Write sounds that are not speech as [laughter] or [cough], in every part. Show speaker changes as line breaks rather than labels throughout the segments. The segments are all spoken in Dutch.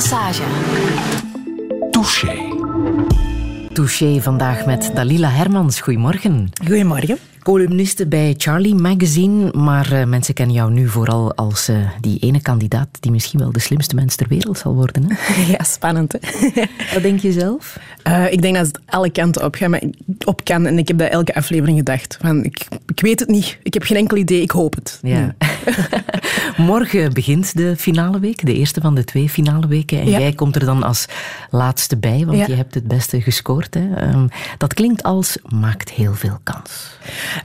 Lesage.
Touché.
Touché vandaag met Dalila Hermans. Goedemorgen.
Goedemorgen.
Columniste bij Charlie Magazine, maar uh, mensen kennen jou nu vooral als uh, die ene kandidaat die misschien wel de slimste mens ter wereld zal worden. Hè? [laughs]
Ja, spannend. Hè? [laughs]
Wat denk je zelf?
Uh, ik denk dat het alle kanten op, maar op kan. En ik heb dat elke aflevering gedacht. Van, ik, ik weet het niet. Ik heb geen enkel idee. Ik hoop het.
Ja. [laughs] Morgen begint de finale week, de eerste van de twee finale weken. En ja. jij komt er dan als laatste bij, want ja. je hebt het beste gescoord. Hè? Um, dat klinkt als maakt heel veel kans.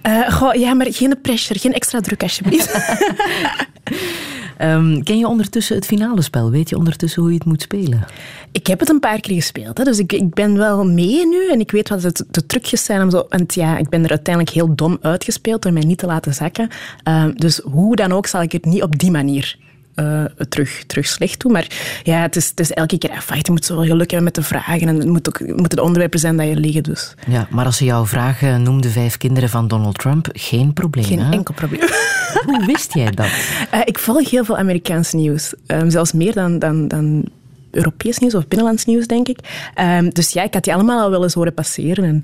Uh, goh, ja, maar geen pressure, geen extra druk alsjeblieft.
um, [laughs] ken je ondertussen het finale spel? Weet je ondertussen hoe je het moet spelen?
Ik heb het een paar keer gespeeld, hè, dus ik, ik ben wel mee nu en ik weet wat het, de trucjes zijn. Om zo, want ja, ik ben er uiteindelijk heel dom uitgespeeld door mij niet te laten zakken. Uh, dus hoe dan ook zal ik het niet op die manier uh, terug, terug slecht doen. Maar ja, het is, het is elke keer. Je moet zo geluk hebben met de vragen. En het moet ook, het de onderwerpen zijn dat je liggen. Dus.
Ja, maar als ze jouw vragen noemde vijf kinderen van Donald Trump, geen probleem.
Geen
hè?
enkel probleem. [laughs]
Hoe wist jij dat?
Uh, ik volg heel veel Amerikaans nieuws. Um, zelfs meer dan, dan, dan Europees nieuws of binnenlands nieuws, denk ik. Um, dus ja, ik had die allemaal al wel eens horen passeren. En.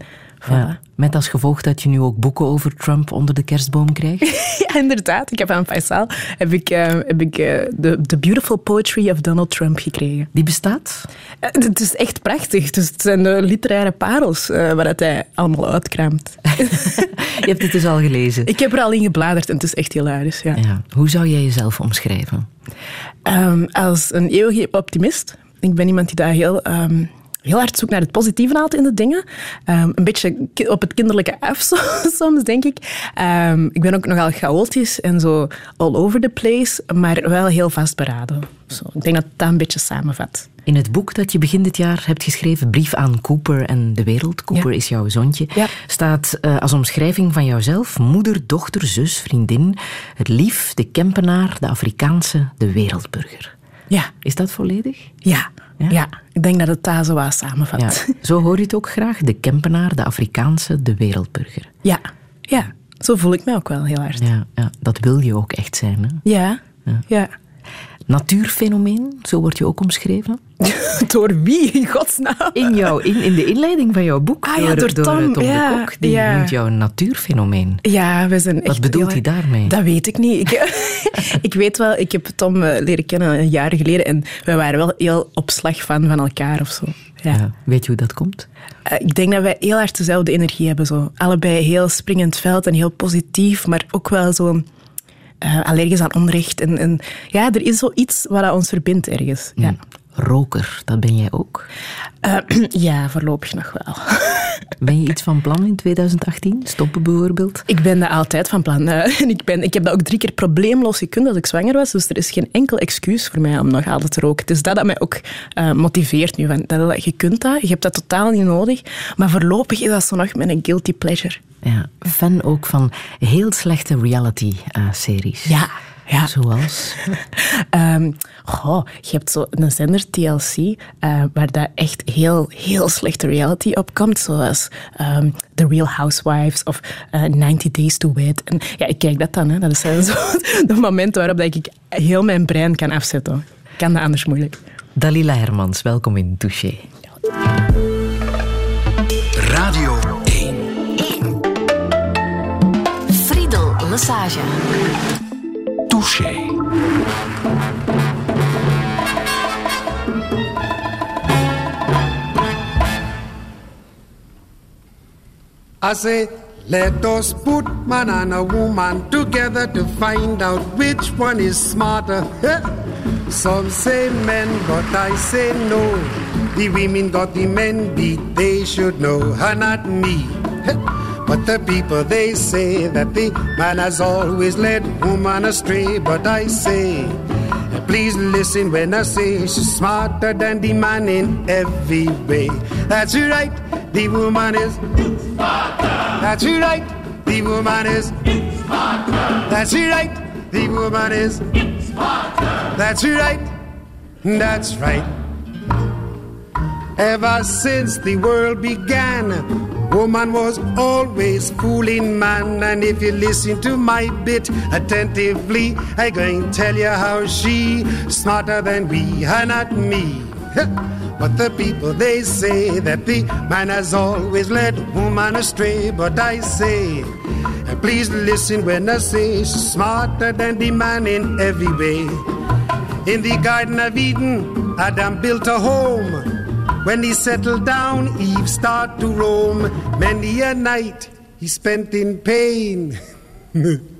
Ja, met als gevolg dat je nu ook boeken over Trump onder de kerstboom krijgt? [laughs]
ja, inderdaad. Ik heb aan Faisal heb ik, uh, heb ik uh, the, the Beautiful Poetry of Donald Trump gekregen.
Die bestaat?
Uh, het is echt prachtig. Dus het zijn de literaire parels waar het hij allemaal uitkraamt. [laughs]
je hebt het dus al gelezen?
Ik heb er al in gebladerd en het is echt hilarisch. Ja.
Ja. Hoe zou jij jezelf omschrijven?
Um, als een eeuwige optimist. Ik ben iemand die daar heel... Um, heel hard zoekt naar het positieve altijd in de dingen. Um, een beetje op het kinderlijke af [laughs] soms, denk ik. Um, ik ben ook nogal chaotisch en zo all over the place, maar wel heel vastberaden. Zo, ik denk dat dat een beetje samenvat.
In het boek dat je begin dit jaar hebt geschreven, Brief aan Cooper en de wereld, Cooper ja. is jouw zoontje,
ja.
staat uh, als omschrijving van jouzelf moeder, dochter, zus, vriendin, het lief, de Kempenaar, de Afrikaanse, de wereldburger.
Ja.
Is dat volledig?
Ja. Ja? ja, ik denk dat het wat samenvat.
Ja. Zo hoor je het ook graag, de Kempenaar, de Afrikaanse, de wereldburger.
Ja, ja. zo voel ik mij ook wel heel hard.
Ja, ja. dat wil je ook echt zijn. Hè?
Ja, ja.
Natuurfenomeen, zo word je ook omschreven. [laughs]
door wie, in godsnaam?
In, jou, in, in de inleiding van jouw boek.
Ah, ja, door,
door
Tom,
Tom
ja,
de Kok. Die
ja.
noemt jou een natuurfenomeen.
Ja, we zijn
Wat
echt...
bedoelt hij daarmee?
Dat weet ik niet. Ik, [laughs] ik weet wel, ik heb Tom uh, leren kennen een jaar geleden en we waren wel heel op slag van, van elkaar of zo. Ja.
Ja, weet je hoe dat komt?
Uh, ik denk dat wij heel hard dezelfde energie hebben. Zo. Allebei heel springend veld en heel positief, maar ook wel zo... Uh, allergisch aan onrecht. En, en, ja, er is zoiets wat ons verbindt ergens. Ja.
Roker, dat ben jij ook?
Uh, [clears throat] ja, voorlopig nog wel. [laughs]
Ben je iets van plan in 2018? Stoppen bijvoorbeeld?
Ik ben dat altijd van plan. Uh, [laughs] en ik, ben, ik heb dat ook drie keer probleemloos gekund als ik zwanger was. Dus er is geen enkel excuus voor mij om nog altijd te roken. Het is dat dat mij ook uh, motiveert nu. Van, dat, je kunt dat, je hebt dat totaal niet nodig. Maar voorlopig is dat zo nog mijn guilty pleasure.
Ja, fan ook van heel slechte reality-series.
ja. Ja.
Zoals?
um, [laughs] goh, je hebt zo een zender TLC uh, waar daar echt heel, heel slechte reality op komt. Zoals um, The Real Housewives of uh, 90 Days to Wed. En ja, ik kijk dat dan. Hè. Dat zijn [laughs] zo de momenten waarop dat ik heel mijn brein kan afzetten. Ik kan dat anders moeilijk.
Dalila Hermans, welkom in Touché.
Radio 1.
1. Friedel Lesage.
I say, let us put man and a woman together to find out which one is smarter. Some say men, but I say no. The women got the men beat, they should know, and not me. But the people they say that the man has always led woman astray. But I say, please listen when I say she's smarter than the man in every way. That's right, the woman is smarter. That's right, the woman is smarter. That's right, the woman is smarter. That's right, that's right. Ever since the world began Woman was always fooling man, and if you listen to my bit attentively, I going to tell you how she smarter than we, and not me. But the people they say that the man has always led woman astray. But I say, and please listen when I say she's smarter than the man in every way. In the Garden of Eden, Adam built a home. When he settled down, Eve started to roam. Many a night he spent in pain. [laughs]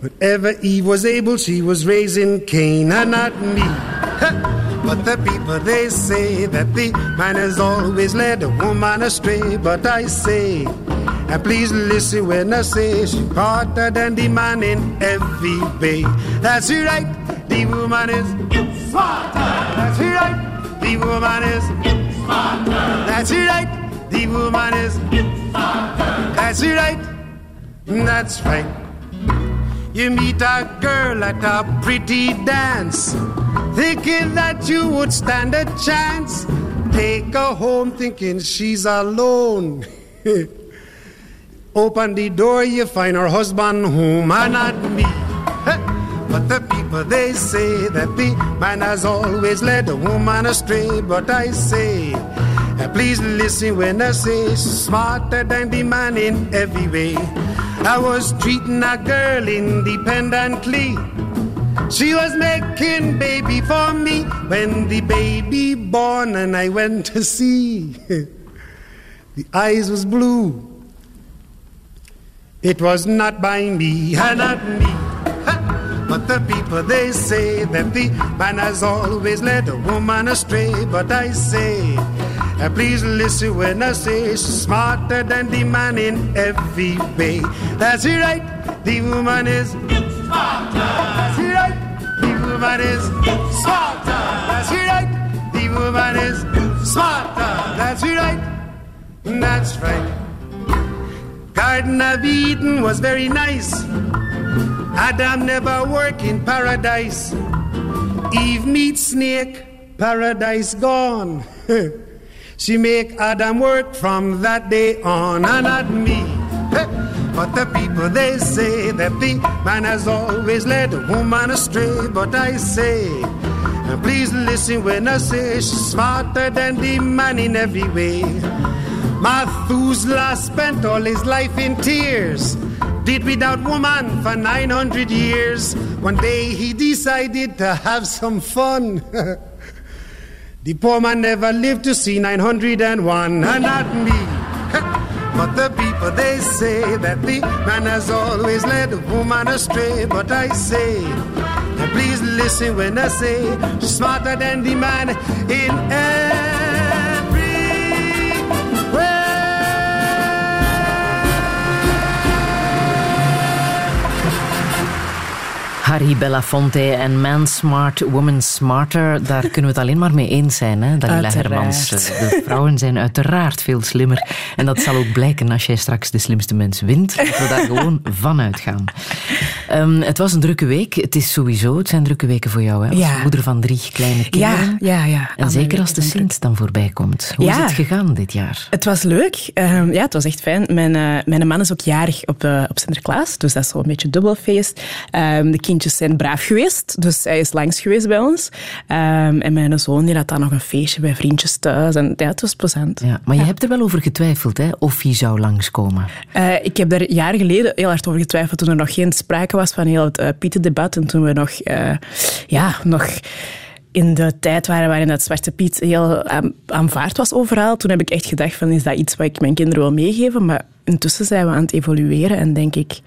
Whatever Eve was able, she was raising Cain, and not me. [laughs] But the people they say that the man has always led a woman astray. But I say, and please listen when I say she's smarter than the man in every way. That's right, the woman is smarter. That's right, the woman is. That's right, the woman is. That's right, that's right. You meet a girl at a pretty dance, thinking that you would stand a chance. Take her home thinking she's alone. [laughs] Open the door, you find her husband home, and not me. But the people they say that the man has always led a woman astray. But I say, uh, please listen when I say smarter than the man in every way. I was treating a girl independently. She was making baby for me when the baby born and I went to see. [laughs] the eyes was blue. It was not by me, not me. But the people they say that the man has always led a woman astray. But I say, and please listen when I say she's smarter than the man in every way. That's right, the woman is smarter. That's right, the woman is smarter. That's right, the woman is smarter. That's it right, that's right. Garden of Eden was very nice. Adam never work in paradise. Eve meets snake, paradise gone. [laughs] She make Adam work from that day on, and not me. [laughs] But the people they say that the man has always led a woman astray. But I say, and please listen when I say she's smarter than the man in every way. Methuselah spent all his life in tears. Did without woman for 900 years. One day he decided to have some fun. [laughs] The poor man never lived to see 901, and not me. [laughs] But the people they say that the man has always led woman astray. But I say, please listen when I say, smarter than the man in
Harry Belafonte en Man Smart, Woman Smarter, daar kunnen we het alleen maar mee eens zijn, hè, Dalila Hermans. De vrouwen zijn uiteraard veel slimmer. En dat zal ook blijken als jij straks de slimste mens wint. Dat we daar gewoon van uitgaan. Um, het was een drukke week. Het is sowieso, het zijn drukke weken voor jou, hè, als moeder van drie kleine kinderen.
Ja, ja, ja.
En zeker als de Sint dan voorbij komt. Hoe is het gegaan dit jaar?
Het was leuk. Um, ja, het was echt fijn. Mijn, uh, mijn man is ook jarig op, uh, op Sinterklaas, dus dat is zo een beetje dubbelfeest. Um, de kindjes zijn braaf geweest, dus hij is langs geweest bij ons. Um, en mijn zoon die had dan nog een feestje bij vriendjes thuis. En ja, het was plezant.
Ja, maar je hebt er wel over getwijfeld, hè, of hij zou langskomen.
Uh, ik heb er jaren geleden heel hard over getwijfeld, toen er nog geen sprake was van heel het uh, Pietendebat. En toen we nog, ja, nog in de tijd waren waarin dat Zwarte Piet heel aanvaard was overal, toen heb ik echt gedacht van, is dat iets wat ik mijn kinderen wil meegeven? Maar intussen zijn we aan het evolueren en denk ik,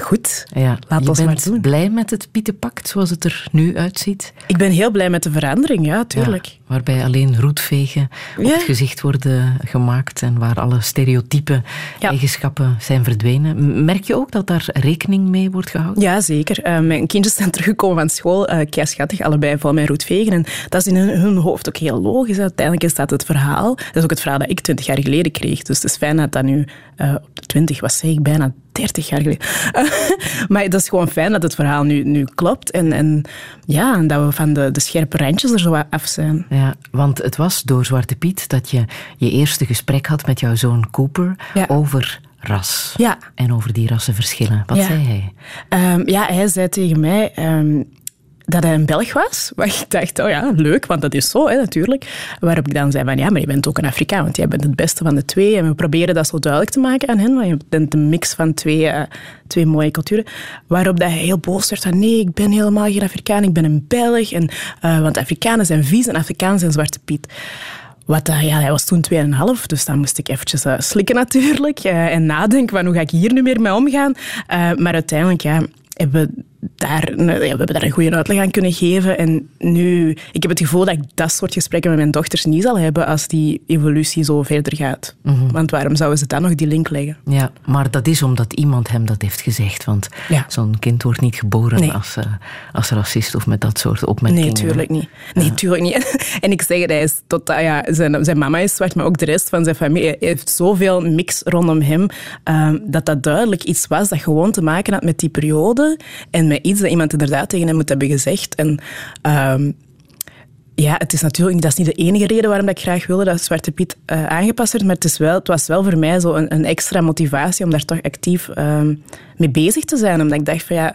Goed, ja, laat ons maar doen.
blij met het Pietenpact zoals het er nu uitziet?
Ik ben heel blij met de verandering, ja, tuurlijk.
waarbij alleen roetvegen op het gezicht worden gemaakt en waar alle stereotype eigenschappen zijn verdwenen. Merk je ook dat daar rekening mee wordt gehouden?
Ja, zeker. Uh, mijn kindjes zijn [laughs] teruggekomen van school, uh, schattig, allebei van mijn roetvegen. En dat is in hun, hoofd ook heel logisch. Uiteindelijk is dat het verhaal. Dat is ook het verhaal dat ik twintig jaar geleden kreeg. Dus het is fijn dat dat nu uh, op de twintig, was zeg ik, bijna 30 jaar geleden. [laughs] maar dat is gewoon fijn dat het verhaal nu, nu klopt. En, en ja, en dat we van de, de scherpe randjes er zo af zijn.
Ja, want het was door Zwarte Piet dat je je eerste gesprek had met jouw zoon Cooper over ras.
Ja.
En over die rassenverschillen. Wat zei hij?
Um, ja, hij zei tegen mij... Um, dat hij een Belg was. Maar ik dacht, oh ja, leuk, want dat is zo hè, natuurlijk. Waarop ik dan zei van, ja, maar je bent ook een Afrikaan, want jij bent het beste van de twee. En we proberen dat zo duidelijk te maken aan hen, want je bent een mix van twee, uh, twee mooie culturen. Waarop dat hij heel boos werd van, nee, ik ben helemaal geen Afrikaan, ik ben een Belg. En, uh, want Afrikanen zijn vies en Afrikanen zijn Zwarte Piet. Wat, uh, ja, hij was toen 2,5, dus dan moest ik eventjes slikken natuurlijk. En nadenken van hoe ga ik hier nu meer mee omgaan. maar uiteindelijk, ja, hebben we daar, ja, we hebben daar een goede uitleg aan kunnen geven. En nu, ik heb het gevoel dat ik dat soort gesprekken met mijn dochters niet zal hebben als die evolutie zo verder gaat. Mhm. Want waarom zouden ze dan nog die link leggen?
Ja, maar dat is omdat iemand hem dat heeft gezegd. Want zo'n kind wordt niet geboren als, uh, als racist of met dat soort opmerkingen.
Nee, tuurlijk niet. Nee, tuurlijk niet. [laughs] en ik zeg het, hij is tot, ah ja, zijn, zijn mama is zwart, maar ook de rest van zijn familie heeft zoveel mix rondom hem, um, dat dat duidelijk iets was dat gewoon te maken had met die periode en met iets dat iemand inderdaad tegen hem moet hebben gezegd. En um, ja, het is natuurlijk dat is niet de enige reden waarom ik graag wilde dat Zwarte Piet uh, aangepast werd, maar het, is wel, het was wel voor mij zo een, een extra motivatie om daar toch actief um, mee bezig te zijn. Omdat ik dacht van ja,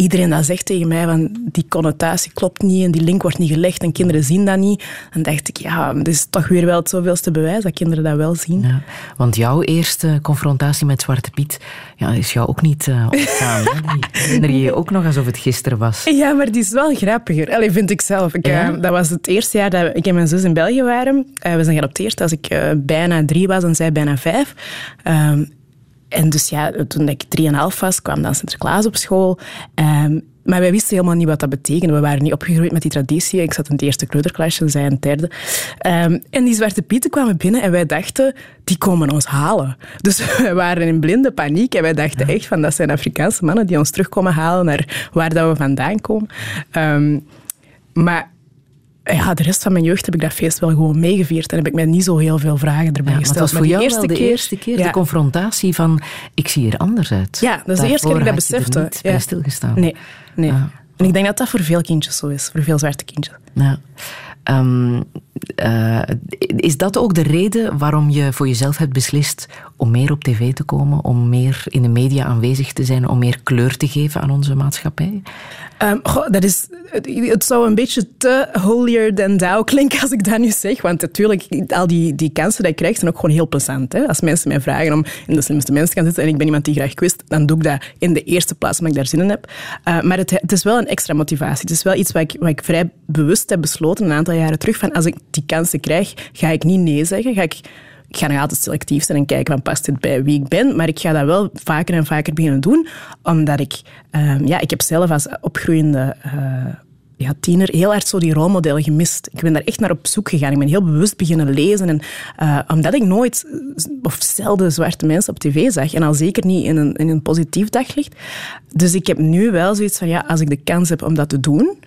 iedereen dat zegt tegen mij van die connotatie klopt niet en die link wordt niet gelegd en kinderen zien dat niet. Dan dacht ik, ja, het is toch weer wel het zoveelste bewijs dat kinderen dat wel zien. Ja,
want jouw eerste confrontatie met Zwarte Piet ja, is jou ook niet uh, ontgaan. [laughs] Herinner je je ook nog alsof het gisteren was?
Ja, maar die is wel grappiger. Allee, vind ik zelf. Ik, ja? uh, dat was het eerste jaar dat ik en mijn zus in België waren. Uh, we zijn geadopteerd als ik bijna drie was en zij bijna vijf. Ehm, en dus ja, toen ik 3,5 was, kwam dan Sinterklaas op school. Um, maar wij wisten helemaal niet wat dat betekende. We waren niet opgegroeid met die traditie. Ik zat in het eerste kleuterklasje en zij in het derde. Um, en die zwarte pieten kwamen binnen en wij dachten, die komen ons halen. Dus [laughs] we waren in blinde paniek en wij dachten echt van, dat zijn Afrikaanse mannen die ons terugkomen halen naar waar dat we vandaan komen. Um, maar ja, de rest van mijn jeugd heb ik dat feest wel gewoon meegevierd. En heb ik mij niet zo heel veel vragen erbij gesteld.
Dat was voor jou eerste de keer, eerste keer de confrontatie van ik zie er anders uit.
Ja, dat is de eerste keer dat ik dat besefte.
niet bij stilgestaan.
Nee, nee. En ik denk dat dat voor veel kindjes zo is. Voor veel zwarte kindjes.
Ja. Um, uh, is dat ook de reden waarom je voor jezelf hebt beslist om meer op tv te komen, om meer in de media aanwezig te zijn, om meer kleur te geven aan onze maatschappij?
Um, goh, dat is, het zou een beetje te holier than thou klinken als ik dat nu zeg. Want natuurlijk, al die, die kansen die ik krijg, zijn ook gewoon heel plezant. Hè? Als mensen mij vragen om in de slimste mensen te gaan zitten en ik ben iemand die graag quist, dan doe ik dat in de eerste plaats omdat ik daar zin in heb. Uh, maar het, het, is wel een extra motivatie. Het is wel iets wat ik, wat ik vrij bewust heb besloten een aantal jaren terug. Van als ik die kansen krijg, ga ik niet nee zeggen. Ga ik ik ga nog altijd selectief zijn en kijken van past dit bij wie ik ben. Maar ik ga dat wel vaker en vaker beginnen doen. Omdat ik... Um, ja, ik heb zelf als opgroeiende... Uh, ja, tiener heel hard zo die rolmodellen gemist. Ik ben daar echt naar op zoek gegaan. Ik ben heel bewust beginnen lezen. En, uh, omdat ik nooit of zelden zwarte mensen op tv zag. En al zeker niet in een, in een positief daglicht. Dus ik heb nu wel zoiets van, ja, als ik de kans heb om dat te doen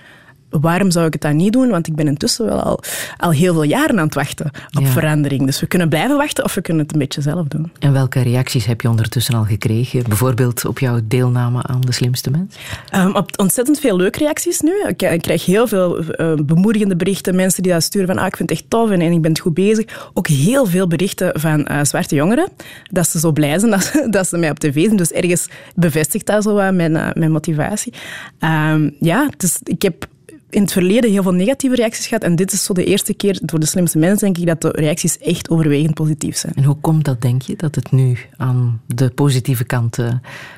waarom zou ik het dan niet doen? Want ik ben intussen wel al, al heel veel jaren aan het wachten op verandering. Dus we kunnen blijven wachten of we kunnen het een beetje zelf doen.
En welke reacties heb je ondertussen al gekregen? Bijvoorbeeld op jouw deelname aan De Slimste Mens?
Um, op ontzettend veel leuke reacties nu. Ik, ik krijg heel veel uh, bemoedigende berichten. Mensen die dat sturen van ah, ik vind het echt tof en, en ik ben het goed bezig. Ook heel veel berichten van uh, zwarte jongeren. Dat ze zo blij zijn dat, [laughs] dat ze mij op tv zien. Dus ergens bevestigt dat zo mijn, uh, mijn motivatie. Um, ja, dus ik heb in het verleden heel veel negatieve reacties gehad. En dit is zo de eerste keer door de slimste mensen, denk ik, dat de reacties echt overwegend positief zijn.
En hoe komt dat, denk je, dat het nu aan de positieve kant uh,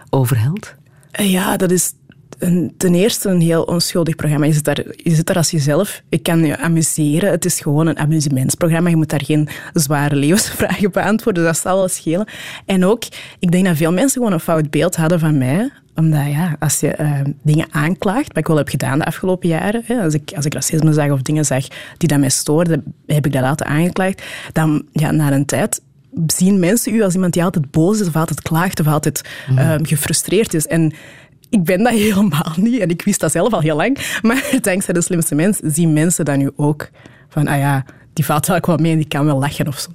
overhelt?
Eh, ja, dat is een, ten eerste een heel onschuldig programma. Je zit, daar, je zit daar als jezelf. Je kan je amuseren. Het is gewoon een amusementsprogramma. Je moet daar geen zware levensvragen beantwoorden. Dat zal wel schelen. En ook, ik denk dat veel mensen gewoon een fout beeld hadden van mij omdat ja, als je uh, dingen aanklaagt, wat ik wel heb gedaan de afgelopen jaren, hè, als, ik, als ik racisme zag of dingen zag die dat mij stoorden, heb ik dat laten aangeklaagd. Dan, ja, na een tijd zien mensen u als iemand die altijd boos is of altijd klaagt of altijd uh, gefrustreerd is. En ik ben dat helemaal niet en ik wist dat zelf al heel lang. Maar [laughs] dankzij de slimste mens zien mensen dat nu ook. Van, ah ja, die valt wel wel mee en die kan wel lachen of zo.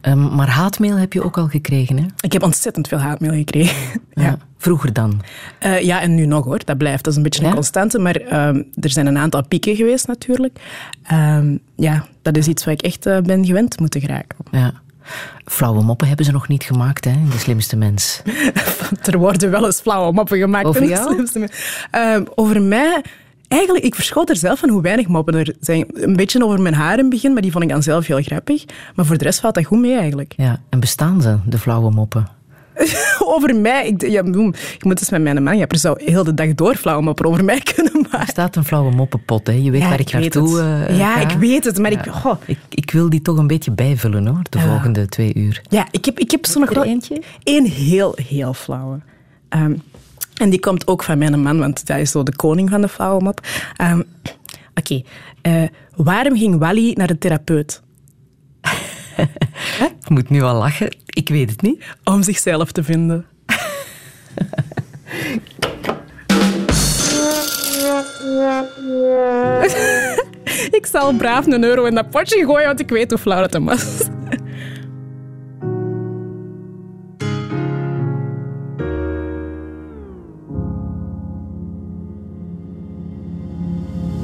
Ehm, maar haatmail heb je ook al gekregen, hè?
Ik heb ontzettend veel haatmail gekregen. [laughs] ja.
Vroeger dan?
Uh, ja, en nu nog hoor. Dat blijft. Dat is een beetje een constante. Maar um, er zijn een aantal pieken geweest natuurlijk. Um, ja, dat is iets waar ik echt uh, ben gewend moeten geraken.
Ja. Flauwe moppen hebben ze nog niet gemaakt, hè, in De Slimste Mens. [laughs]
er worden wel eens flauwe moppen gemaakt
over
in
De
Slimste Mens. Uh, over mij... Eigenlijk, ik verschoot er zelf van hoe weinig moppen er zijn. Een beetje over mijn haar in het begin, maar die vond ik dan zelf heel grappig. Maar voor de rest valt dat goed mee eigenlijk.
Ja, en bestaan ze, de flauwe moppen? [laughs]
over mij. Ik, ja, ik moet eens met mijn man. Ja, er zou heel de dag door flauwe moppen over mij [laughs] kunnen maken.
Er staat een flauwe moppenpot. Hè. Je weet waar ik, ik naartoe uh,
Ja, ik weet het. Maar
ja.
ik, oh.
ik, ik, wil die toch een beetje bijvullen hoor, de volgende twee uur.
Ja, ik heb, ik heb zo nog wel
eentje.
Eén heel, heel flauwe. Um, en die komt ook van mijn man, want hij is zo de koning van de flauwe mop. Um, Oké. Okay. Uh, waarom ging Wally naar de therapeut? [laughs]
Ik moet nu al lachen. Ik weet het niet.
Om zichzelf te vinden. [laughs] ik zal braaf een euro in dat potje gooien, want ik weet hoe flauw het was.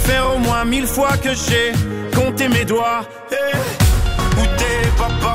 faire au moins mille fois que j'ai compté mes doigts. Hey. Où t'es, papa,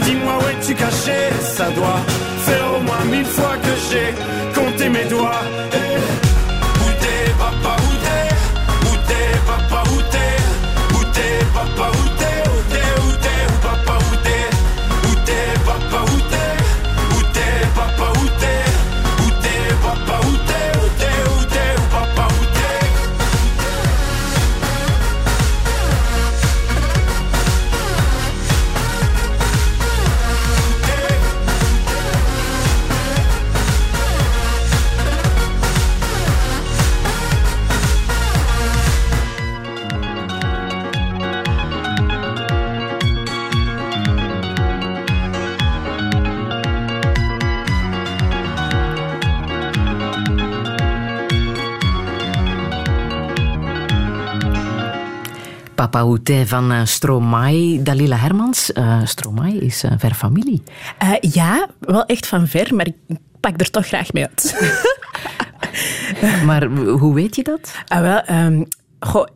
dis-moi où es-tu caché? Ça doit faire au moins mille fois que j'ai compté mes doigts. Papa
Houtet van uh, Stromae, Dalila Hermans. Uh, Stromae is uh, ver familie.
ja, wel echt van ver, maar ik pak er toch graag mee uit. [laughs]
maar hoe weet je dat?
Ah, wel, um, goh,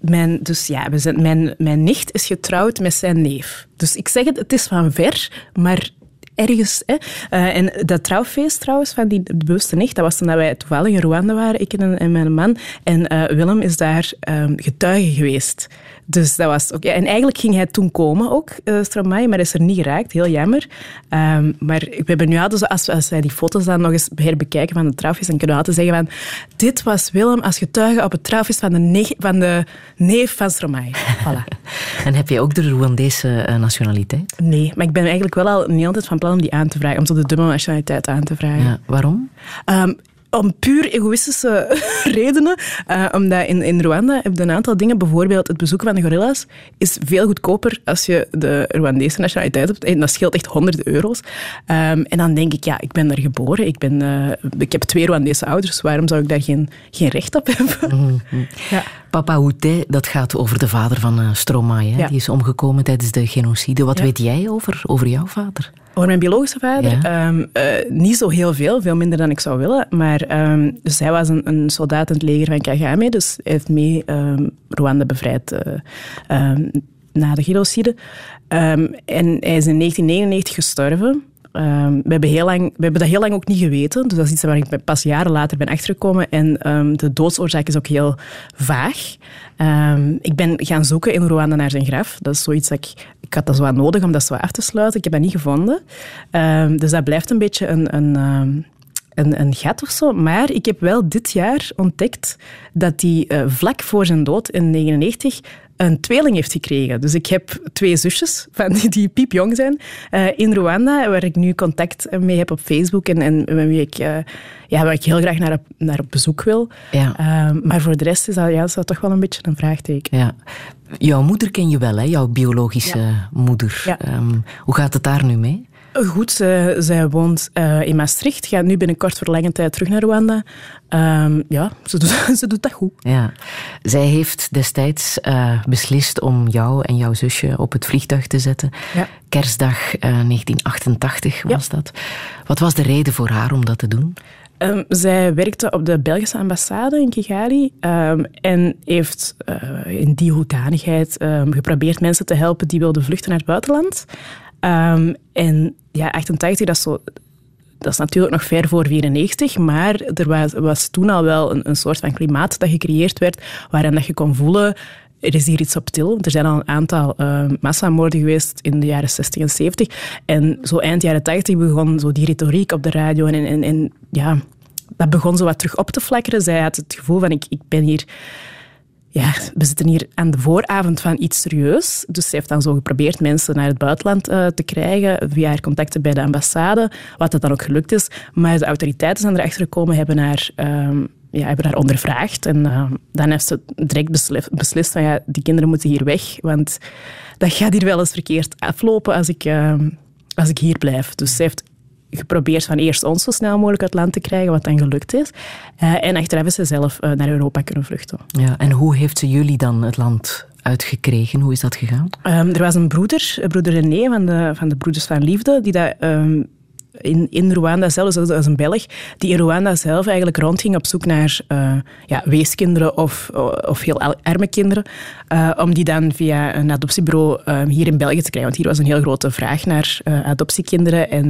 mijn, dus ja, we zijn, mijn, mijn nicht is getrouwd met zijn neef. Dus ik zeg het, het is van ver, maar ergens. Hè. Uh, en dat trouwfeest trouwens van die bewuste nicht, dat was toen dat wij toevallig in Rwanda waren, ik en, en mijn man. En uh, Willem is daar um, getuige geweest. Dus dat was oké. En eigenlijk ging hij toen komen ook, uh, Stromae, maar is er niet geraakt. Heel jammer. Um, maar we hebben nu altijd, als, als wij die foto's dan nog eens herbekijken van de trouwfeest, dan kunnen we altijd zeggen van dit was Willem als getuige op het trouwfeest van de, ne van de neef van Stromae. [laughs] Voilà.
en heb je ook de Rwandese uh, nationaliteit?
Nee, maar ik ben eigenlijk wel al niet altijd van plan om die aan te vragen, om zo de dubbele nationaliteit aan te vragen. Ja,
waarom?
Um, om puur egoïstische [laughs] redenen. Uh, omdat in, in Rwanda heb je een aantal dingen. Bijvoorbeeld het bezoeken van de gorilla's is veel goedkoper als je de Rwandese nationaliteit hebt. En dat scheelt echt honderden euro's. Um, en dan denk ik, ja, ik ben daar geboren. Ik, ben, uh, ik heb twee Rwandese ouders. Waarom zou ik daar geen, geen recht op hebben? [laughs] Mm
-hmm. ja. Papa Houtet, dat gaat over de vader van uh, Stromae. Ja. Die is omgekomen tijdens de genocide. Wat ja. weet jij over, over jouw vader?
Over mijn biologische vader? Ja. Um, uh, niet zo heel veel, veel minder dan ik zou willen. Maar um, dus hij was een, een, soldaat in het leger van Kagame, dus hij heeft mee um, Rwanda bevrijd uh, na de genocide. en hij is in 1999 gestorven. Um, we, hebben heel lang, we hebben dat heel lang ook niet geweten. Dus dat is iets waar ik pas jaren later ben achtergekomen. En um, de doodsoorzaak is ook heel vaag. Um, ik ben gaan zoeken in Rwanda naar zijn graf. Dat is zoiets dat ik... Ik had dat zo nodig om dat zo af te sluiten. Ik heb dat niet gevonden. dus dat blijft een beetje een... een een, een, gat of zo. Maar ik heb wel dit jaar ontdekt dat hij uh, vlak voor zijn dood in 1999 een tweeling heeft gekregen. Dus ik heb twee zusjes van die, die piepjong zijn uh, in Rwanda, waar ik nu contact mee heb op Facebook en, en met wie ik, uh, ja, waar ik heel graag naar op, naar op bezoek wil. Ja. Uh, maar voor de rest is dat, ja, is dat toch wel een beetje een vraagteken.
Ja. Jouw moeder ken je wel, hè? jouw biologische ja. moeder. Ja. Um, hoe gaat het daar nu mee?
Goed, zij, zij woont uh, in Maastricht, gaat nu binnenkort voor lange tijd terug naar Rwanda. Um, ja, ze doet, [laughs] ze doet dat goed.
Ja. Zij heeft destijds uh, beslist om jou en jouw zusje op het vliegtuig te zetten. Ja. Kerstdag uh, 1988 was ja. dat. Wat was de reden voor haar om dat te doen?
Um, zij werkte op de Belgische ambassade in Kigali um, en heeft uh, in die hoedanigheid um, geprobeerd mensen te helpen die wilden vluchten naar het buitenland. Um, en ja, 88, dat is, zo, dat is natuurlijk nog ver voor 94, maar er was, was toen al wel een, een soort van klimaat dat gecreëerd werd, waarin dat je kon voelen er is hier iets op til. Er zijn al een aantal uh, massamoorden geweest in de jaren 60 en 70. En zo eind jaren 80 begon zo die retoriek op de radio. En, en, en ja, dat begon zo wat terug op te flakkeren. Zij had het gevoel van, ik, ik ben hier ja, we zitten hier aan de vooravond van iets serieus. Dus ze heeft dan zo geprobeerd mensen naar het buitenland uh, te krijgen via haar contacten bij de ambassade, wat dat dan ook gelukt is. Maar de autoriteiten zijn erachter gekomen, hebben haar, um, ja, hebben haar ondervraagd. En uh, dan heeft ze direct beslist, beslist van ja, die kinderen moeten hier weg, want dat gaat hier wel eens verkeerd aflopen als ik, uh, als ik hier blijf. Dus ze heeft geprobeerd van eerst ons zo snel mogelijk uit land te krijgen, wat dan gelukt is. Uh, en achteraf is ze zelf uh, naar Europa kunnen vluchten.
Ja, en hoe heeft ze jullie dan het land uitgekregen? Hoe is dat gegaan?
Um, er was een broeder, broeder René van de, van de Broeders van Liefde, die dat um, in, in Rwanda zelf, dus als een Belg, die in Rwanda zelf eigenlijk rondging op zoek naar uh, ja, weeskinderen of, of heel arme kinderen, uh, om die dan via een adoptiebureau uh, hier in België te krijgen. Want hier was een heel grote vraag naar adoptiekinderen en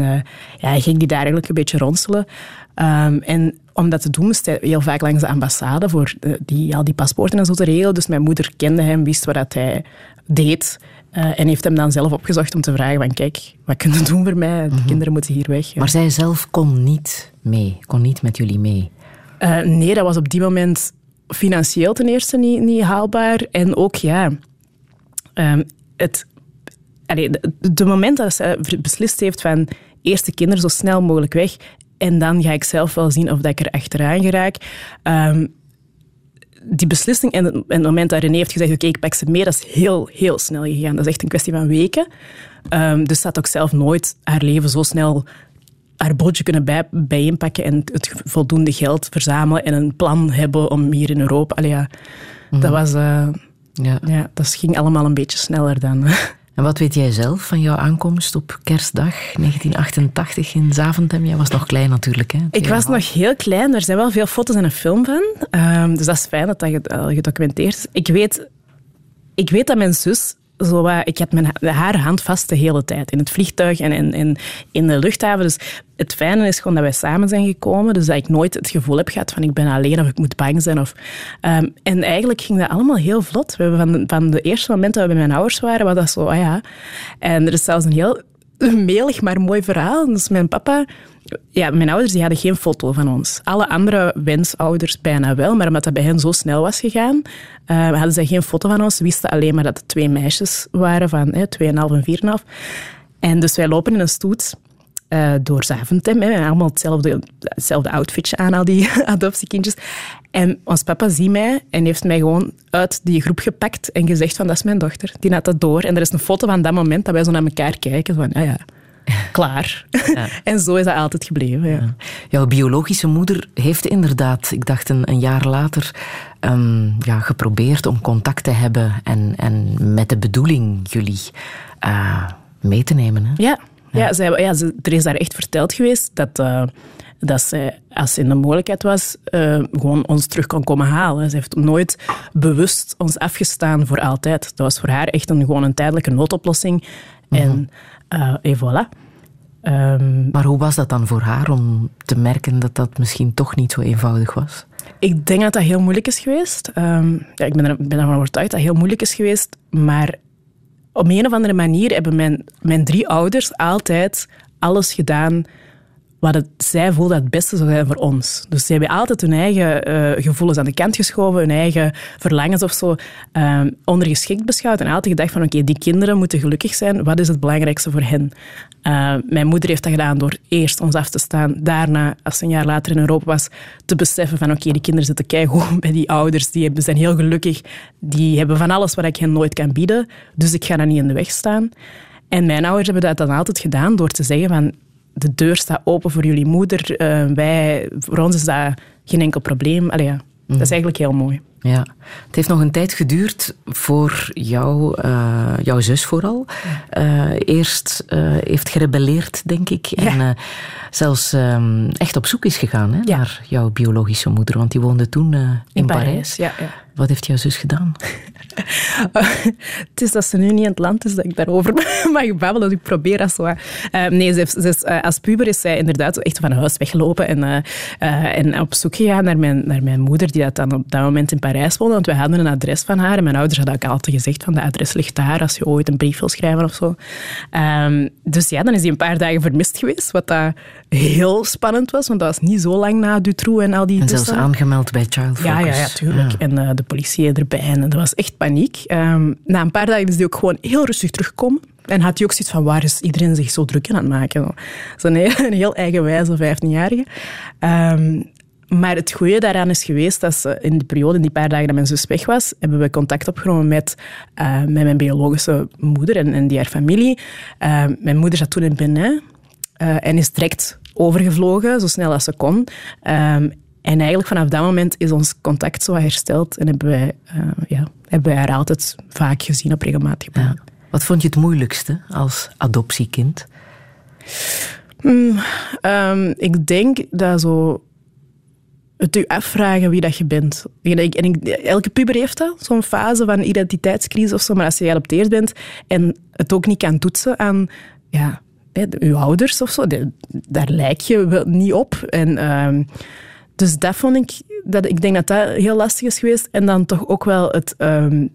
ja, hij ging die daar eigenlijk een beetje ronselen. Um, en om dat te doen moest hij heel vaak langs de ambassade voor die, al die paspoorten en zo te regelen. Dus mijn moeder kende hem, wist wat hij deed. Uh, en heeft hem dan zelf opgezocht om te vragen van kijk, wat kunnen doen voor mij? De mm -hmm. kinderen moeten hier weg.
Maar zij zelf kon niet mee, kon niet met jullie mee?
Uh, nee, dat was op die moment financieel ten eerste niet, niet haalbaar. En ook, ja, um, het, allee, de, de moment dat ze beslist heeft van eerst de kinderen zo snel mogelijk weg en dan ga ik zelf wel zien of dat ik er achteraan geraak. Um, die beslissing en het, het, moment dat René heeft gezegd, oké, okay, ik pak ze mee, dat is heel, heel snel gegaan. Dat is echt een kwestie van weken. Um, dus ze had ook zelf nooit haar leven zo snel haar bootje kunnen bij, bijeenpakken en het voldoende geld verzamelen en een plan hebben om hier in Europa... Allee, ja, mm -hmm. dat, was, uh, Ja. ja, dat ging allemaal een beetje sneller dan... [laughs]
En wat weet jij zelf van jouw aankomst op kerstdag 1988 in Zaventem? Jij was nog klein natuurlijk, hè?
Ik was nog heel klein. Er zijn wel veel foto's en een film van. Um, dus dat is fijn dat dat gedocumenteerd is. Ik weet, ik weet dat mijn zus zo, ik had mijn, haar hand vast de hele tijd. In het vliegtuig en in, in, de luchthaven. Dus het fijne is gewoon dat wij samen zijn gekomen. Dus dat ik nooit het gevoel heb gehad van ik ben alleen of ik moet bang zijn. Of, um, en eigenlijk ging dat allemaal heel vlot. We hebben van, van de eerste moment dat we bij mijn ouders waren, was dat zo, ah ja. En er is zelfs een heel [laughs] melig, maar mooi verhaal. Dus mijn papa ja, mijn ouders die hadden geen foto van ons. Alle andere wensouders bijna wel, maar omdat dat bij hen zo snel was gegaan, uh, hadden ze geen foto van ons. Wisten alleen maar dat het twee meisjes waren van eh, 2,5 en 4,5. En dus wij lopen in een stoet uh, door Zaventem. Hè, allemaal hetzelfde, hetzelfde outfitje aan, al die [laughs] adoptiekindjes. En ons papa ziet mij en heeft mij gewoon uit die groep gepakt en gezegd van dat is mijn dochter. Die had dat door. En er is een foto van dat moment dat wij zo naar elkaar kijken. Van, ja, ja, klaar. Ja. [laughs] en zo is dat altijd gebleven. Ja.
Jouw biologische moeder heeft inderdaad, ik dacht een, een jaar later, um, ja, geprobeerd om contact te hebben en, en met de bedoeling jullie uh, mee te nemen. Hè?
Ja, ja. zij, ja ze, er is daar echt verteld geweest dat. Uh, dat zij, als ze in de mogelijkheid was, uh, gewoon ons terug kon komen halen. Ze heeft nooit bewust ons afgestaan voor altijd. Dat was voor haar echt een, gewoon een tijdelijke noodoplossing. Mm -hmm. En uh, et voilà.
Um, maar hoe was dat dan voor haar om te merken dat dat misschien toch niet zo eenvoudig was?
Ik denk dat dat heel moeilijk is geweest. Um, ja, ik ben, er, ben ervan overtuigd dat het heel moeilijk is geweest. Maar op een of andere manier hebben mijn, mijn drie ouders altijd alles gedaan wat het, zij voelden dat het beste zou zijn voor ons. Dus ze hebben altijd hun eigen uh, gevoelens aan de kant geschoven, hun eigen verlangens of zo uh, ondergeschikt beschouwd en altijd gedacht van oké, die kinderen moeten gelukkig zijn, wat is het belangrijkste voor hen? Uh, mijn moeder heeft dat gedaan door eerst ons af te staan, daarna, als ze een jaar later in Europa was, te beseffen van oké, die kinderen zitten keigoed [laughs] bij die ouders, die zijn heel gelukkig, die hebben van alles wat ik hen nooit kan bieden, dus ik ga daar niet in de weg staan. En mijn ouders hebben dat dan altijd gedaan door te zeggen van de deur staat open voor jullie moeder. Uh, wij, voor ons is dat geen enkel probleem. Allee, ja, mm. Dat is mhm. eigenlijk heel mooi.
Ja, het heeft nog een tijd geduurd voor jou, uh, jouw zus vooral. Uh, eerst heeft gerebelleerd, denk ik. Ja. En zelfs um, echt op zoek is gegaan hè, ja. naar jouw biologische moeder. Want die woonde toen in, in, Parijs. Parijs.
Ja, ja.
Wat heeft jouw zus gedaan? [laughs] [laughs]
het is dat ze nu niet in het land is dat ik daarover [laughs] mag babbelen. Ik probeer dat zo. Uh, nee, ze, ze uh, als puber is zij inderdaad echt van huis weggelopen en, uh, en op zoek gegaan naar mijn, naar mijn moeder, die dat dan op dat moment in Parijs woonde. Want wij hadden een adres van haar. En mijn ouders hadden ook altijd gezegd van, dat adres ligt daar als je ooit een brief wil schrijven of zo. Um, dus ja, dan is hij een paar dagen vermist geweest, wat dat heel spannend was, want dat was niet zo lang na Dutroux en al die...
En zelfs aangemeld bij Child Focus.
Ja, ja, ja tuurlijk. En de politie erbij. En dat was echt Um, na een paar dagen is hij ook gewoon heel rustig teruggekomen. En had hij ook zoiets van, waar is iedereen zich zo druk aan het maken? Een heel, [laughs] een heel eigenwijze 15-jarige. Um, maar het goede daaraan is geweest dat ze in de periode, in die paar dagen dat mijn zus weg was, hebben we contact opgenomen met, uh, met mijn biologische moeder en, en die haar familie. Uh, mijn moeder zat toen in Benin uh, en is direct overgevlogen, zo snel als ze kon. En eigenlijk vanaf dat moment is ons contact zo hersteld en hebben wij, uh, ja, hebben wij haar altijd vaak gezien op regelmatig ja.
Wat vond je het moeilijkste als adoptiekind?
Hmm, um, ik denk dat zo het u afvragen wie dat je bent. En ik, elke puber heeft dat, zo'n fase van identiteitscrisis of zo. Maar als je geadopteerd bent en het ook niet kan toetsen aan ja, je ouders of zo, daar lijk je niet op. En... Uh, dus dat vond ik, dat, ik denk dat dat heel lastig is geweest. En dan toch ook wel het um,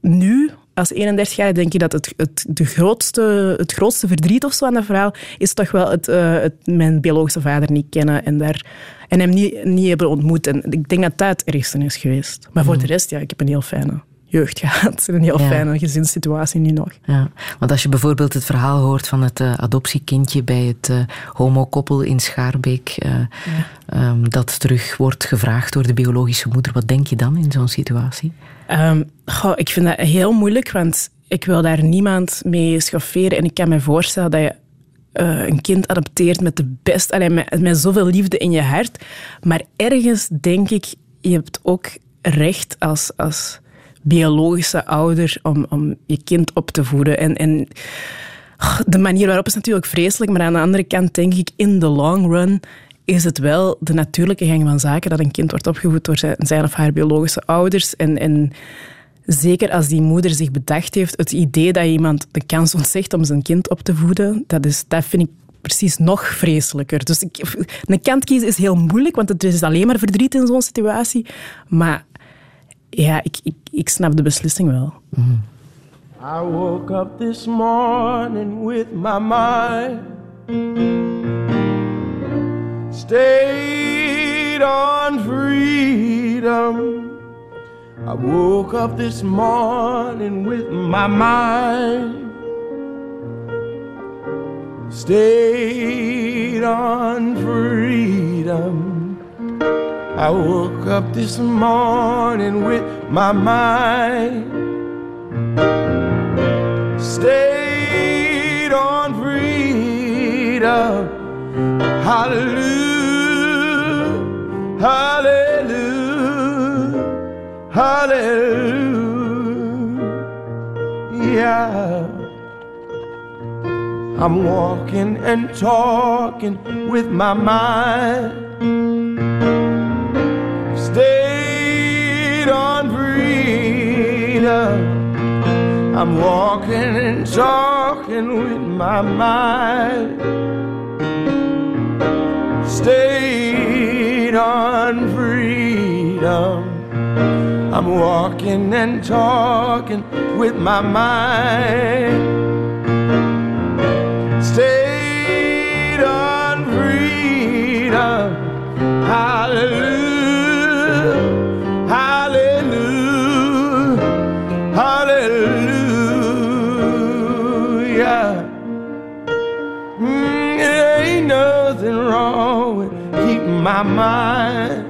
nu, als 31 jaar, denk je dat het, het, de grootste, het grootste verdriet of zo aan dat verhaal is toch wel het, uh, het mijn biologische vader niet kennen en, daar, en hem niet, niet hebben ontmoet. En ik denk dat dat het ergste is geweest. Maar voor mm. de rest, ja, ik heb een heel fijne jeugd gehad. Een heel fijne gezinssituatie nu nog.
Ja, want als je bijvoorbeeld het verhaal hoort van het uh, adoptiekindje bij het uh, homokoppel in Schaarbeek, uh, ja. um, dat terug wordt gevraagd door de biologische moeder, wat denk je dan in zo'n situatie?
Um, goh, ik vind dat heel moeilijk, want ik wil daar niemand mee schofferen. En ik kan me voorstellen dat je een kind adopteert met de best, alleen met, met zoveel liefde in je hart. Maar ergens denk ik, je hebt ook recht als, als
biologische ouder om, om je kind op te voeden. En, en de manier waarop is natuurlijk vreselijk, maar aan de andere kant denk ik, in the long run is het wel de natuurlijke gang van zaken dat een kind wordt opgevoed door zijn of haar biologische ouders. En, en zeker als die moeder zich bedacht heeft, het idee dat iemand de kans ontzegt om zijn kind op te voeden, dat, is, dat vind ik precies nog vreselijker. Dus ik, een kant kiezen is heel moeilijk, want het is alleen maar verdriet in zo'n situatie. Maar ja, ik, ik, ik snap de beslissing wel. Mm. I woke up this morning with my mind stayed on freedom. I woke up this morning with my mind stayed on freedom. I woke up this morning with my mind stayed on freedom. Hallelujah, hallelujah, hallelujah. I'm walking and talking with my mind. Stayed on freedom. I'm walking and talking with my mind. Stayed on freedom. I'm walking and talking with my mind. Stayed on freedom. Hallelujah. My mind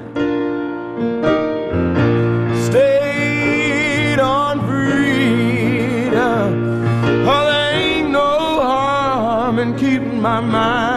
stayed on freedom. Oh, there ain't no harm in keeping my mind.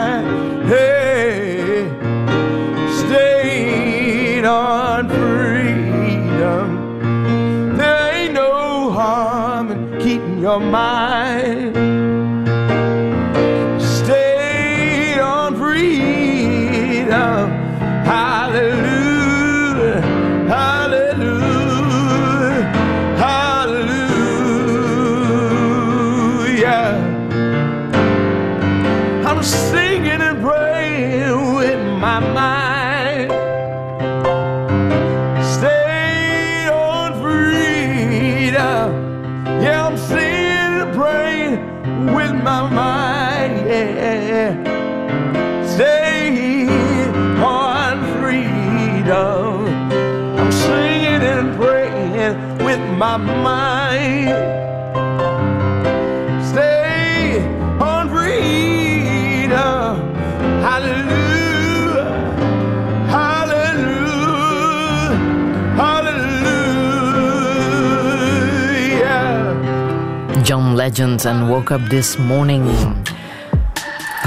Hallelujah.
John Legend and Woke Up This Morning.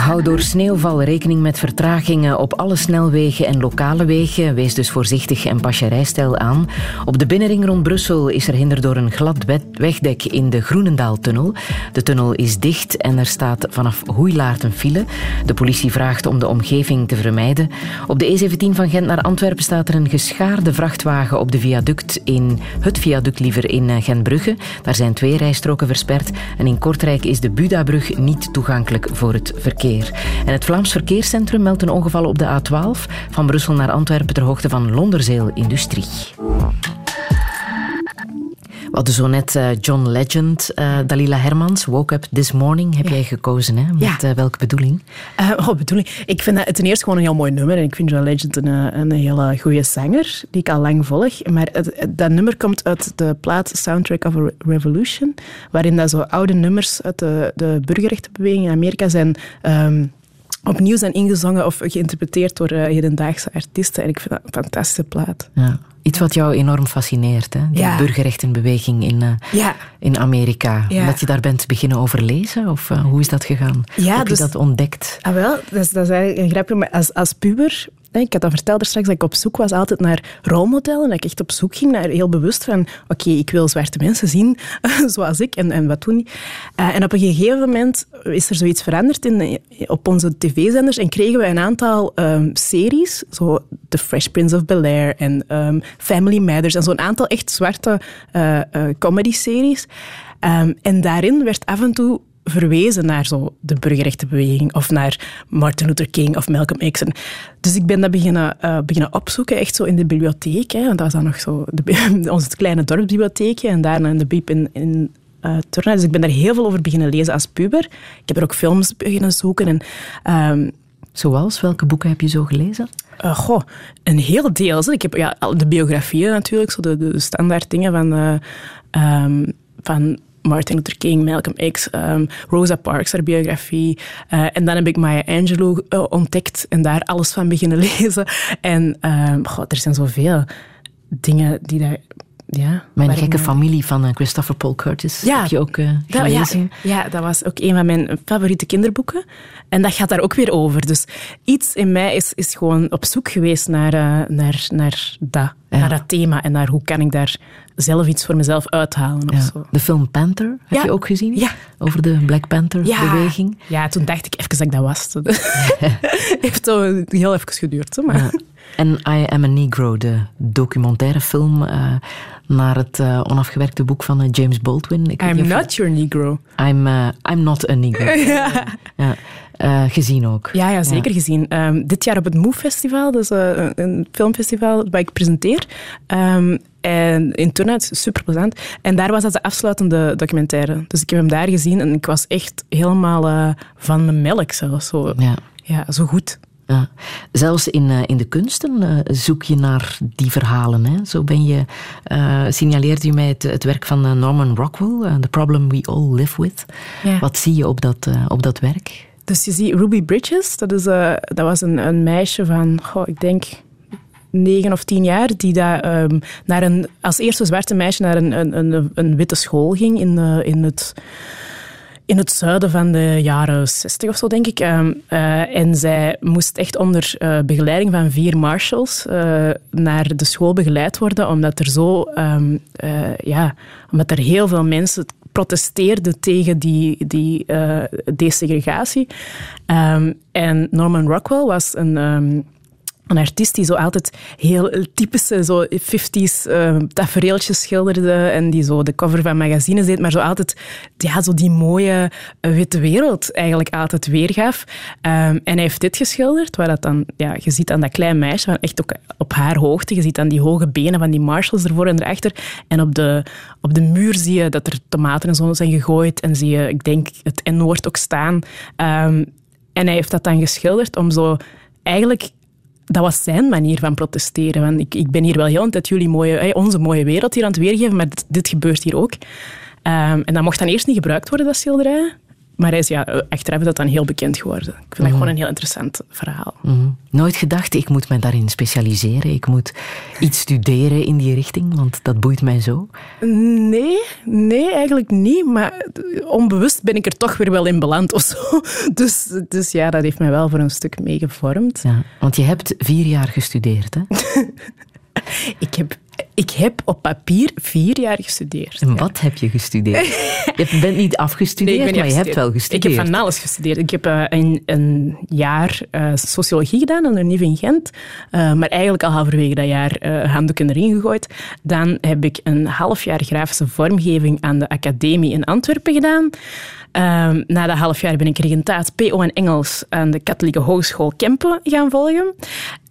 Hou door sneeuwval rekening met vertragingen op alle snelwegen en lokale wegen. Wees dus voorzichtig en pas rijstijl aan. Op de binnenring rond Brussel is er hinder door een glad wegdek in de Groenendaaltunnel. De tunnel is dicht en er staat vanaf Hoeilaart een file. De politie vraagt om de omgeving te vermijden. Op de E17 van Gent naar Antwerpen staat er een geschaarde vrachtwagen op de viaduct in het viaduct liever in eh, Gentbrugge. Daar zijn twee rijstroken versperd en in Kortrijk is de Budabrug niet toegankelijk voor het verkeer. En het Vlaams Verkeerscentrum meldt een ongeval op de A12 van Brussel naar Antwerpen ter hoogte van Londerzeel Industrie. We hadden zo net uh, John Legend, uh, Dalila Hermans, Woke Up This Morning, heb jij gekozen. Hè? Met ja. uh, welke bedoeling?
oh, bedoeling? Ik vind het ten eerste gewoon een heel mooi nummer. En ik vind John Legend een, een hele goede zanger, die ik al lang volg. Maar het, dat nummer komt uit de plaat Soundtrack of a Revolution, waarin dat zo oude nummers uit de, de burgerrechtenbeweging in Amerika zijn... Um, opnieuw zijn ingezongen of geïnterpreteerd door uh, hedendaagse artiesten. En ik vind dat een fantastische plaat.
Ja. Iets wat jou enorm fascineert, hè? die burgerrechtenbeweging in, uh, in Amerika. Ja. Dat je daar bent beginnen over lezen? Of uh, hoe is dat gegaan? Heb dus, je dat ontdekt?
Ah, wel, dat is, dat is eigenlijk een grapje. Maar als, als puber
Ik had dat verteld er straks dat ik op zoek was altijd naar rolmodellen. Dat ik echt op zoek ging naar heel bewust van oké, ik wil zwarte mensen zien [laughs] zoals ik en, en wat doen die. Uh, en op een gegeven moment is er zoiets veranderd in, op onze tv-zenders en kregen we een aantal um, series, zo The Fresh Prince of Bel-Air en um, Family Matters en zo'n aantal echt zwarte uh, comedy-series. Um, en daarin werd af en toe verwezen naar zo de burgerrechtenbeweging of naar Martin Luther King of Malcolm X. En dus ik ben dat beginnen, uh, beginnen opzoeken, echt zo in de bibliotheek. Hè, want dat was dan nog zo de, [laughs] onze kleine dorpsbibliotheekje en daarna in de biep in, in uh, Turner. Dus ik ben daar heel veel over beginnen lezen als puber. Ik heb er ook films beginnen zoeken. En, um,
Zoals? Welke boeken heb je zo gelezen?
Uh, goh, een heel deel. Ik heb ja, de biografieën natuurlijk, zo de, de standaard dingen van, uh, um, van Martin Luther King, Malcolm X, um, Rosa Parks, haar biografie. Uh, en dan heb ik Maya Angelou uh, ontdekt en daar alles van beginnen [laughs] lezen. En um, God, er zijn zoveel dingen die daar... Ja,
mijn gekke familie van uh, Christopher Paul Curtis ja, heb je ook uh, gelezen.
Dat, ja, ja, dat was ook een van mijn favoriete kinderboeken. En dat gaat daar ook weer over. Dus iets in mij is, is gewoon op zoek geweest naar, uh, naar, naar dat. Ja. Naar dat thema en naar hoe kan ik daar zelf iets voor mezelf uithalen. Of zo.
De film Panther heb je ook gezien?
Ja.
Over de Black Panther-beweging?
Ja. toen dacht ik even dat ik dat was. [laughs] Heeft zo heel even geduurd. Maar.
En I Am a Negro, de documentaire film uh, naar het uh, onafgewerkte boek van uh, James Baldwin.
Ik I'm not your Negro.
I'm, I'm not a Negro. [laughs] ja. ja. gezien ook.
Ja, ja zeker ja. gezien. Um, dit jaar op het Move Festival, dus een filmfestival waar ik presenteer. Um, en in Turnhout, super plezant. En daar was dat de afsluitende documentaire. Dus ik heb hem daar gezien en ik was echt helemaal uh, van mijn melk zelfs. Zo, ja. ja, zo goed.
Ja. Zelfs in, uh, in de kunsten uh, zoek je naar die verhalen. Hè? Zo ben je, uh, signaleerde je mij het, het werk van Norman Rockwell, The Problem We All Live With. Ja. Wat zie je op dat, op dat werk?
Dus je ziet Ruby Bridges, dat, is, dat was een, een meisje van, goh, ik denk negen of tien jaar, die daar, um, naar een, als eerste zwarte meisje naar een, een, een, een witte school ging in, in het in het zuiden van de jaren 60 of zo, denk ik. Uh, uh, en zij moest echt onder uh, begeleiding van vier marshals naar de school begeleid worden, omdat er zo, um, ja, omdat er heel veel mensen protesteerden tegen die, die desegregatie. Um, en Norman Rockwell was een een artiest die zo altijd heel typische zo 50s uh, tafereeltjes schilderde en die zo de cover van magazines deed, maar zo altijd ja, zo die mooie uh, witte wereld eigenlijk altijd weergaf. Um, en hij heeft dit geschilderd, waar dat dan, ja, je ziet aan dat klein meisje, van echt ook op haar hoogte, je ziet aan die hoge benen van die marshals ervoor en erachter. En op de, op de muur zie je dat er tomaten en zo zijn gegooid en zie je, ik denk, het N-woord ook staan. Um, en hij heeft dat dan geschilderd om zo eigenlijk dat was zijn manier van protesteren. Want ik, ik ben hier wel heel tijd jullie mooie, onze mooie wereld hier aan het weergeven, maar dit, dit gebeurt hier ook. Um, en dat mocht dan eerst niet gebruikt worden, dat schilderij. Maar hij is, ja, achteraf is dat dan heel bekend geworden. Ik vind dat mhm. gewoon een heel interessant verhaal.
Mm. Nooit gedacht, ik moet me daarin specialiseren. Ik moet iets studeren in die richting, want dat boeit mij zo.
Nee, nee, eigenlijk niet. Maar onbewust ben ik er toch weer wel in beland of zo. [laughs] Dus, dus ja, dat heeft mij wel voor een stuk meegevormd.
Ja, want je hebt vier jaar gestudeerd, hè? [laughs]
ik heb ik heb op papier vier jaar gestudeerd.
En wat heb je gestudeerd? [laughs] je bent niet afgestudeerd, nee, maar je hebt wel gestudeerd.
Ik heb van alles gestudeerd. Ik heb uh, een, een, jaar uh, sociologie gedaan aan de UNIF in Gent. Uh, maar eigenlijk al halverwege dat jaar handdoeken erin gegooid. Dan heb ik een half jaar grafische vormgeving aan de academie in Antwerpen gedaan. na dat half jaar ben ik regentaat PO en Engels aan de Katholieke Hogeschool Kempen gaan volgen.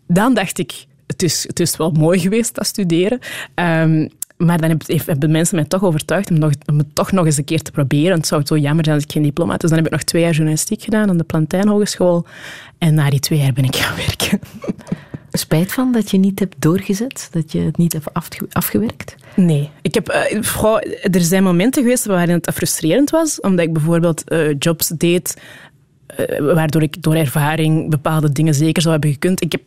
Dan dacht ik, het is, het is wel mooi geweest, dat studeren. Um, maar dan hebben mensen mij toch overtuigd om, nog, om het toch nog eens een keer te proberen. Het zou zo jammer zijn als ik geen diploma had. Dus dan heb ik nog twee jaar journalistiek gedaan aan de Plantijn Hogeschool. En na die twee jaar ben ik gaan werken. [laughs]
Spijt van dat je niet hebt doorgezet? Dat je het niet hebt afgewerkt?
Nee. Ik heb, uh, er zijn momenten geweest waarin het frustrerend was. Omdat ik bijvoorbeeld uh, jobs deed waardoor ik door ervaring bepaalde dingen zeker zou hebben gekund. Ik heb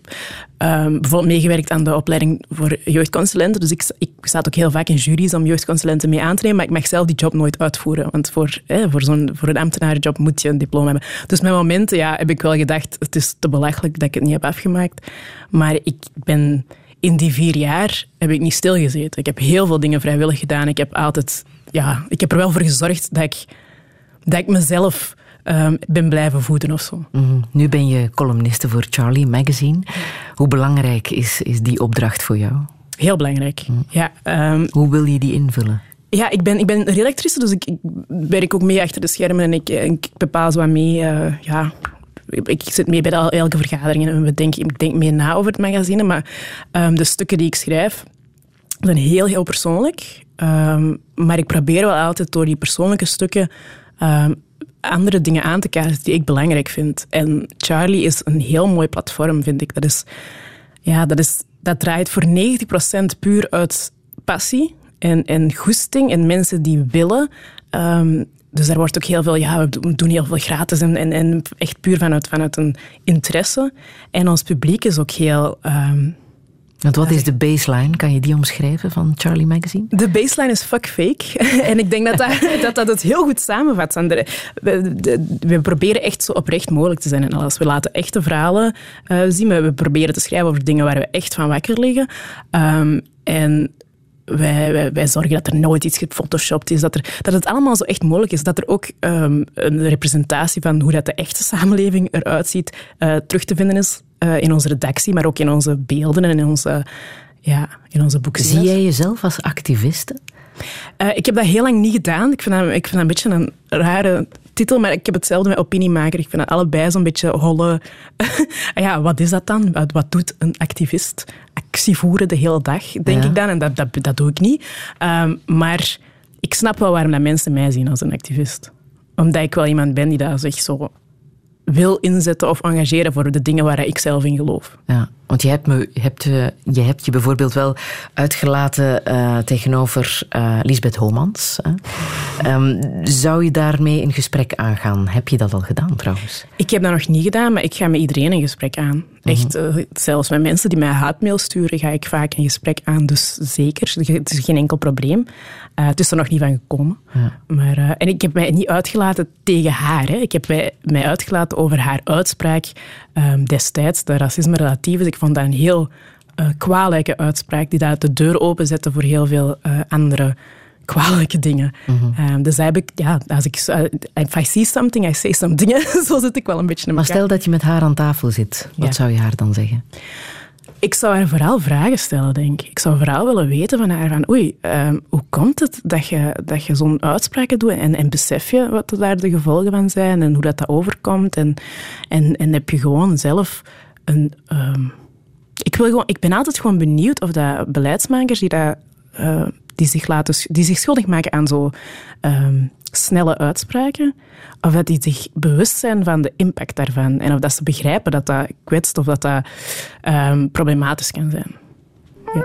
ehm, bijvoorbeeld meegewerkt aan de opleiding voor jeugdconsulenten. Dus ik, ik sta ook heel vaak in juries om jeugdconsulenten mee aan te nemen. Maar ik mag zelf die job nooit uitvoeren. Want voor, voor, zo'n, voor een ambtenarenjob moet je een diploma hebben. Dus met momenten ja, heb ik wel gedacht, het is te belachelijk dat ik het niet heb afgemaakt. Maar ik ben in die vier jaar heb ik niet stilgezeten. Ik heb heel veel dingen vrijwillig gedaan. Ik heb altijd, ja, ik heb er wel voor gezorgd dat ik, dat ik mezelf um, ben blijven voeden of zo.
Mhm. Nu ben je columniste voor Charlie Magazine. Hoe belangrijk is, is die opdracht voor jou?
Heel belangrijk, mhm. ja.
Um, Hoe wil je die invullen?
Ja, ik ben, ik ben redactrice, dus ik, ik werk ook mee achter de schermen en ik, ik bepaal zo wat mee uh, ja, ik zit mee bij elke vergadering en we denken, ik denk mee na over het magazine, maar um, de stukken die ik schrijf zijn heel, heel persoonlijk. Um, maar ik probeer wel altijd door die persoonlijke stukken um, andere dingen aan te kaarten die ik belangrijk vind. En Charlie is een heel mooi platform, vind ik. Dat, is, ja, dat, is, dat draait voor 90% puur uit passie en, en goesting en mensen die willen. Um, dus daar wordt ook heel veel, ja, we doen heel veel gratis en, en, echt puur vanuit, vanuit een interesse. En ons publiek is ook heel. Um,
want wat is de baseline? Kan je die omschrijven van Charlie Magazine?
De baseline is fuck fake. [laughs] en ik denk dat dat, [laughs] dat, dat het heel goed samenvat. We, we, proberen echt zo oprecht mogelijk te zijn en alles. We laten echte verhalen uh, zien. We, proberen te schrijven over dingen waar we echt van wakker liggen. Um, en wij, wij, zorgen dat er nooit iets gefotoshopt is, dat, er, dat het allemaal zo echt mogelijk is. Dat er ook um, een representatie van hoe dat de echte samenleving eruit ziet uh, terug te vinden is uh, in onze redactie, maar ook in onze beelden en in onze, ja, in onze boeken.
Zie jij jezelf als activiste?
Uh, ik heb dat heel lang niet gedaan. Ik vind dat, ik vind dat een beetje een rare titel, maar ik heb hetzelfde met opiniemaker. Ik vind dat allebei zo'n beetje holle... [laughs] ja, wat is dat dan? Wat, wat doet een activist? actie voeren de hele dag, denk ik dan. En dat, dat, dat doe ik niet. Um, maar ik snap wel waarom dat mensen mij zien als een activist. Omdat ik wel iemand ben die daar zich zo wil inzetten of engageren voor de dingen waar ik zelf in geloof.
Ja, want je hebt, me, hebt, uh, je, hebt je bijvoorbeeld wel uitgelaten uh, tegenover uh, Lisbeth Homans. Um, zou je daarmee een gesprek aangaan? Heb je dat al gedaan trouwens?
Ik heb dat nog niet gedaan, maar ik ga met iedereen een gesprek aan. Echt, uh, zelfs met mensen die mij haatmail sturen, ga ik vaak een gesprek aan. Dus zeker, het is geen enkel probleem. Uh, het is er nog niet van gekomen. Ja. Maar, uh, en ik heb mij niet uitgelaten tegen haar. Hè. Ik heb mij, mij uitgelaten over haar uitspraak um, destijds, de racisme-relatief. Ik vond dat een heel kwalijke uitspraak, die daar de deur openzette voor heel veel andere kwalijke dingen. Mm -hmm. dus heb ik, ja, als ik, uh, if I see something, I say something. [laughs] Zo zit ik wel een beetje in
Maar stel dat je met haar aan tafel zit, wat zou je haar dan zeggen?
Ik zou haar vooral vragen stellen, denk ik. Ik zou vooral willen weten van haar van, oei, uh, hoe komt het dat je, dat je zo'n uitspraken doet en, en besef je wat daar de gevolgen van zijn en hoe dat, dat overkomt en, en, en heb je gewoon zelf een... Uh, ik, wil gewoon, ik ben altijd gewoon benieuwd of dat beleidsmakers die dat uh, die zich, laten, die zich schuldig maken aan zo um, snelle uitspraken, of dat die zich bewust zijn van de impact daarvan en of dat ze begrijpen dat dat kwetst of dat dat um, problematisch kan zijn. Ja.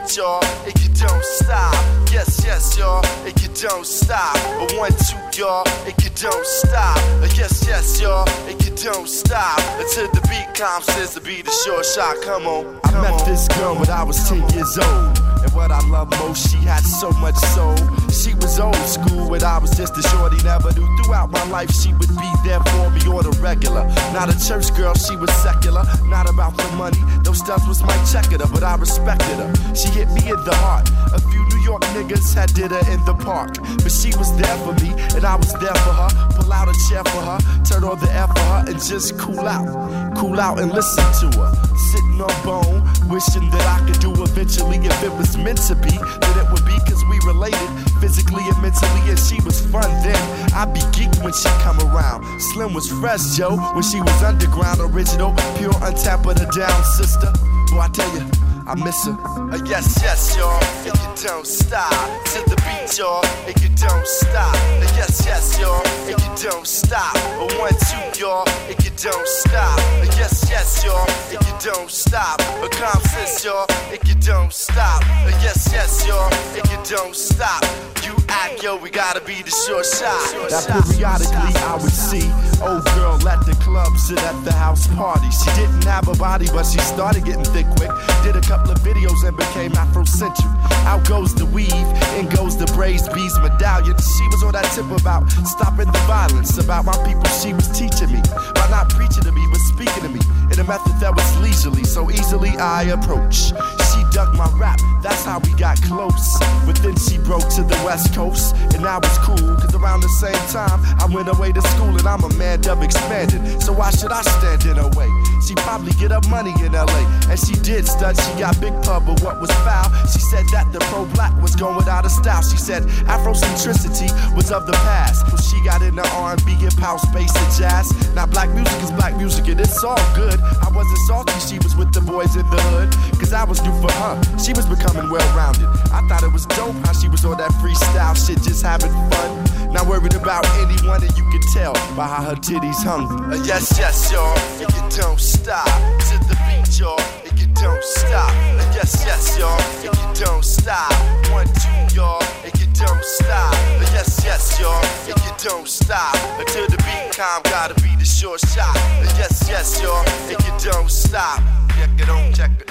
Beat, y'all, and you don't stop. Yes, yes, y'all, and you don't stop. A one, two, y'all, and you don't stop. Uh, yes, yes, y'all, and you don't stop until the beat comes. Says to be the short shot. Come on. I met on. this girl when I was 10 years old. And what I love most, she had so much soul. She was old school when I was just a shorty. Never knew throughout my life she would be there for me on a regular. Not a church girl, she was secular. Not about the money. Those stuff was my checker, but I respected her. She hit me in the heart. A few New York niggas had did her in the park. But she was there for me, and I was there for her. Pull out a chair for her, turn on the air for her, and just cool out. Cool out and listen to her. Sitting on bone, wishing that I could do eventually. If it was meant to be, that it would be cause we related physically and mentally, and she was fun then. I'd be geeked when she come around. Slim was fresh, Joe, when she was underground, original, pure, untapped, but a down sister. Boy, I tell you. I miss her. Uh, yes, yes, y'all, and you don't stop. To the beat, y'all, and you don't stop. Uh, yes, yes, y'all, and you don't stop. Uh, one, two, y'all, and you don't stop. Uh, yes, yes, y'all, and you don't stop. A sense, y'all, and you don't stop. Uh, yes, yes, y'all, and you don't stop. You
act, yo, we gotta be the short shot. Now periodically I would see old girl at the club sit at the house party. She didn't have a body, but she started getting thick quick. Did a couple of videos and became Afrocentric. Out goes the weave, in goes the braids, bees medallion. She was on that tip about stopping the violence, about my people. She was teaching me by not preaching to me, but speaking to me in a method that was leisurely, so easily I approach. She dug my rap, that's how we got close. But then she broke to the west coast, and I was cool, cause around the same time I went away to school, and I'm a man dub expanded. So why should I stand in her way? She probably get up money in LA, and she did stud. She got big pub, but what was foul? She said that the pro black was going out of style. She said Afrocentricity was of the past. So she got into R&B, hip house, bass, and jazz. Now black music is black music, and it's all good. I wasn't salty, she was with the boys in the hood, cause I was new for her. She was becoming well rounded. I thought it was dope how she was on that freestyle shit, just having fun. Not worried about anyone, and you could tell by how her titties hung. Uh, yes, yes, y'all, and you don't stop to the beat, y'all, and you don't stop. Uh, yes, yes, y'all, and you don't stop. One, two, y'all, and you don't stop. Uh, yes, yes, y'all, and you don't stop until the beat calm. Gotta be the short shot. Uh, yes, yes, y'all, and you don't stop. Check it on, check it.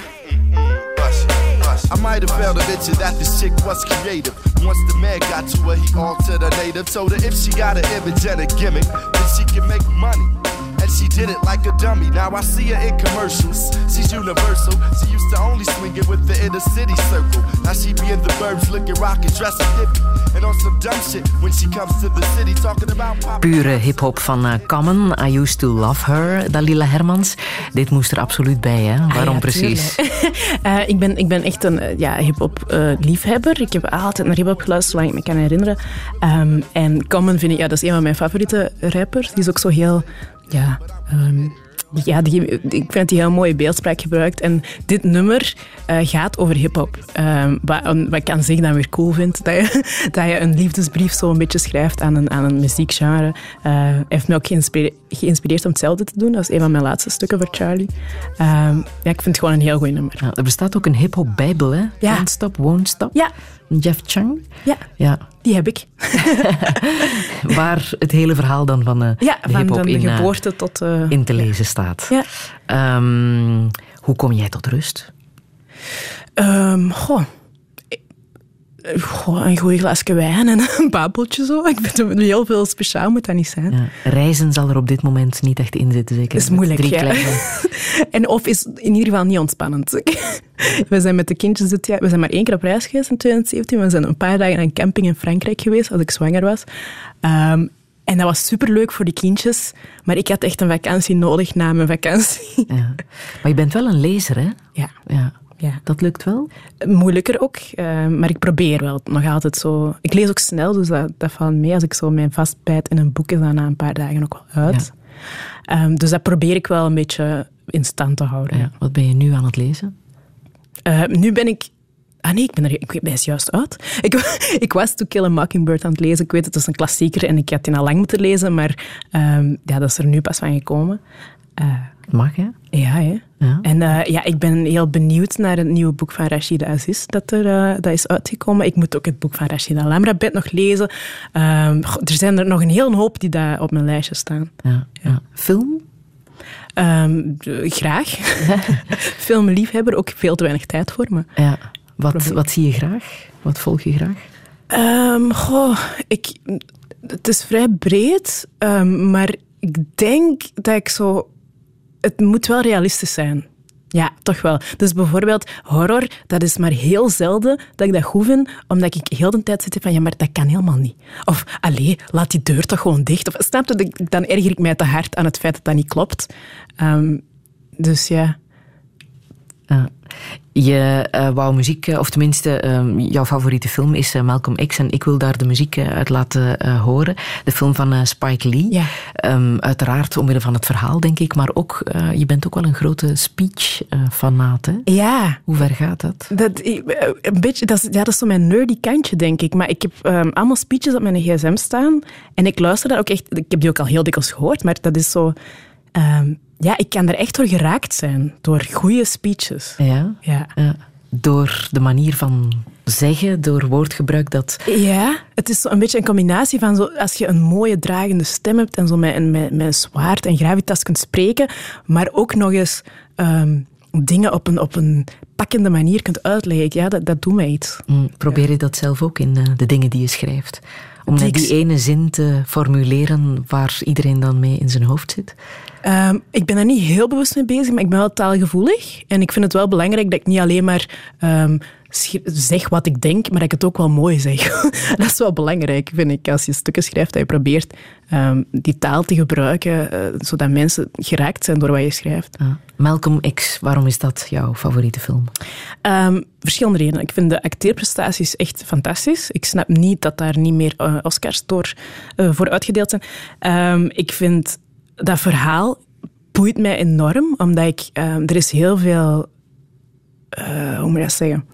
I might have failed to mention that this chick was creative. Once the man got to her, he altered her native. Told her if she got an image and a gimmick, then she can make money. She did it like a dummy. Now I see her in commercials. She's universal. She used to only swing it with the inner city circle. Now she be in the burbs looking rockin', dressing hippie. And on some dumb shit when she comes to the city talking about pop.
Pure hip-hop van uh, Common. I used to love her, Dalila Hermans. Dit moest er absoluut bij, hè? Waarom
Ah, ja,
precies? [laughs]
Eh, ik, ben, ik ben echt een eh, ja, hip-hop eh, liefhebber. Ik heb altijd naar hip-hop geluisterd, zolang ik me kan herinneren. Ehm, en Common vind ik, ja, dat is een van mijn favoriete rappers. Die is ook zo heel, ja, ehm, ja die, ik vind hij heel mooie beeldspraak gebruikt. En dit nummer eh, gaat over hip-hop. Ehm, wat, wat ik aan zich dan weer cool vind. [laughs] Dat je, dat je een liefdesbrief zo een beetje schrijft aan een, aan een muziekgenre. Eh, Hij heeft me ook geïnspire- geïnspireerd om hetzelfde te doen. Dat is een van mijn laatste stukken voor Charlie. Ehm, ja, ik vind het gewoon een heel goed nummer.
Ja, er bestaat ook een hip-hop bijbel, hè?
Ja.
Can't Stop, Won't Stop.
Ja,
Jeff Chang.
ja,
Ja,
die heb ik. [laughs]
waar het hele verhaal dan van, eh
Ja,
de
van
hip-hop
de
in, eh,
geboorte tot... eh,
in te lezen staat.
Ja.
Ehm, hoe kom jij tot rust?
Ehm, goh. Eh, Goh, een goeie glaasje wijn en [laughs] een babbeltje zo. Ik vind heel veel speciaal, moet dat niet zijn.
Ja, reizen zal er op dit moment niet echt in zitten, zeker?
Dat is moeilijk,
Drie
ja.
kleine. [laughs]
En of is in ieder geval niet ontspannend. [laughs] We zijn met de kindjes dit jaar... We zijn maar één keer op reis geweest in 2017. We zijn een paar dagen aan een camping in Frankrijk geweest, als ik zwanger was. Ehm, en dat was superleuk voor die kindjes. Maar ik had echt een vakantie nodig na mijn vakantie.
Ja. Maar je bent wel een lezer, hè?
Ja,
Ja.
Ja.
Dat lukt wel?
Moeilijker ook, eh, maar ik probeer wel nog altijd zo. Ik lees ook snel, dus dat, dat valt mee. Als ik zo mijn vastbijt in een boek, is dat na een paar dagen ook wel uit. Ehm, dus dat probeer ik wel een beetje in stand te houden.
Ja. Wat ben je nu aan het lezen?
Eh, nu ben ik... Ah nee, ik ben, er, ik ben is juist uit. [laughs] Ik, ik was To Kill a Mockingbird aan het lezen. Ik weet, het is een klassieker en ik had die al lang moeten lezen, maar ehm, ja, dat is er nu pas van gekomen. Eh,
Mag, hè?
ja, hè.
Ja.
En eh, ja, ik ben heel benieuwd naar het nieuwe boek van Rashida Aziz dat, er, eh, dat is uitgekomen. Ik moet ook het boek van Rashida Lamrabet nog lezen. Ehm, goh, er zijn er nog een hele hoop die daar op mijn lijstje staan.
Ja. ja. Film?
Ehm, d- graag. [laughs] Filmliefhebber, ook veel te weinig tijd voor me.
Ja. Wat,
Probeer.
wat zie je graag? Wat volg je graag?
Ehm, goh, ik, het is vrij breed, maar ik denk dat ik zo... Het moet wel realistisch zijn. Ja, toch wel. Dus bijvoorbeeld horror, dat is maar heel zelden dat ik dat goed omdat ik heel de tijd zit van, ja, maar dat kan helemaal niet. Of, allee, laat die deur toch gewoon dicht. Of, snap Dan- erger ik mij te hard aan het feit dat dat niet klopt. Ehm, dus. Ja.
Je eh, wou muziek, eh, of tenminste, ehm, jouw favoriete film is eh, Malcolm X en ik wil daar de muziek uit laten horen. De film van Spike Lee.
Ja.
Ehm, uiteraard omwille van het verhaal, denk ik, maar ook, je bent ook wel een grote speech-fanaat.
Ja,
Hoe ver gaat dat?
Dat, een beetje, dat, is, ja, dat is zo mijn nerdy kantje, denk ik. Maar ik heb ehm, allemaal speeches op mijn gsm staan. En ik luister daar ook echt... Ik heb die ook al heel dikwijls gehoord, maar dat is zo... ja, ik kan er echt door geraakt zijn. Door goede speeches.
Ja?
Ja.
Ja. Door de manier van zeggen door woordgebruik dat...
Ja, het is een beetje een combinatie van zo, als je een mooie dragende stem hebt en zo met, met, met zwaard en gravitas kunt spreken, maar ook nog eens ehm, dingen op een, op een pakkende manier kunt uitleggen. Ja, dat, dat doet mij iets.
Mm, probeer je dat zelf ook in uh, de dingen die je schrijft? Om net die ene zin te formuleren waar iedereen dan mee in zijn hoofd zit?
Um, ik ben er niet heel bewust mee bezig, maar ik ben wel taalgevoelig. En ik vind het wel belangrijk dat ik niet alleen maar um, zeg wat ik denk, maar dat ik het ook wel mooi zeg. [laughs] dat is wel belangrijk, vind ik, als je stukken schrijft, dat je probeert um, die taal te gebruiken, uh, zodat mensen geraakt zijn door wat je schrijft.
Ah. Malcolm X, waarom is dat jouw favoriete film?
Um, verschillende redenen. Ik vind de acteerprestaties echt fantastisch. Ik snap niet dat daar niet meer uh, Oscars door, uh, voor uitgedeeld zijn. Um, ik vind dat verhaal boeit mij enorm, omdat ik, er is heel veel uh, hoe moet je dat zeggen?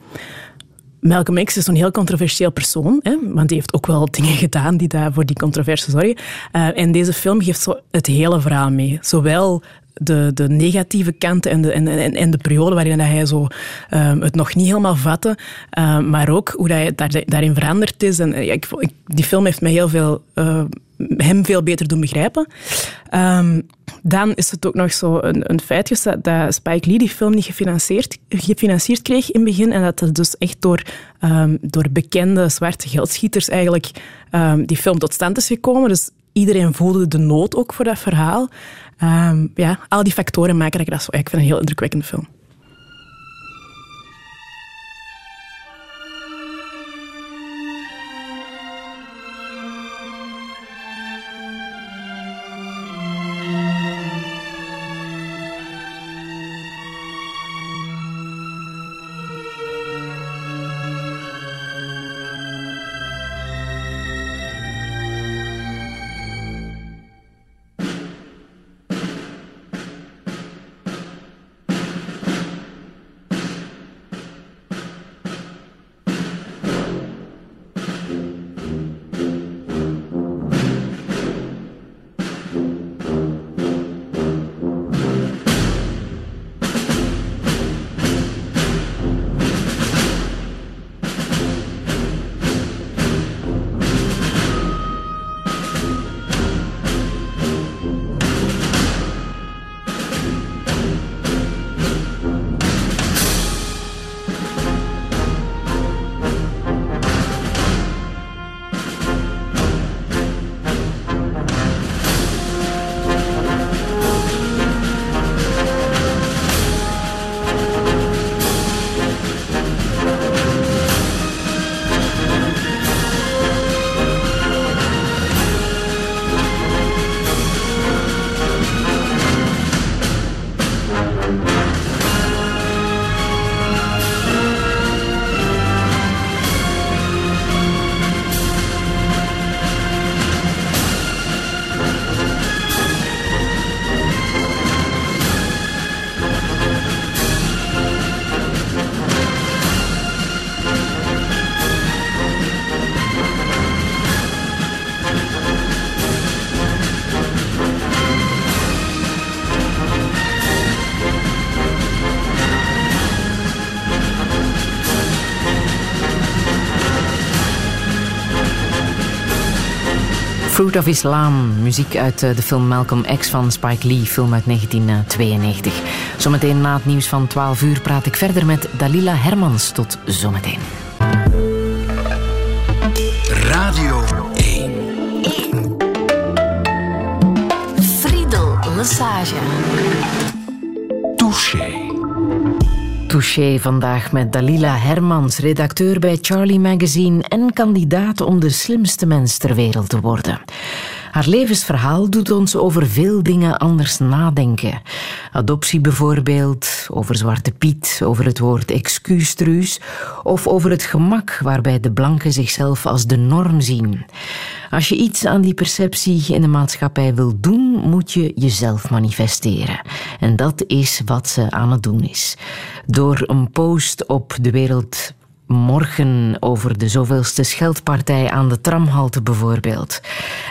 Malcolm X is zo'n heel controversieel persoon, hè, want die heeft ook wel dingen [laughs] gedaan die daar voor die controverse zorgen. Uh, en deze film geeft zo het hele verhaal mee. Zowel de, de negatieve kanten en de, en, en, de periode waarin hij zo, um, het nog niet helemaal vatte, uh, maar ook hoe hij daar, daarin veranderd is. En, ja, ik, die film heeft mij heel veel, uh, hem veel beter doen begrijpen. Um, dan is het ook nog zo een, een dat Spike Lee die film niet gefinancierd, gefinancierd kreeg in het begin en dat het dus echt door, door bekende zwarte geldschieters eigenlijk die film tot stand is gekomen. Dus iedereen voelde de nood ook voor dat verhaal. Um, ja, al die factoren maken dat ik dat zo... Ik vind een heel indrukwekkende film.
Fruit of Islam, muziek uit eh, de film Malcolm X van Spike Lee, film uit 1992. Zometeen na het nieuws van 12 uur praat ik verder met Dalila Hermans. Tot zometeen.
Radio 1.
1. Friedel Massage.
Touché.
Touché vandaag met Dalila Hermans, redacteur bij Charlie Magazine en kandidaat om de slimste mens ter wereld te worden. Haar levensverhaal doet ons over veel dingen anders nadenken. Adoptie bijvoorbeeld, over Zwarte Piet, over het woord excuustruus of over het gemak waarbij de blanken zichzelf als de norm zien. Als je iets aan die perceptie in de maatschappij wil doen, moet je jezelf manifesteren. En dat is wat ze aan het doen is. Door een post op de wereld morgen over de zoveelste scheldpartij aan de tramhalte bijvoorbeeld.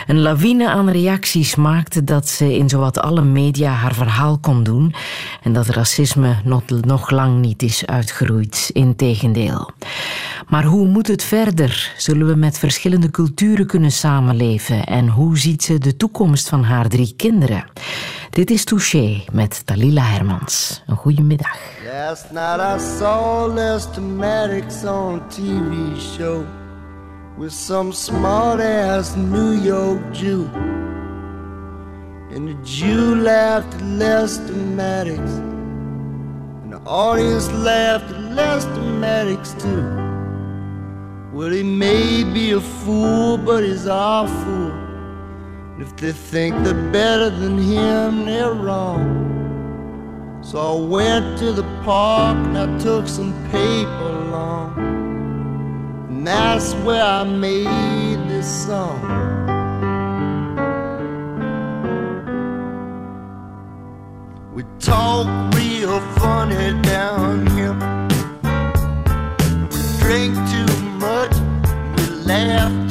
Een lawine aan reacties maakte dat ze in zowat alle media haar verhaal kon doen en dat racisme nog, nog lang niet is uitgeroeid. Integendeel. Maar hoe moet het verder? Zullen we met verschillende culturen kunnen samenleven? En hoe ziet ze de toekomst van haar drie kinderen? Dit is Touché met Dalila Hermans. Een goede middag.
Last night I saw Lester Maddox on a TV show with some smart ass New York Jew. And the Jew laughed at Lester Maddox, and the audience laughed at Lester Maddox too. Well, he may be a fool, but he's our fool. If they think they're better than him, they're wrong. So I went to the park and I took some paper along. And that's where I made this song. We talk real funny down here. We drink too much, we laugh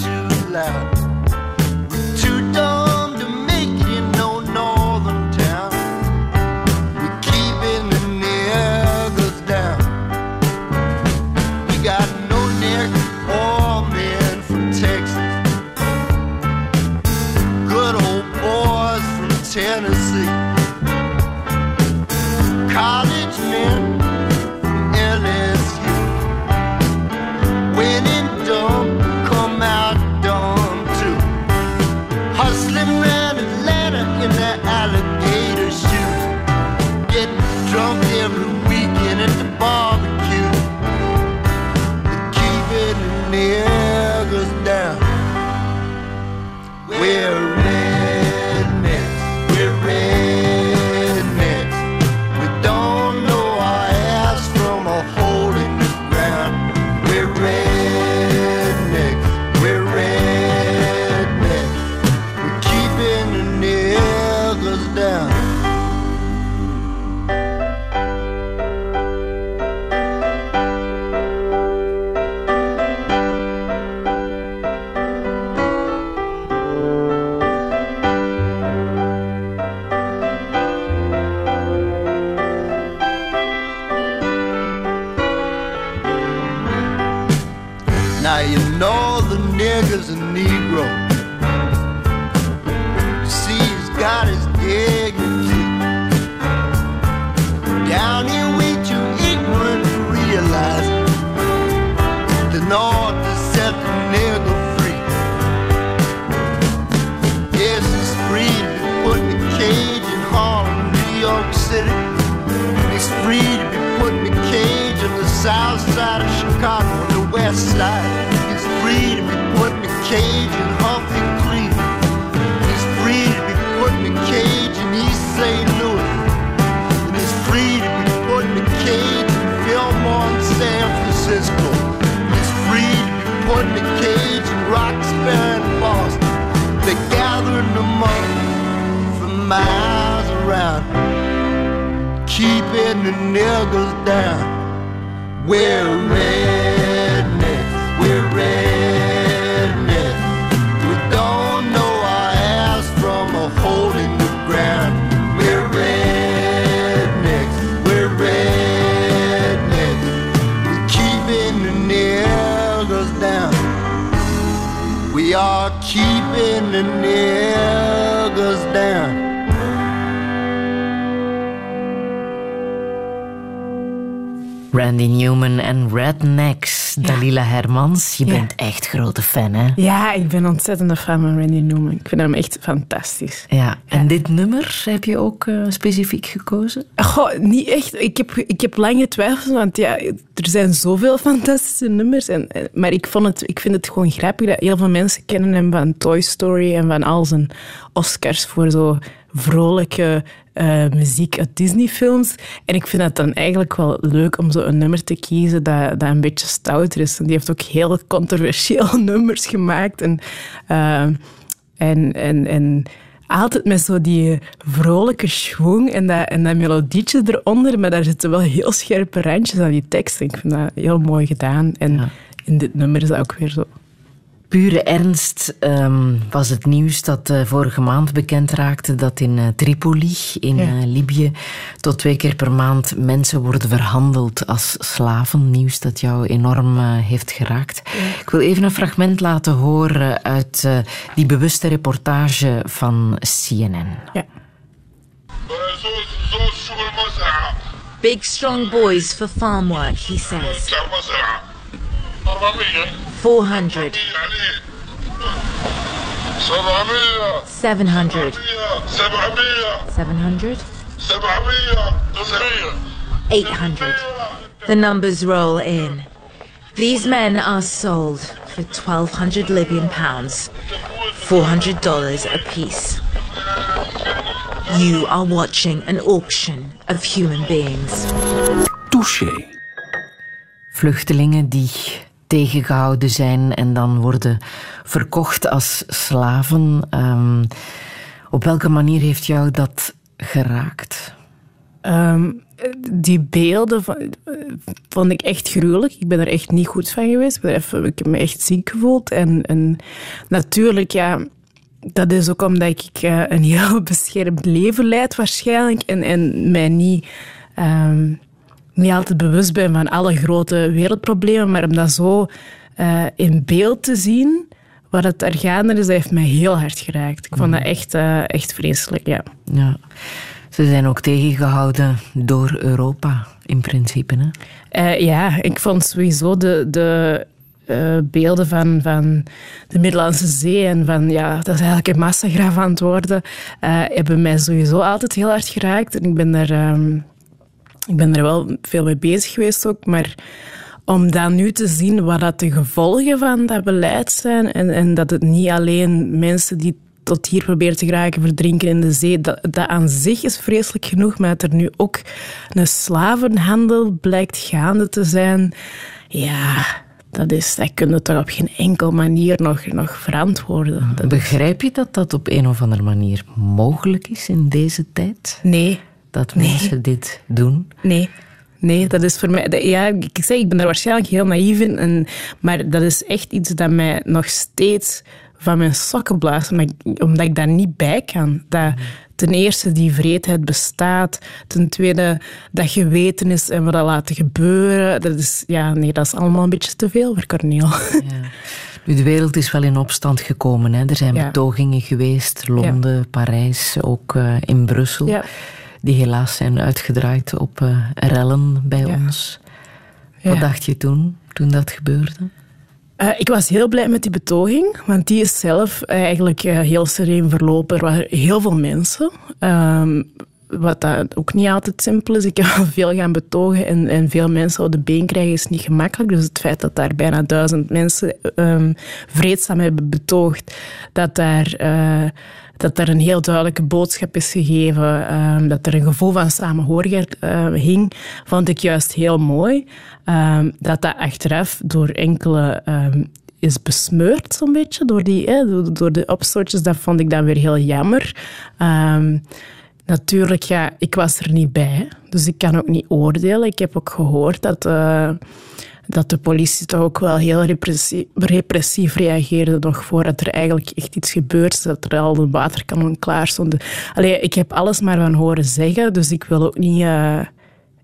je bent echt grote fan, hè?
Ja, ik ben ontzettend fan van Randy Newman. Ik vind hem echt fantastisch.
Ja, en dit nummer heb je ook uh, specifiek gekozen?
Goh, niet echt. Ik heb, ik heb lang getwijfeld, want ja, er zijn zoveel [laughs] fantastische nummers. En, maar ik, vond het, ik vind het gewoon grappig dat heel veel mensen kennen hem van Toy Story en van al zijn Oscars voor zo vrolijke uh, muziek uit Disney-films. En ik vind het dan eigenlijk wel leuk om zo een nummer te kiezen dat, dat een beetje stouter is. En die heeft ook heel controversieel [laughs] nummers gemaakt. En, uh, en, en, en altijd met zo die vrolijke schwung en dat, en dat melodietje eronder, maar daar zitten wel heel scherpe randjes aan die tekst. Ik vind dat heel mooi gedaan. En in dit nummer is dat ook weer zo
pure ernst um, was het nieuws dat uh, vorige maand bekend raakte dat in uh, Tripoli, in ja. uh, Libië, tot twee keer per maand mensen worden verhandeld als slaven. Nieuws dat jou enorm heeft geraakt. Ja. Ik wil even een fragment laten horen uit die bewuste reportage van CNN. Ja.
Big strong boys for farm work, he says. 400. 700. 700. 800. The numbers roll in. These men are sold for 1,200 Libyan pounds, $400 apiece. You are watching an auction of human beings.
Touché.
Vluchtelingen die tegengehouden zijn en dan worden verkocht als slaven. Um, op welke manier heeft jou dat geraakt?
Um, die beelden vond ik echt gruwelijk. Ik ben er echt niet goed van geweest. Ik, ik heb me echt ziek gevoeld. En, en natuurlijk, ja, dat is ook omdat ik uh, een heel [laughs] beschermd leven leid waarschijnlijk. En, en mij niet... Um, niet altijd bewust ben van alle grote wereldproblemen, maar om dat zo uh, in beeld te zien, wat het er gaande is, dat heeft mij heel hard geraakt. Ik vond dat mhm. echt, uh, echt vreselijk, ja.
ja. Ze zijn ook tegengehouden door Europa, in principe. Hè?
Uh, ja, ik vond sowieso de, de uh, beelden van, van de Middellandse Zee en van, ja, dat is eigenlijk een massagraaf aan het worden, hebben mij sowieso altijd heel hard geraakt. En ik ben er... Um, ik ben er wel veel mee bezig geweest ook, maar om dan nu te zien wat dat de gevolgen van dat beleid zijn en, en dat het niet alleen mensen die tot hier proberen te geraken verdrinken in de zee, dat, dat aan zich is vreselijk genoeg, maar dat er nu ook een slavenhandel blijkt gaande te zijn, ja, dat, is, dat kun je toch op geen enkel manier nog, nog verantwoorden.
Begrijp je dat dat op een of andere manier mogelijk is in deze tijd?
Nee
dat mensen dit doen?
Nee. Nee, dat is voor mij... Ja, ik zeg, ik ben er waarschijnlijk heel naïef in. En, maar dat is echt iets dat mij nog steeds van mijn sokken blaast. Omdat ik daar niet bij kan. Dat ten eerste die vreedheid bestaat. Ten tweede dat geweten is en we dat laten gebeuren. Dat is, ja, nee, dat is allemaal een beetje te veel voor Corneel. Ja.
Nu, de wereld is wel in opstand gekomen. Hè. Er zijn betogingen geweest. Londen, ja. Parijs, ook uh, in Brussel. Ja die helaas zijn uitgedraaid op uh, rellen bij ons. Wat dacht je toen, toen dat gebeurde?
Uh, ik was heel blij met die betoging, want die is zelf eigenlijk uh, heel sereen verlopen. Er waren heel veel mensen. Um, wat dat ook niet altijd simpel is. Ik heb al veel gaan betogen en, en veel mensen op de been krijgen is niet gemakkelijk. Dus het feit dat daar bijna duizend mensen um, vreedzaam hebben betoogd, dat daar... Uh, dat er een heel duidelijke boodschap is gegeven, um, dat er een gevoel van samenhorigheid uh, hing, vond ik juist heel mooi. Um, dat dat achteraf door enkele is besmeurd, zo'n beetje, door, die, eh, door, de opstootjes. Dat vond ik dan weer heel jammer. natuurlijk, ja, ik was er niet bij, dus ik kan ook niet oordelen. Ik heb ook gehoord dat... Uh, dat de politie toch ook wel heel repressief, reageerde nog voordat er eigenlijk echt iets gebeurt, dat er al de waterkanon klaar stonden. Allee, ik heb alles maar van horen zeggen, dus ik wil ook niet... Uh,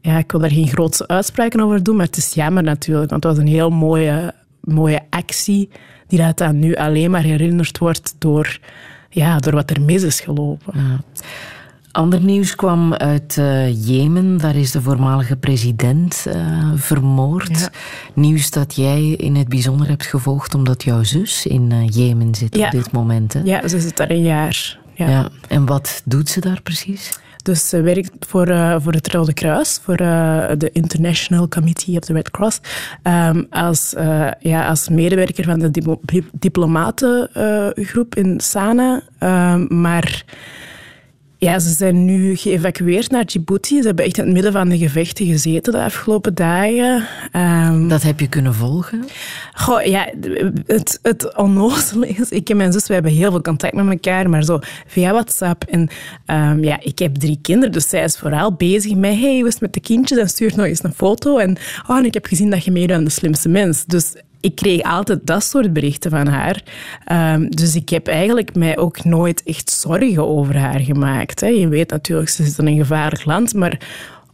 ja, ik wil daar geen grootse uitspraken over doen, maar het is jammer natuurlijk, want het was een heel mooie, mooie actie die dat dan nu alleen maar herinnerd wordt door, ja, door wat er mis is gelopen.
Ander nieuws kwam uit uh, Jemen. Daar is de voormalige president uh, vermoord. Nieuws dat jij in het bijzonder hebt gevolgd omdat jouw zus in uh, Jemen zit op dit moment. Hè?
Ja, ze zit daar een jaar. Ja. ja.
En wat doet ze daar precies?
Dus ze werkt voor, uh, voor het Rode Kruis, voor uh, de International Committee of the Red Cross, um, als, uh, ja, als medewerker van de dip diplomatengroep in Sana. Um, maar Ja, ze zijn nu geëvacueerd naar Djibouti. Ze hebben echt in het midden van de gevechten gezeten de afgelopen dagen. Um,
dat heb je kunnen volgen?
Goh, ja, het, het onnozele is... Ik en mijn zus, we hebben heel veel contact met elkaar, maar zo via WhatsApp. En um, ja, ik heb drie kinderen, dus zij is vooral bezig met... Hey, hoe is het met de kindjes? En stuurt nog eens een foto. En, oh, en ik heb gezien dat je meedoet aan De Slimste Mens. Dus ik kreeg altijd dat soort berichten van haar. Um, dus ik heb eigenlijk mij ook nooit echt zorgen over haar gemaakt. Hè. Je weet natuurlijk, ze zit in een gevaarlijk land, maar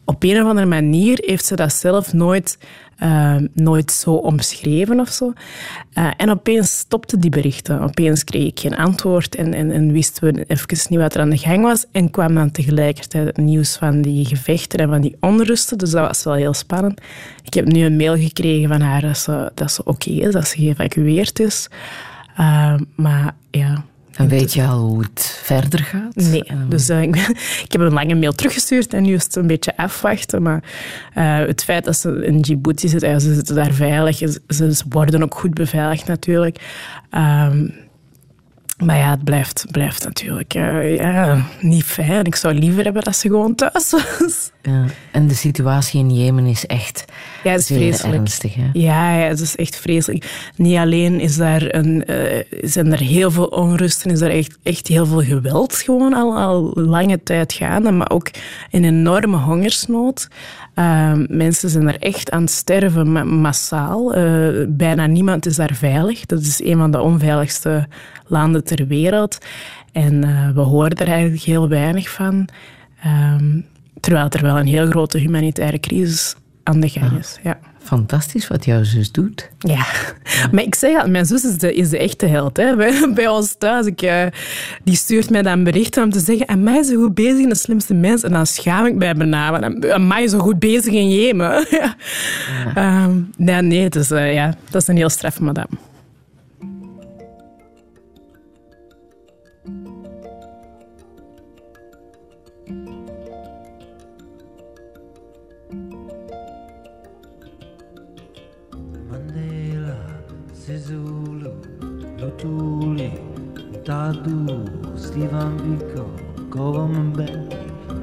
op een of andere manier heeft ze dat zelf nooit uh, nooit zo omschreven of zo. Uh, en opeens stopten die berichten. Opeens kreeg ik geen antwoord en, en, en, wisten we even niet wat er aan de gang was. En kwam dan tegelijkertijd het nieuws van die gevechten en van die onrusten. Dus dat was wel heel spannend. Ik heb nu een mail gekregen van haar dat ze, dat ze oké is, dat ze geëvacueerd is. Uh, maar ja,
en weet je al hoe het verder gaat?
Nee. Ehm, dus uh, ik, [laughs] ik, heb een lange mail teruggestuurd en nu is het een beetje afwachten. Maar uh, het feit dat ze in Djibouti zitten, ze zitten daar veilig. Ze, ze worden ook goed beveiligd natuurlijk. Um, maar ja, het blijft, blijft natuurlijk uh, ja, niet fijn. Ik zou liever hebben dat ze gewoon thuis was.
Ja. En de situatie in Jemen is echt ja, het is vreselijk. ernstig. Hè?
Ja, ja, het is echt vreselijk. Niet alleen is daar een, uh, zijn er heel veel onrusten, is er echt, echt heel veel geweld gewoon al, al lange tijd gaande, maar ook een enorme hongersnood. Uh, mensen zijn er echt aan het sterven, massaal. Uh, bijna niemand is daar veilig. Dat is een van de onveiligste landen ter wereld. En uh, we horen er eigenlijk heel weinig van. Um, terwijl er wel een heel grote humanitaire crisis aan de gang is. Ja.
Fantastisch wat jouw zus doet.
Ja, maar ik zeg al, mijn zus is de, is de echte held. Hè. Bij, bij ons thuis, ik, uh, die stuurt mij dan berichten om te zeggen en mij is zo goed bezig in de slimste mens. En dan schaam ik mij bijna, want mij is zo goed bezig in Jemen. [laughs] ja. ja. Um, nee, nee, is, uh, ja, dat is een heel straf madame.
Tuli, Tadu, Stephen Biko, Government Bank,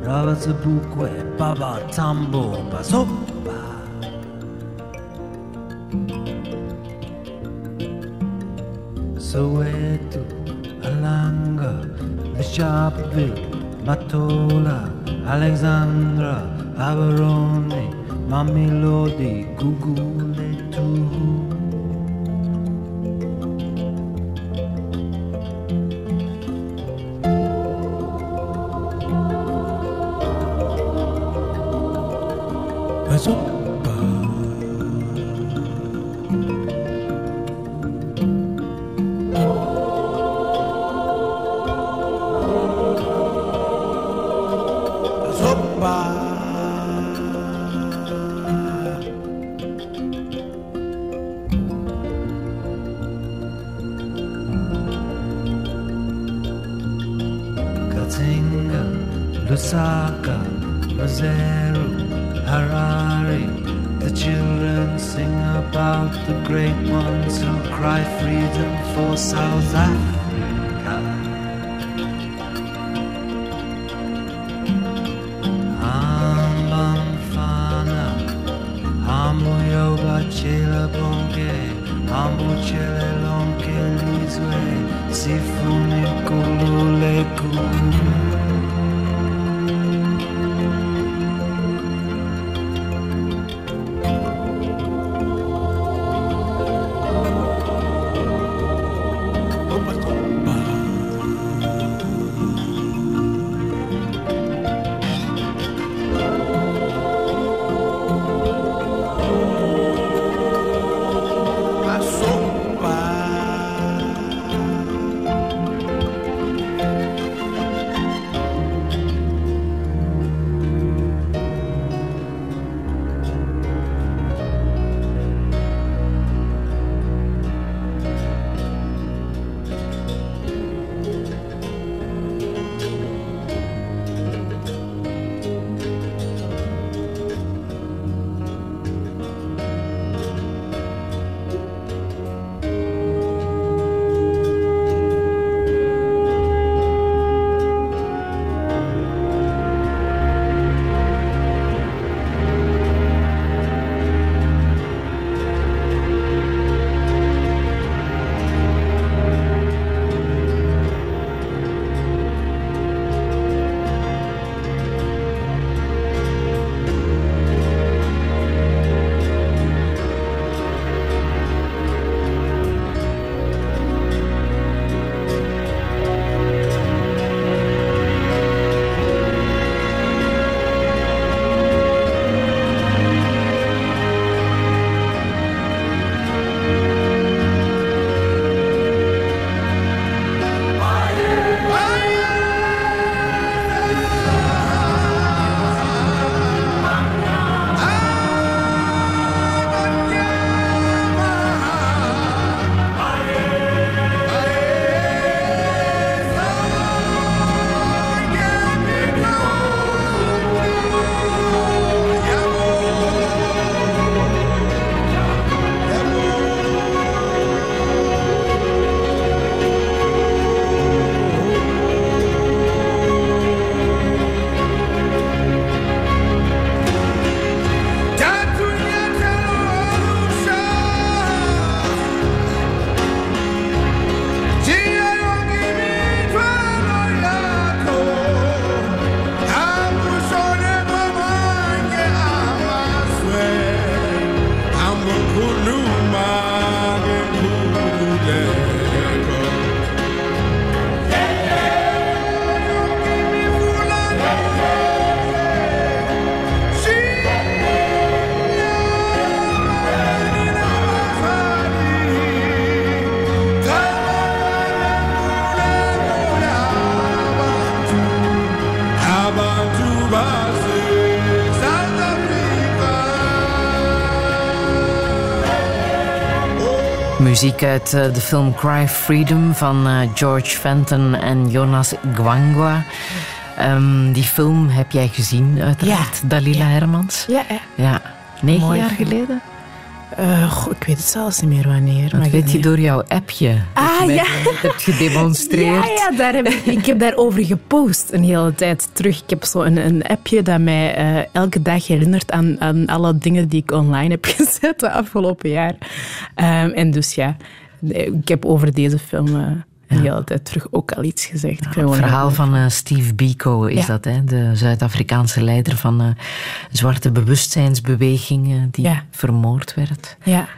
Robert Zabukwe, Baba Tambo, Basopa. Soweto, Alanga, Sharpeville, Matola, Alexandra, Aberoni, Mamilodi, Gugule, Tuhu. Zoom. cela ponche, amo cele lonche, nisue, si fune culo le.
Muziek uit eh, de film Cry Freedom van eh, George Fenton en Jonas Gwangwa. Um, die film heb jij gezien, uiteraard, ja. Dalila Hermans.
Ja, ja.
ja. Negen jaar geleden?
Uh, ik weet het zelfs niet meer wanneer.
Dat weet je door jouw appje.
Ah,
dat
je ja. [laughs]
hebt gedemonstreerd.
Ja, ja daar heb ik, ik heb daarover gepost een hele tijd terug. Ik heb zo een, een appje dat mij uh, elke dag herinnert aan, aan alle dingen die ik online heb [laughs] gezet de afgelopen jaar. Um, en dus ja, ik heb over deze film... Uh, de hele tijd terug ook al iets gezegd.
Ja, het verhaal van uh, Steve Biko is ja. dat, hè? de Zuid-Afrikaanse leider van de uh, zwarte bewustzijnsbeweging uh, die ja. vermoord werd.
Ja.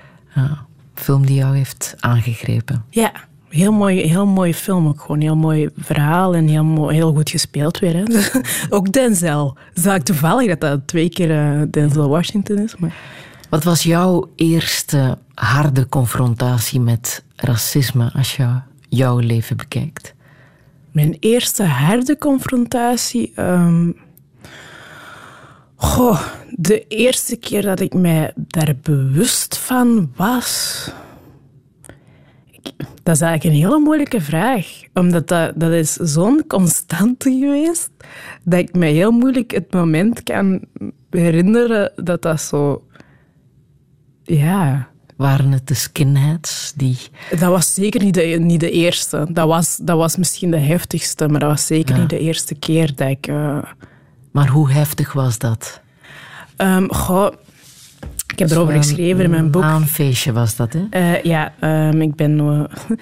film die jou heeft aangegrepen.
Ja, heel mooi, heel mooie film ook gewoon. Heel mooi verhaal en heel, mooi, heel goed gespeeld weer. Hè? [laughs] ook Denzel. Zag ik toevallig dat dat twee keer Denzel Washington is. Maar...
Wat was jouw eerste harde confrontatie met racisme als je jouw leven bekijkt?
Mijn eerste harde confrontatie. Um, goh, de eerste keer dat ik mij daar bewust van was. Dat is eigenlijk een hele moeilijke vraag. Omdat dat, dat is zo'n constante geweest. Dat ik me heel moeilijk het moment kan herinneren dat dat zo. Ja,
waren het de skinheads die...
Dat was zeker niet de, niet de eerste. Dat was, dat was misschien de heftigste, maar dat was zeker ja. niet de eerste keer dat ik... Uh...
Maar hoe heftig was dat?
Um, goh, ik heb erover geschreven in mijn boek.
Een feestje was dat, hè?
Uh, ja, um, ik ben... Uh, [laughs]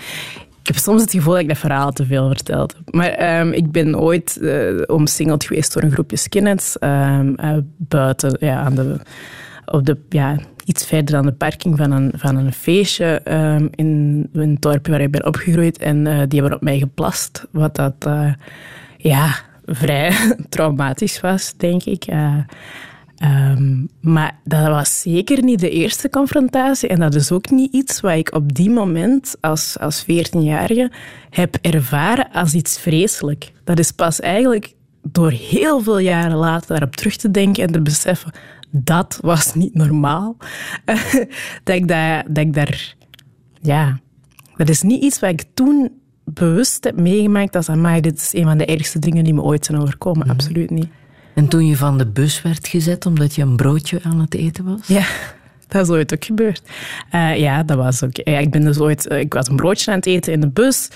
ik heb soms het gevoel dat ik dat verhaal te veel verteld heb. Maar um, ik ben ooit omsingeld geweest door een groepje skinheads buiten ja, aan de, op de... Ja, iets verder aan de parking van een, van een feestje um, in een dorpje waar ik ben opgegroeid. En uh, die hebben op mij geplast. Wat dat, uh, ja, vrij [laughs] traumatisch was, denk ik. Uh, um, maar dat was zeker niet de eerste confrontatie. En dat is ook niet iets wat ik op die moment als, als 14-jarige heb ervaren als iets vreselijk. Dat is pas eigenlijk door heel veel jaren later daarop terug te denken en te beseffen dat was niet normaal. [laughs] dat, ik dat, dat ik daar... Ja, dat is niet iets wat ik toen bewust heb meegemaakt als, amai, dit is een van de ergste dingen die me ooit zijn overkomen. Mm. Absoluut niet.
En toen je van de bus werd gezet omdat je een broodje aan het eten was?
Ja, dat is ooit ook gebeurd. Uh, ja, dat was ook. Ik ben dus ooit. Uh, ik was een broodje aan het eten in de bus.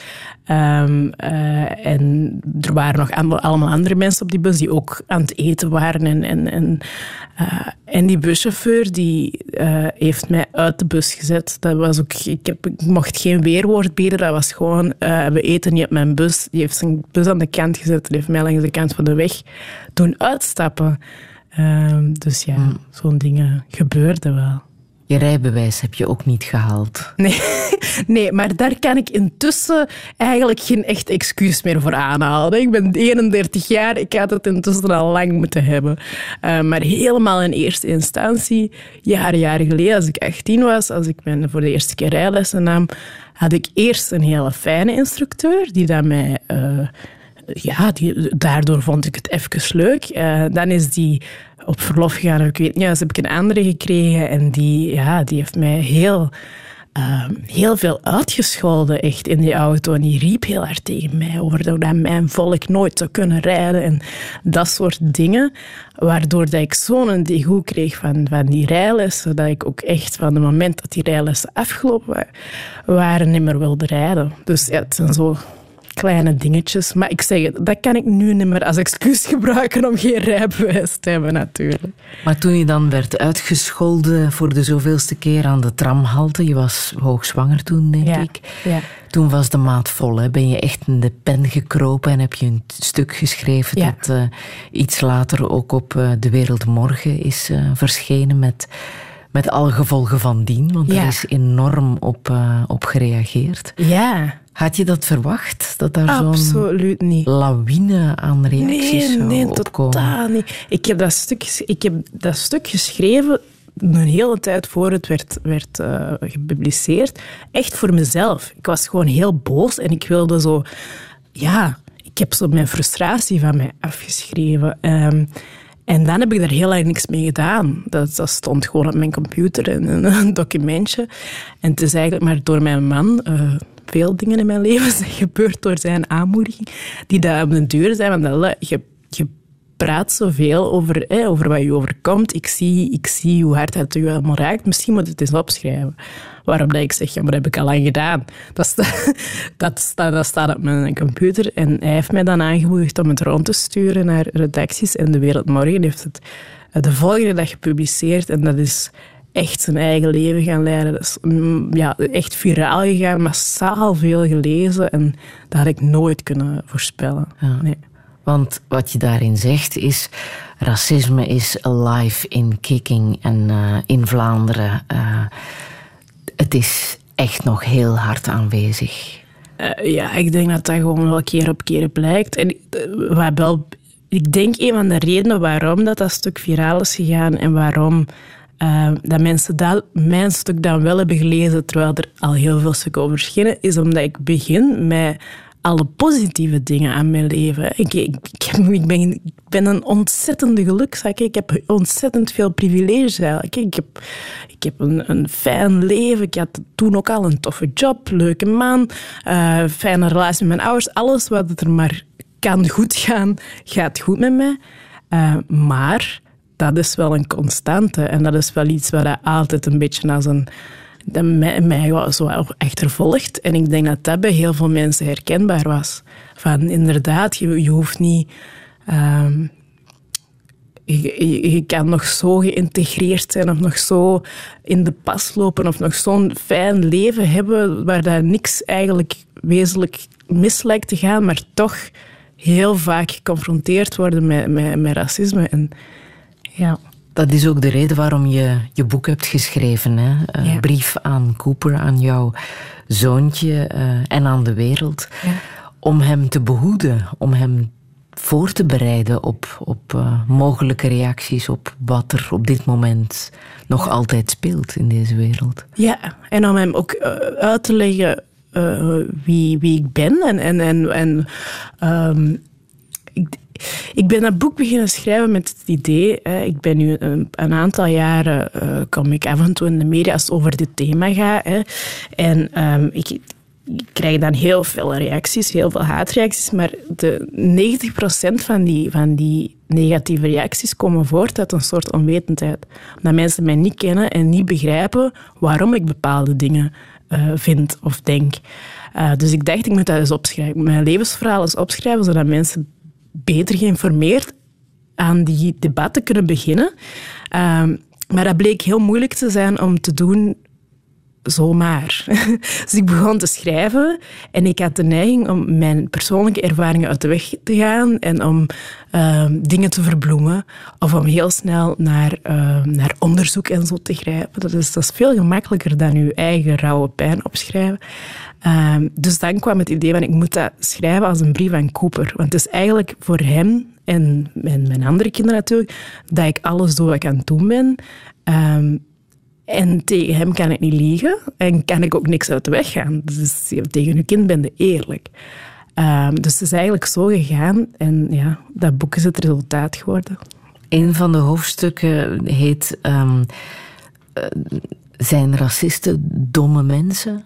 Um, uh, en er waren nog allemaal andere mensen op die bus die ook aan het eten waren. En, en, en, en die buschauffeur die heeft mij uit de bus gezet. Dat was ook, ik, heb, ik mocht geen weerwoord bieden. Dat was gewoon, we eten niet op mijn bus. Die heeft zijn bus aan de kant gezet. Die heeft mij langs de kant van de weg doen uitstappen. Um, dus ja, mm. zo'n dingen gebeurden wel.
Je rijbewijs heb je ook niet gehaald.
Nee, [laughs] nee, maar daar kan ik intussen eigenlijk geen echt excuus meer voor aanhalen. Ik ben 31 jaar, ik had het intussen al lang moeten hebben. Uh, maar helemaal in eerste instantie, jaren, jaren geleden, als ik 18 was, als ik mijn voor de eerste keer rijlessen nam, had ik eerst een hele fijne instructeur die dat mij... Uh, ja, die, daardoor vond ik het even leuk. Uh, dan is die op verlof gegaan. Ik weet niet, dus heb ik een andere gekregen en die, ja, die heeft mij heel, uh, heel veel uitgescholden echt in die auto. En die riep heel hard tegen mij over dat mijn volk nooit zou kunnen rijden en dat soort dingen. Waardoor dat ik zo'n degoe kreeg van, van die rijlessen, dat ik ook echt van het moment dat die rijlessen afgelopen waren, niet meer wilde rijden. Dus ja, het zijn zo kleine dingetjes. Maar ik zeg het, dat kan ik nu niet meer als excuus gebruiken om geen rijbewijs te hebben, natuurlijk.
Maar toen je dan werd uitgescholden voor de zoveelste keer aan de tramhalte, je was hoogzwanger toen, denk
ja,
ik.
Ja.
Toen was de maat vol. Hè? Ben je echt in de pen gekropen en heb je een stuk geschreven
ja.
dat uh, iets later ook op uh, De Wereld Morgen is uh, verschenen met, met alle gevolgen van dien. Want
ja.
er is enorm op, op gereageerd.
Ja.
Had je dat verwacht? Dat daar
Absoluut niet.
lawine aan reacties
nee, nee,
opkomen?
totaal niet. Ik heb dat stuk, ik heb dat stuk geschreven een hele tijd voor het werd, werd uh, gepubliceerd. Echt voor mezelf. Ik was gewoon heel boos en ik wilde zo... Ja, ik heb zo mijn frustratie van mij afgeschreven. Ehm, en dan heb ik er heel lang niks mee gedaan. Dat, dat stond gewoon op mijn computer in een, [laughs] documentje. En het is eigenlijk maar door mijn man... Uh, veel dingen in mijn leven zijn gebeurd door zijn aanmoediging, die daar op de duur zijn van, je, je praat zoveel over, hè, over wat je overkomt. Ik zie, ik zie hoe hard het je allemaal raakt. Misschien moet het eens opschrijven. Waarop dat ik zeg, ja, maar dat heb ik al lang gedaan. Dat, staat, [laughs] dat, staat, dat staat op mijn computer. En hij heeft mij dan aangemoedigd om het rond te sturen naar redacties. En De Wereld Morgen heeft het de volgende dag gepubliceerd. En dat is echt zijn eigen leven gaan leiden. Dat is mm, ja, echt viraal gegaan, massaal veel gelezen. En dat had ik nooit kunnen voorspellen. Nee.
Want wat je daarin zegt is, racisme is alive in kicking en uh, in Vlaanderen. Uh, het is echt nog heel hard aanwezig.
Uh, ja, ik denk dat dat gewoon wel keer op keer blijkt. En wat wel, ik denk een van de redenen waarom dat, dat stuk viraal is gegaan en waarom dat mensen dat, mijn stuk dan wel hebben gelezen, terwijl er al heel veel stukken over verschenen, is omdat ik begin met alle positieve dingen aan mijn leven. Ik, ik, ik, ben, ik ben een ontzettende gelukzak. Ik heb ontzettend veel privileges. Ik heb, ik heb een, een fijn leven. Ik had toen ook al een toffe job, leuke man, uh, fijne relatie met mijn ouders. Alles wat er maar kan goed gaan, gaat goed met mij. Uh, maar dat is wel een constante. En dat is wel iets wat altijd een beetje als een dat mij, mij zo achtervolgt. En ik denk dat dat bij heel veel mensen herkenbaar was. Van inderdaad, je, je hoeft niet... Ehm, je, je, kan nog zo geïntegreerd zijn of nog zo in de pas lopen of nog zo'n fijn leven hebben waar daar niks eigenlijk wezenlijk mis lijkt te gaan, maar toch heel vaak geconfronteerd worden met, met, met racisme. En ja...
Dat is ook de reden waarom je je boek hebt geschreven. Hè? Een brief aan Cooper, aan jouw zoontje uh, en aan de wereld. Ja. Om hem te behoeden, om hem voor te bereiden op, op uh, mogelijke reacties op wat er op dit moment nog altijd speelt in deze wereld.
Ja, en om hem ook uh, uit te leggen wie, wie ik ben. En, en, en, en um, ik, ik ben dat boek beginnen schrijven met het idee. Hè, ik ben nu een, een aantal jaren uh, kom ik af en toe in de media als het over dit thema gaat. Hè, en um, ik, krijg dan heel veel reacties, heel veel haatreacties, maar de 90% van die, van die negatieve reacties komen voort uit een soort onwetendheid. Omdat mensen mij niet kennen en niet begrijpen waarom ik bepaalde dingen uh, vind of denk. Uh, dus ik dacht, ik moet dat eens opschrijven. Mijn levensverhaal eens opschrijven, zodat mensen beter geïnformeerd aan die debatten kunnen beginnen. Ehm, maar dat bleek heel moeilijk te zijn om te doen zomaar. [laughs] dus ik begon te schrijven en ik had de neiging om mijn persoonlijke ervaringen uit de weg te gaan en om ehm, dingen te verbloemen of om heel snel naar, ehm, naar onderzoek en zo te grijpen. Dat is, dat is veel gemakkelijker dan uw eigen rauwe pijn opschrijven. Ehm, dus dan kwam het idee van ik moet dat schrijven als een brief aan Cooper. Want het is eigenlijk voor hem en mijn, andere kinderen natuurlijk, dat ik alles doe wat ik aan het doen ben. Ehm, en tegen hem kan ik niet liegen en kan ik ook niks uit de weg gaan. Dus tegen uw kind ben je eerlijk. Um, dus het is eigenlijk zo gegaan en ja, dat boek is het resultaat geworden.
Een van de hoofdstukken heet um, Zijn racisten domme mensen?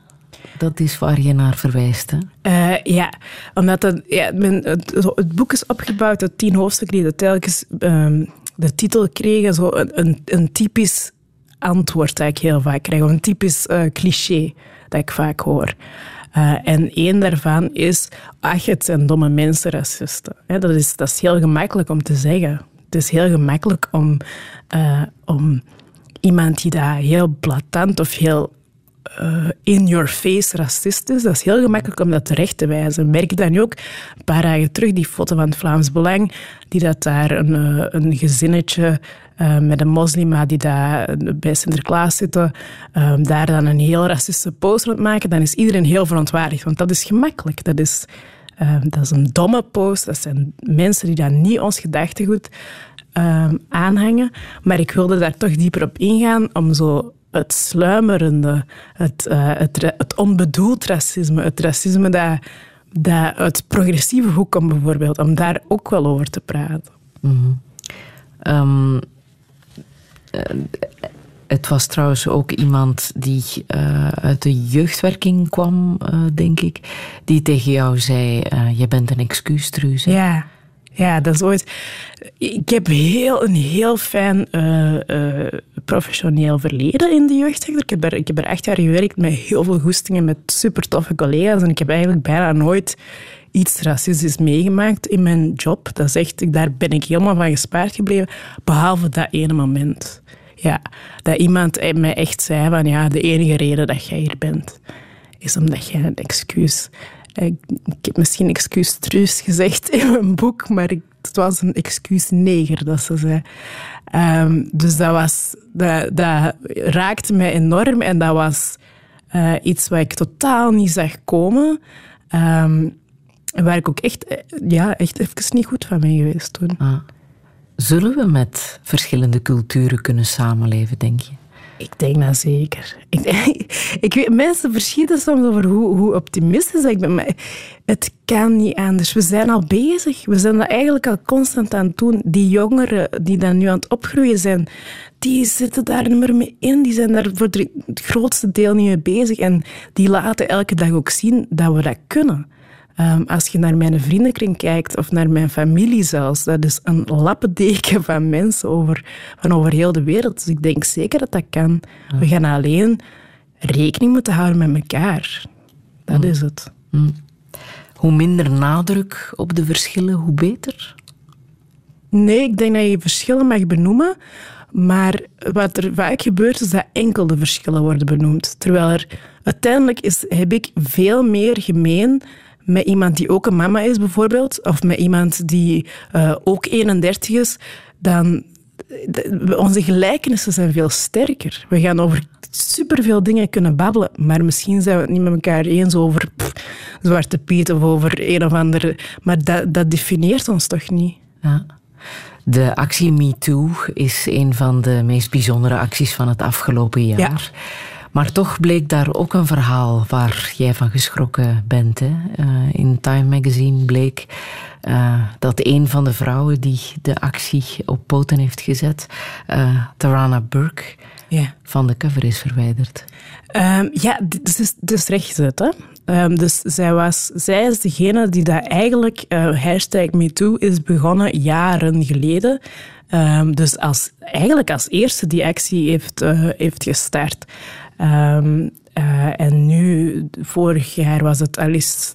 Dat is waar je naar verwijst, hè?
Uh, ja, omdat het, ja, het, boek is opgebouwd uit tien hoofdstukken die telkens um, de titel kregen. Zo een, een, typisch antwoord dat ik heel vaak krijg. Of een typisch uh, cliché dat ik vaak hoor. Uh, en één daarvan is, ach, het zijn domme mensen, racisten. dat, is, dat is heel gemakkelijk om te zeggen. Het is heel gemakkelijk om, om iemand die daar heel blatant of heel uh, in-your-face racistisch. Dat is heel gemakkelijk om dat terecht te wijzen. Merk dan ook een paar dagen terug, die foto van het Vlaams Belang, die dat daar een, uh, een gezinnetje uh, met een moslima die daar bij Sinterklaas zitten, daar dan een heel racistische post rond maken, dan is iedereen heel verontwaardigd. Want dat is gemakkelijk. Dat is, dat is een domme post. Dat zijn mensen die daar niet ons gedachtegoed aanhangen. Maar ik wilde daar toch dieper op ingaan om zo het sluimerende, het, uh, het, het onbedoeld racisme, het racisme dat dat uit progressieve hoek komt bijvoorbeeld, om daar ook wel over te praten.
Mhm. Ehm, eh, het was trouwens ook iemand die uh, uit de jeugdwerking kwam, denk ik, die tegen jou zei: Je bent een excuustruus.
Ja. Ja, dat is ooit. Ik heb heel, een heel fijn professioneel verleden in de jeugdsector. Ik heb, er, ik jaar gewerkt met heel veel goestingen, met super toffe collega's. En ik heb eigenlijk bijna nooit iets racistisch meegemaakt in mijn job. Dat is echt, daar ben ik helemaal van gespaard gebleven, behalve dat ene moment. Ja, dat iemand mij echt zei van ja, de enige reden dat jij hier bent, is omdat jij een excuus... Ik, heb misschien excuus truus gezegd in mijn boek, maar ik, het was een excuus neger dat ze zei. Um, dus dat, was, dat, dat raakte mij enorm en dat was uh, iets wat ik totaal niet zag komen. Um, waar ik ook echt, eh, ja, echt even niet goed van ben geweest toen. Ah.
Zullen we met verschillende culturen kunnen samenleven, denk je?
Ik denk dat zeker. Ik, [laughs] ik weet, mensen verschieten soms over hoe, hoe optimistisch ik ben, maar het kan niet anders. We zijn al bezig. We zijn dat eigenlijk al constant aan het doen. Die jongeren die dan nu aan het opgroeien zijn, die zitten daar niet meer mee in. Die zijn daar voor het grootste deel niet mee bezig. En die laten elke dag ook zien dat we dat kunnen. Um, als je naar mijn vriendenkring kijkt, of naar mijn familie zelfs, dat is een lappendeken van mensen over, van over heel de wereld. Dus ik denk zeker dat dat kan. We gaan alleen rekening moeten houden met elkaar. Dat is het.
Hoe minder nadruk op de verschillen, hoe beter?
Nee, ik denk dat je verschillen mag benoemen. Maar wat er vaak gebeurt, is dat enkel de verschillen worden benoemd. Terwijl er uiteindelijk is, heb ik veel meer gemeen met iemand die ook een mama is, bijvoorbeeld, of met iemand die uh, ook 31 is, dan onze gelijkenissen zijn veel sterker. We gaan over superveel dingen kunnen babbelen, maar misschien zijn we het niet met elkaar eens over pff, Zwarte Piet of over een of andere. Maar dat, dat definieert ons toch niet?
Ja. De actie MeToo is een van de meest bijzondere acties van het afgelopen jaar. Ja. Maar toch bleek daar ook een verhaal waar jij van geschrokken bent. Hè? Uh, in Time Magazine bleek uh, dat een van de vrouwen die de actie op poten heeft gezet, uh, Tarana Burke, yeah. van de cover is verwijderd.
Um, ja, dus is, rechtgezet. Hè? Um, dus zij, was, zij is degene die dat eigenlijk, uh, hashtag MeToo, is begonnen jaren geleden. Um, dus als, eigenlijk als eerste die actie heeft, uh, heeft gestart. Um, uh, en nu, vorig jaar was het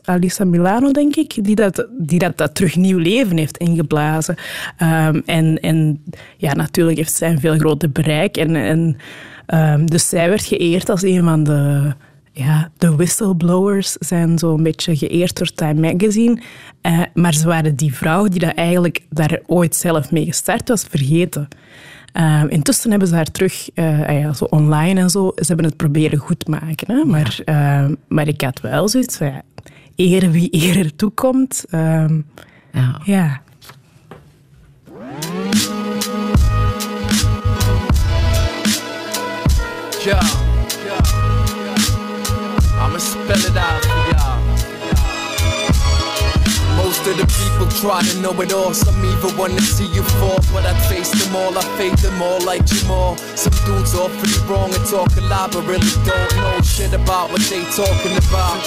Alice, Milano, denk ik, die dat, die dat, dat terug nieuw leven heeft ingeblazen. Um, en, en ja, natuurlijk heeft zij een veel groter bereik. En, en, um, dus zij werd geëerd als een van de, ja, de whistleblowers zijn zo'n beetje geëerd door Time Magazine. Uh, maar ze waren die vrouw die dat eigenlijk daar ooit zelf mee gestart was, vergeten. Uh, intussen hebben ze haar terug, uh, ja, zo online en zo, ze hebben het proberen goed maken. Hè? Maar, uh, maar ik had wel zoiets van, ja, eer wie eer toekomt. Ehm, ja. ja.
Yeah. I'ma spell it out Of the people try to know it all. Some even wanna see you fall, but I face them all. I fade them all like Jamal. Some dudes all pretty wrong and talk a lot, but really don't know shit about what they talking about.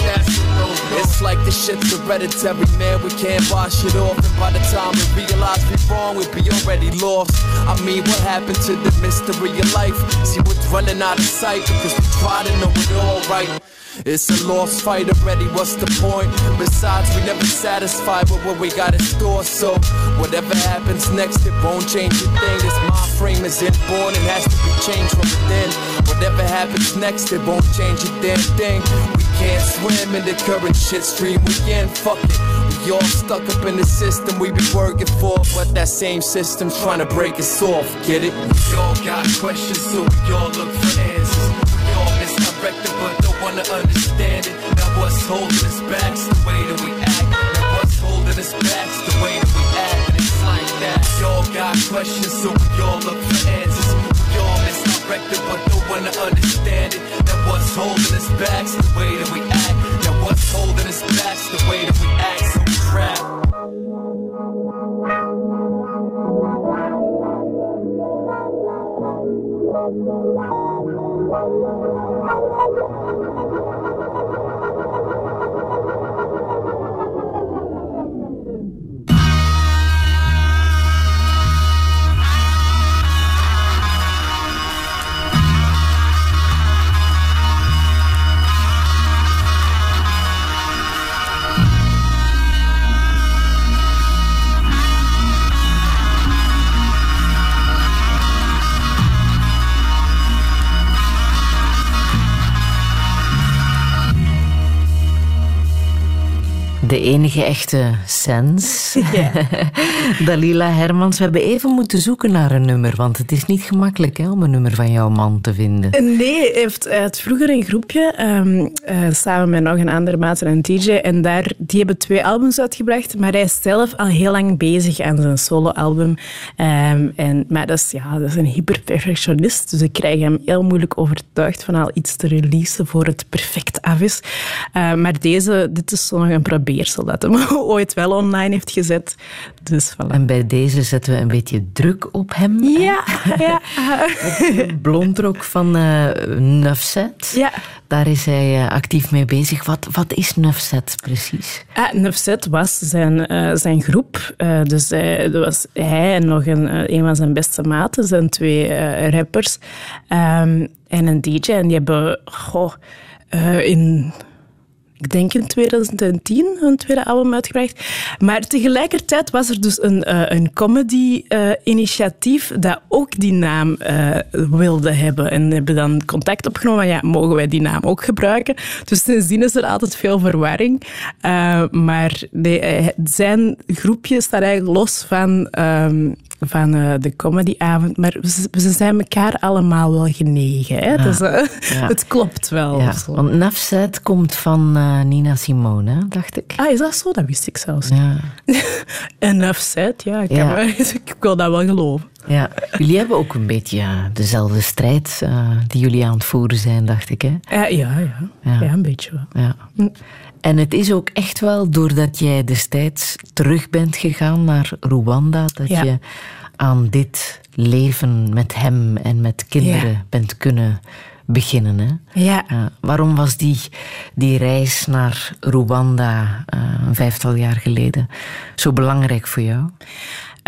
It's like the shit's hereditary, man. We can't wash it off, and by the time we realize we're wrong, we'll be already lost. I mean, what happened to the mystery of life? See, we're dwelling out of sight because we try to know it all right. It's a lost fight already, what's the point? Besides, we never satisfied with what we got in store, so whatever happens next, it won't change a thing. This mind frame is inborn and has to be changed from within. Whatever happens next, it won't change a damn thing. We can't swim in the current shit stream, we in, fuck it. We all stuck up in the system we be working for, but that same system's trying to break us off, get it? We all got questions, so we all look for answers. Wanna understand it. Now what's holding us back? It's the way that we act. Now what's holding us back? It's the way that we act. And it's like that. We all got questions, so we all look for answers. We all misdirected, but don't wanna understand it. Now what's holding us back? It's the way that we act.
De enige echte sens. [laughs] Dalila Hermans. We hebben even moeten zoeken naar een nummer, want het is niet gemakkelijk hè, om een nummer van jouw man te vinden.
Nee, hij heeft, vroeger een groepje, ehm, eh, samen met nog een andere maat en een DJ. En daar, die hebben twee albums uitgebracht, maar hij is zelf al heel lang bezig aan zijn soloalbum. Ehm, en, maar dat is, ja, dat is een hyperperfectionist, dus ik krijg hem heel moeilijk overtuigd van al iets te releasen voor het perfect af is. Eh, maar deze, dit is zo nog een dat hem [laughs] ooit wel online heeft gezet. Dus voilà.
En bij deze zetten we een beetje druk op hem.
Ja, ja. [laughs]
Blondrok van uh, Nufset.
Ja.
Daar is hij uh, actief mee bezig. Wat, wat is Nufset precies?
Ah, Nufset was zijn, uh, zijn groep. Dus dat was hij en nog een, een van zijn beste maten, zijn twee rappers. Um, en een DJ. En die hebben goh, in ik denk in 2010 een tweede album uitgebracht. Maar tegelijkertijd was er dus een, uh, een comedy-initiatief uh, dat ook die naam uh, wilde hebben. En hebben dan contact opgenomen van ja, mogen wij die naam ook gebruiken? Dus sindsdien is er altijd veel verwarring. maar nee, zijn groepje staat eigenlijk los van... Um, van uh, de comedyavond. Maar ze, ze, zijn elkaar allemaal wel genegen. Hè? Dus, uh, ja. Het klopt wel.
Ja, want Nafzet komt van uh, Nina Simone, dacht ik.
Ah, is dat zo? Dat wist ik zelfs
ja. [laughs]
en Nafzet, ja, ik, [laughs] ik wil dat wel geloven.
Ja, jullie hebben ook een beetje dezelfde strijd die jullie aan het voeren zijn, dacht ik. Hè?
Ja, ja, ja. ja. een beetje wel.
Ja. En het is ook echt wel doordat jij destijds terug bent gegaan naar Rwanda, dat
ja.
je aan dit leven met hem en met kinderen
Ja.
bent kunnen beginnen. Hè?
Ja.
Uh, waarom was die, die reis naar Rwanda uh, een vijftal jaar geleden zo belangrijk voor jou?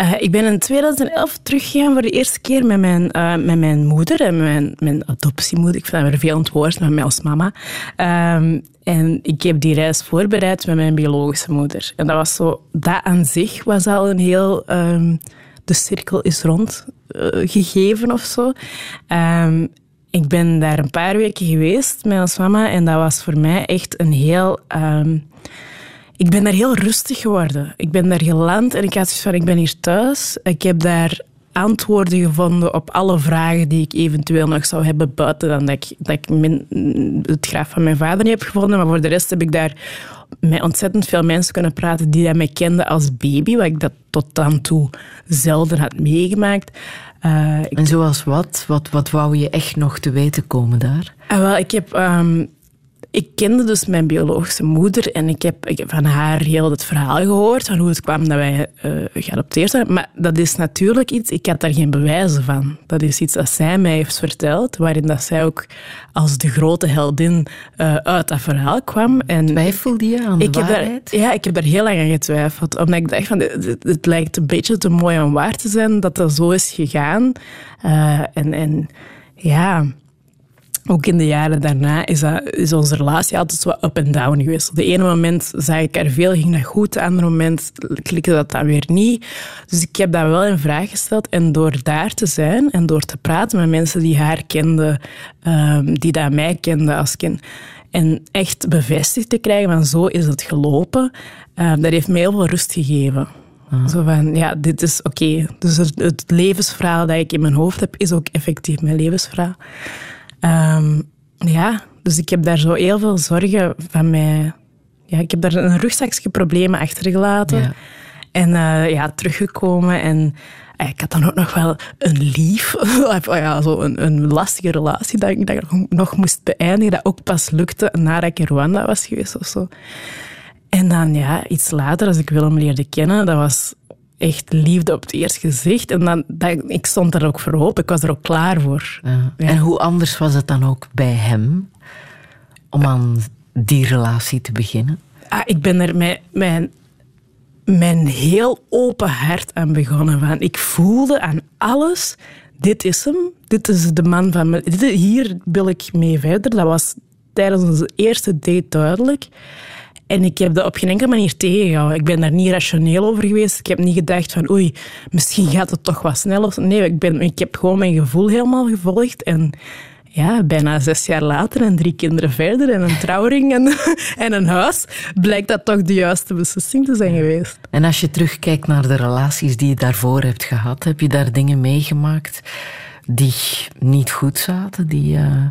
Uh, ik ben in 2011 teruggegaan voor de eerste keer met mijn, uh, met mijn moeder en mijn, mijn adoptiemoeder. Ik vind dat een vervelend woord, met mij als mama. Um, en ik heb die reis voorbereid met mijn biologische moeder. En dat was zo, dat aan zich was al een heel, um, de cirkel is rond uh, gegeven of zo. Um, ik ben daar een paar weken geweest met ons mama en dat was voor mij echt een heel... Um, ik ben daar heel rustig geworden. Ik ben daar geland en ik had zoiets van, ik ben hier thuis. Ik heb daar antwoorden gevonden op alle vragen die ik eventueel nog zou hebben buiten dan dat ik, dat ik min, het graf van mijn vader niet heb gevonden. Maar voor de rest heb ik daar met ontzettend veel mensen kunnen praten die dat mij kenden als baby, wat ik dat tot dan toe zelden had meegemaakt.
Uh, ik... En zoals wat? wat? Wat wou je echt nog te weten komen daar?
Uh, wel, ik heb... Um, ik kende dus mijn biologische moeder en ik heb, ik heb van haar heel het verhaal gehoord van hoe het kwam dat wij uh, geadopteerd zijn. Maar dat is natuurlijk iets, ik had daar geen bewijzen van. Dat is iets dat zij mij heeft verteld, waarin dat zij ook als de grote heldin uh, uit dat verhaal kwam. En
Twijfelde je aan de
ik
waarheid?
Heb daar, ja, ik heb daar heel lang aan getwijfeld. Omdat ik dacht van, het, het lijkt een beetje te mooi om waar te zijn dat dat zo is gegaan. Uh, en, en ja ook in de jaren daarna is, dat, is onze relatie altijd zo up en down geweest. Op de ene moment zag ik haar veel, ging dat goed. Op het andere moment klikte dat dan weer niet. Dus ik heb dat wel in vraag gesteld. En door daar te zijn en door te praten met mensen die haar kenden, um, die dat mij kenden als kind, en echt bevestigd te krijgen van zo is het gelopen, uh, dat heeft mij heel veel rust gegeven. Ah. Zo van, ja, dit is oké. Okay. Dus het, het levensverhaal dat ik in mijn hoofd heb, is ook effectief mijn levensverhaal. Um, ja, dus ik heb daar zo heel veel zorgen van mij. Ja, ik heb daar een rugzakje problemen achtergelaten.
Ja.
En uh, ja, teruggekomen. En eh, ik had dan ook nog wel een lief, [laughs] of ja, zo een, een lastige relatie dat ik, dat ik nog moest beëindigen, dat ook pas lukte nadat ik in Rwanda was geweest of zo. En dan ja, iets later, als ik Willem leerde kennen, dat was echt liefde op het eerste gezicht. En dan, ik stond er ook voor open, ik was er ook klaar voor.
Ja. En hoe anders was het dan ook bij hem om aan die relatie te beginnen?
Ah, ik ben er met mijn, mijn heel open hart aan begonnen. Van. Ik voelde aan alles, dit is hem, dit is de man van me. Hier wil ik mee verder. Dat was tijdens onze eerste date duidelijk. En ik heb dat op geen enkele manier tegengehouden. Ik ben daar niet rationeel over geweest. Ik heb niet gedacht van oei, misschien gaat het toch wat sneller. Nee, ik, ben, ik heb gewoon mijn gevoel helemaal gevolgd. En ja, bijna zes jaar later en drie kinderen verder en een trouwring en, [laughs] en een huis, blijkt dat toch de juiste beslissing te zijn geweest.
En als je terugkijkt naar de relaties die je daarvoor hebt gehad, heb je daar dingen meegemaakt die niet goed zaten? Die, uh...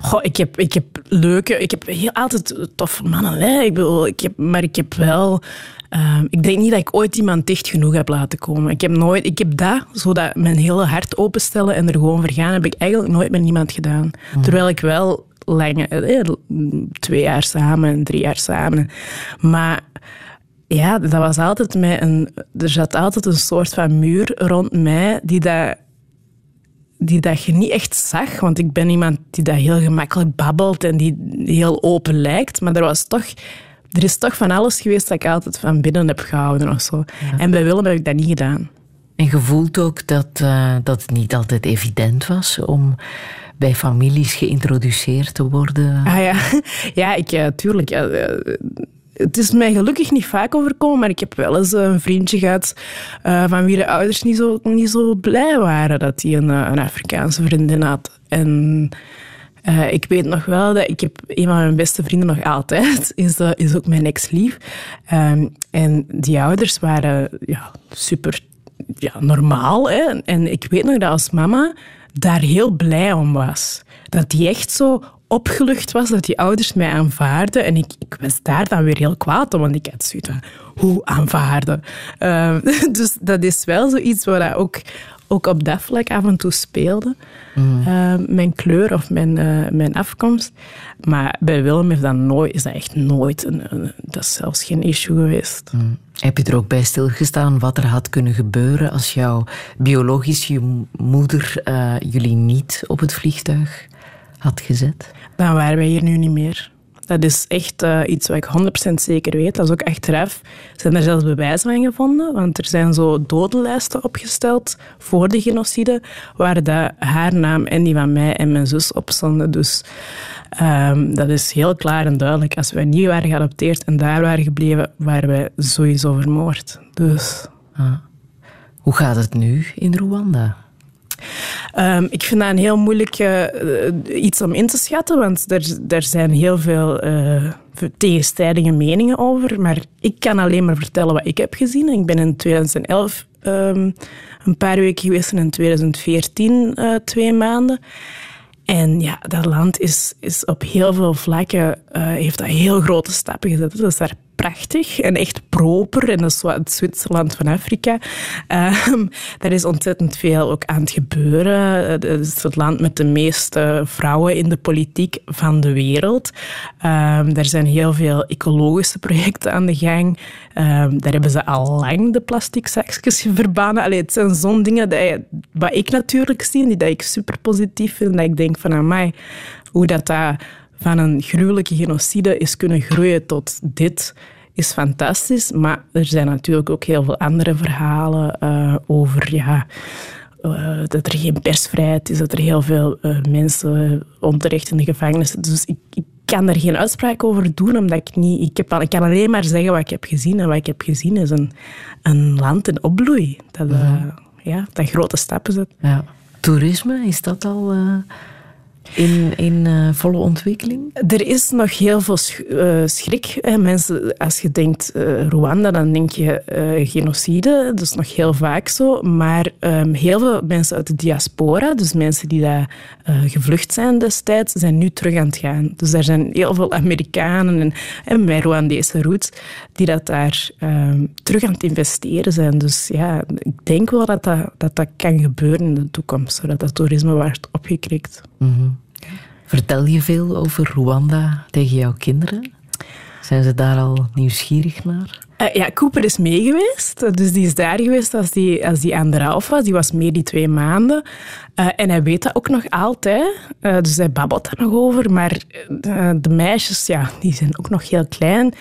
Goh, ik heb, ik heb leuke... Ik heb heel altijd toffe mannen. Hè? Ik bedoel, ik heb, maar ik heb wel... Uh, ik denk niet dat ik ooit iemand dicht genoeg heb laten komen. Ik heb, nooit, ik heb dat, zodat mijn hele hart openstellen en er gewoon vergaan, heb ik eigenlijk nooit met niemand gedaan. Mm. Terwijl ik wel lange, eh, twee jaar samen en drie jaar samen. Maar ja, dat was altijd met een... Er zat altijd een soort van muur rond mij die dat die dat je niet echt zag. Want ik ben iemand die dat heel gemakkelijk babbelt en die heel open lijkt. Maar er was toch... Er is toch van alles geweest dat ik altijd van binnen heb gehouden of zo. En bij Willem heb ik dat niet gedaan.
En je voelt ook dat, uh, dat het niet altijd evident was om bij families geïntroduceerd te worden?
Ah ja, [laughs] ja ik, ja, tuurlijk. Eh, het is mij gelukkig niet vaak overkomen, maar ik heb wel eens een vriendje gehad uh, van wie de ouders niet zo, niet zo blij waren dat hij een, eh, een Afrikaanse vriendin had. En ik weet nog wel dat ik heb een van mijn beste vrienden nog altijd, [laughs] is, is ook mijn ex-lief. Um, en die ouders waren ja, super ja, normaal. Hè? En ik weet nog dat als mama daar heel blij om was. Dat die echt zo opgelucht was dat die ouders mij aanvaarden. En ik, ik was daar dan weer heel kwaad om, want ik had zoiets van, hoe aanvaarden? Uh, [laughs] dus dat is wel zoiets waar ook, ook op dat vlak af en toe speelde. Mm. Uh, mijn kleur of mijn, uh, mijn afkomst. Maar bij Willem is dat, nooit, is dat echt nooit, een, een, dat is zelfs geen issue geweest. Mm.
Heb je er ook bij stilgestaan wat er had kunnen gebeuren als jouw biologische moeder uh, jullie niet op het vliegtuig had gezet?
dan waren wij hier nu niet meer. Dat is echt uh, iets wat ik 100% zeker weet. Dat is ook achteraf. Zijn er zelfs bewijzen van gevonden? Want er zijn zo dodenlijsten opgesteld voor de genocide, waar de, haar naam en die van mij en mijn zus op stonden. Dus um, dat is heel klaar en duidelijk. Als wij niet waren geadopteerd en daar waren gebleven, waren wij sowieso vermoord. Dus... Ah.
Hoe gaat het nu in Rwanda?
Um, ik vind dat een heel moeilijk uh, iets om in te schatten, want er, er zijn heel veel uh, tegenstrijdige meningen over. Maar ik kan alleen maar vertellen wat ik heb gezien. Ik ben in 2011 um, ehm, een paar weken geweest en in 2014 uh, twee maanden. En ja, dat land is, is op heel veel vlakken, heeft dat heel grote stappen gezet. Dat is daar prachtig en echt proper. En dat is het Zwitserland van Afrika. Um, er is ontzettend veel ook aan het gebeuren. Het is het land met de meeste vrouwen in de politiek van de wereld. Um, er zijn heel veel ecologische projecten aan de gang. Um, daar hebben ze al lang de plastic zakjes verbannen. Allee, het zijn zo'n dingen je, wat ik natuurlijk zie, die dat ik super positief vind. Dat ik denk van, mij, hoe dat... dat van een gruwelijke genocide is kunnen groeien tot dit is fantastisch. Maar er zijn natuurlijk ook heel veel andere verhalen uh, over ja, uh, dat er geen persvrijheid is, dat er heel veel uh, mensen onterecht in de gevangenis zitten. Dus ik, ik, kan er geen uitspraak over doen, omdat ik niet... Ik, heb, ik kan alleen maar zeggen wat ik heb gezien. En wat ik heb gezien is een, een land in opbloei. Dat, ja. ja dat grote stappen zet.
Ja. Toerisme, is dat al in, in uh, volle ontwikkeling?
Er is nog heel veel uh, schrik. Hè. Mensen, als je denkt uh, Rwanda, dan denk je genocide. Dat is nog heel vaak zo. Maar um, heel veel mensen uit de diaspora, dus mensen die daar gevlucht zijn destijds, zijn nu terug aan het gaan. Dus er zijn heel veel Amerikanen en, en met Rwandese roots die dat daar um, terug aan het investeren zijn. Dus ja, ik denk wel dat dat, dat, dat kan gebeuren in de toekomst, zodat dat toerisme wordt opgekrikt.
Mm -hmm. Vertel je veel over Rwanda tegen jouw kinderen? Zijn ze daar al nieuwsgierig naar?
Uh, ja, Cooper is mee geweest. Dus die is daar geweest als die, als die anderhalf was. Die was mee die twee maanden. Uh, en hij weet dat ook nog altijd. Uh, dus hij babbelt daar nog over. Maar de meisjes, ja, die zijn ook nog heel klein.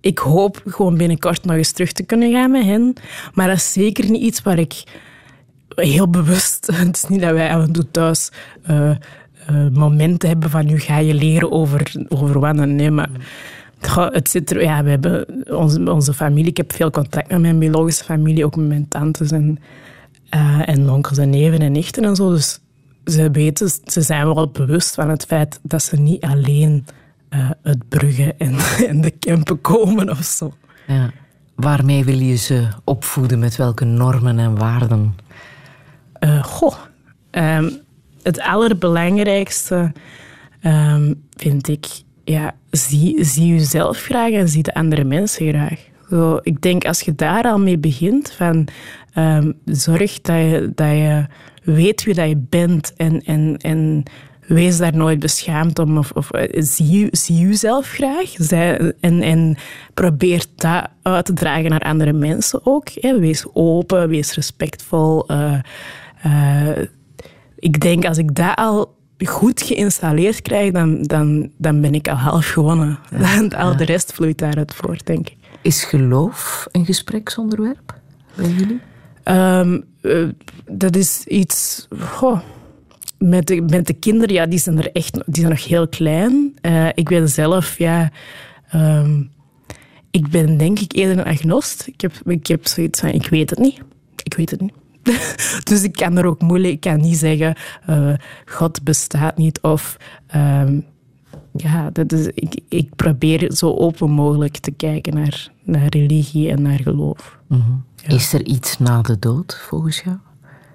ik hoop gewoon binnenkort nog eens terug te kunnen gaan met hen. Maar dat is zeker niet iets waar ik heel bewust... [laughs] Het is niet dat wij af en thuis uh, momenten hebben van nu ga je leren over, over wat. Nee, maar het zit er, ja, we hebben onze, onze familie. Ik heb veel contact met mijn biologische familie, ook met mijn tantes en, uh, en onkels en neven en nichten en zo. Dus ze weten, ze zijn wel bewust van het feit dat ze niet alleen uh, uit Brugge en, [laughs] en de Kempen komen of zo.
Ja. Waarmee wil je ze opvoeden? Met welke normen en waarden?
Uh, goh. Um, het allerbelangrijkste um, vind ik, ja, zie, zie jezelf graag en zie de andere mensen graag. Ik denk als je daar al mee begint, van um, zorg dat je, dat je weet wie dat je bent en, en, en wees daar nooit beschaamd om. Of, of eh, zie, zie jezelf graag Zij, en, en probeer dat uit te dragen naar andere mensen ook. Hè. Wees open, wees respectvol. Uh, uh, ik denk als ik dat al goed geïnstalleerd krijg, dan, dan, dan ben ik al half gewonnen. Ja, [laughs] al de rest vloeit daaruit voort, denk ik.
Is geloof een gespreksonderwerp bij jullie?
Um, uh, dat is iets... Goh, met, de, met de kinderen, ja, die zijn er echt die zijn nog heel klein. Uh, ik ben zelf, ja... Um, ik ben denk ik eerder een agnost. Ik heb, ik heb zoiets van, ik weet het niet. Ik weet het niet. [laughs] dus ik kan er ook moeilijk, ik kan niet zeggen, uh, God bestaat niet of... Um, ja, dat is, ik, ik probeer zo open mogelijk te kijken naar, naar religie en naar geloof.
Mm -hmm. ja. Is er iets na de dood, volgens jou?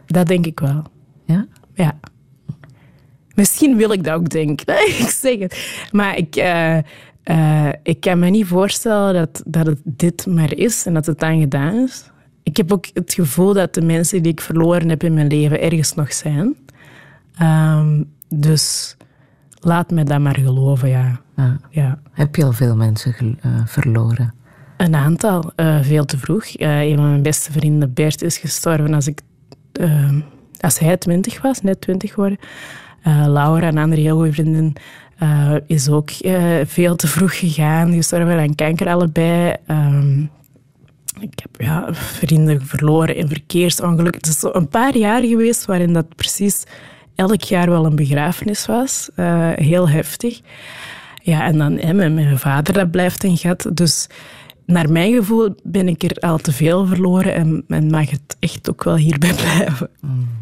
Dat denk ik wel.
Ja?
Ja. Misschien wil ik dat ook denken. [laughs] ik zeg het. Maar ik, uh, uh, ik kan me niet voorstellen dat, dat het dit maar is en dat het dan gedaan is ik heb ook het gevoel dat de mensen die ik verloren heb in mijn leven ergens nog zijn. Um, dus laat me dat maar geloven, ja.
Heb je al veel mensen uh, verloren?
Een aantal, uh, veel te vroeg. Uh, een van mijn beste vrienden, Bert, is gestorven als, ik, ehm, als hij twintig was, net twintig geworden. Laura, een andere heel goede vriendin, is ook veel te vroeg gegaan, gestorven aan kanker allebei. Um, ik heb ja, vrienden verloren in verkeersongelukken. Het is zo een paar jaar geweest waarin dat precies elk jaar wel een begrafenis was. Uh, heel heftig. Ja, en dan met mijn vader, dat blijft een gat. Dus naar mijn gevoel ben ik er al te veel verloren en, en mag het echt ook wel hierbij blijven. Mm.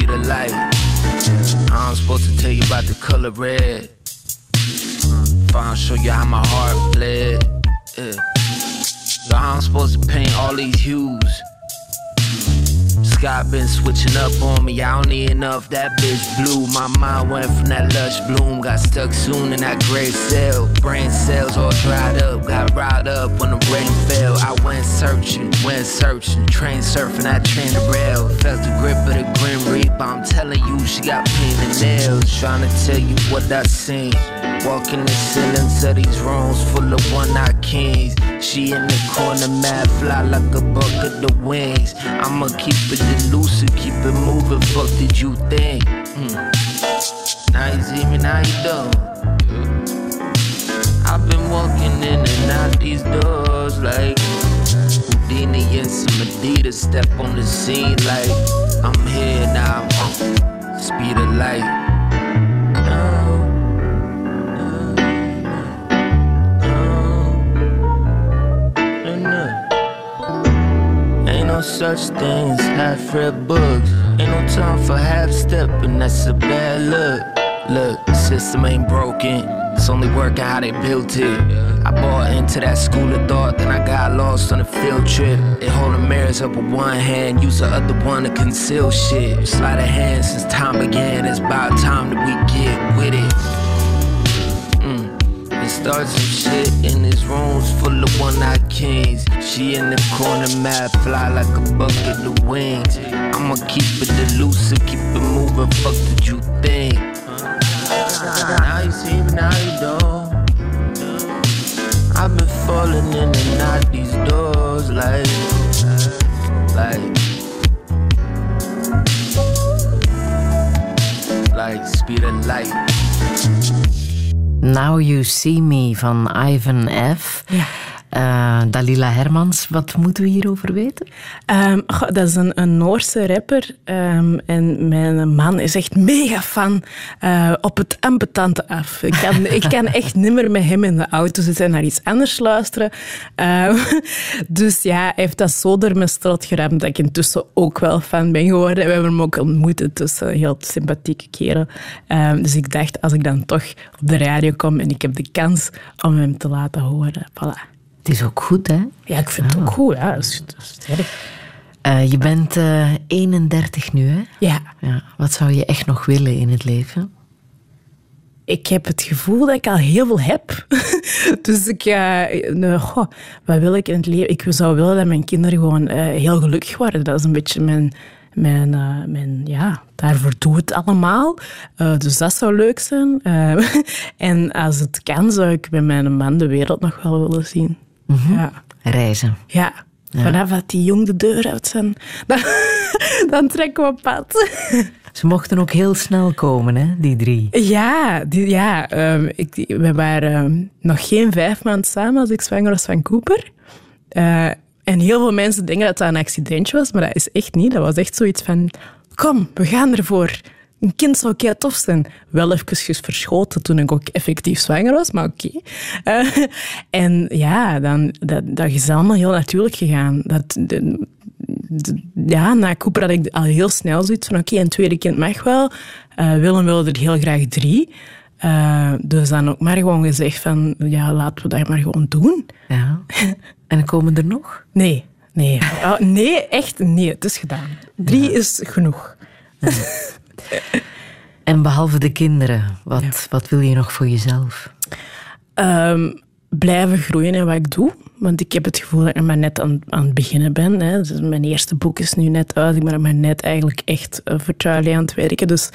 be the light. I'm supposed to tell you about the color red. Fine, show you how my heart bled. Yeah. So I'm supposed to paint all these hues sky been switching up on me. I don't need enough. That bitch blue. My mind went from that lush bloom. Got stuck soon in that gray cell. Brain cells all dried up. Got riled up when the rain fell. I went searching, went searching. Train surfing, that train the rail. Felt the grip of the grim reaper. I'm telling you, she got pain and nails. Trying to tell you what I seen. Walking the ceilings of these rooms full of one-eyed kings. She in the corner, mad fly like a bucket of the wings. I'ma keep it elusive, keep it moving. Fuck did you think? Mm. Now you see me, now you don't. I've been walking in and out these doors like Houdini and some Adidas step on the scene like I'm here now. Speed of light. No such thing as half-read books. Ain't no time for half-stepping, that's a bad look. Look, the system ain't broken. It's only working how they built it. I bought into that school of thought, then I got lost on a field trip. They holding mirrors up with one hand, use the other one to conceal shit. Sleight of hand since time began. It's about time that we get with it. And start some shit in these rooms full of one-eyed kings. She in the corner, mad fly like a bucket of wings. I'ma keep it elusive, keep it moving. Fuck did you think? Now you see me, now you don't. I've been falling in and out these doors like, like, like speed of light.
Now You See Me van Ivan F. Eh, Dalila Hermans, wat moeten we hierover weten?
Ehm, goh, dat is een, een Noorse rapper. ehm, en mijn man is echt mega fan eh, op het ambetante af. Ik kan, [laughs] ik kan echt nimmer met hem in de auto zitten en naar iets anders luisteren. Ehm, [laughs] dus ja, hij heeft dat zo door mijn strot geramd dat ik intussen ook wel fan ben geworden. We hebben hem ook ontmoet. Het is een heel sympathieke kerel. Dus ik dacht, als ik dan toch op de radio kom en ik heb de kans om hem te laten horen. Voilà.
Het is ook goed, hè?
Ja, ik vind het ook goed. Ja, dat is, dat is.
Eh, je bent eh 31 nu, hè?
Ja.
ja. Wat zou je echt nog willen in het leven?
ik heb het gevoel dat ik al heel veel heb. [laughs] dus ik, nou, goh, wat wil ik in het leven? Ik zou willen dat mijn kinderen gewoon heel gelukkig worden. Dat is een beetje mijn, mijn, mijn ja, daarvoor doe het allemaal. Dus dat zou leuk zijn. [laughs] En als het kan, zou ik met mijn man de wereld nog wel willen zien. Ja.
Reizen.
Ja. Vanaf dat die jong de deur uit zijn, [laughs] dan, dan trekken we op pad.
Ze mochten ook heel snel komen, hè, die drie.
Ja, die, ja ehm, ik, we waren ehm, nog geen vijf maanden samen als ik zwanger was van Cooper. Eh, en heel veel mensen denken dat dat een accidentje was, maar dat is echt niet. Dat was echt zoiets van, kom, we gaan ervoor. Een kind zou kei tof zijn. Wel even verschoten toen ik ook effectief zwanger was, maar oké. Eh, [laughs] en ja, dan, dat, dat is allemaal heel natuurlijk gegaan. Dat, de- de- ja, na Cooper had ik al heel snel zoiets van, oké, een tweede kind mag wel. Eh, Willem wilde er heel graag drie. Eh, dus dan ook maar gewoon gezegd van, ja, laten we dat maar gewoon doen.
Ja. [laughs] En komen er nog?
Nee, nee. Oh, nee, echt nee, het is gedaan. Drie is genoeg. [laughs]
En behalve de kinderen, wat, wat wil je nog voor jezelf?
Ehm, blijven groeien in wat ik doe. Want ik heb het gevoel dat ik maar net aan, aan het beginnen ben. Hè. Dus mijn eerste boek is nu net uit. Ik ben maar net eigenlijk echt eh, voor Charlie aan het werken. Dus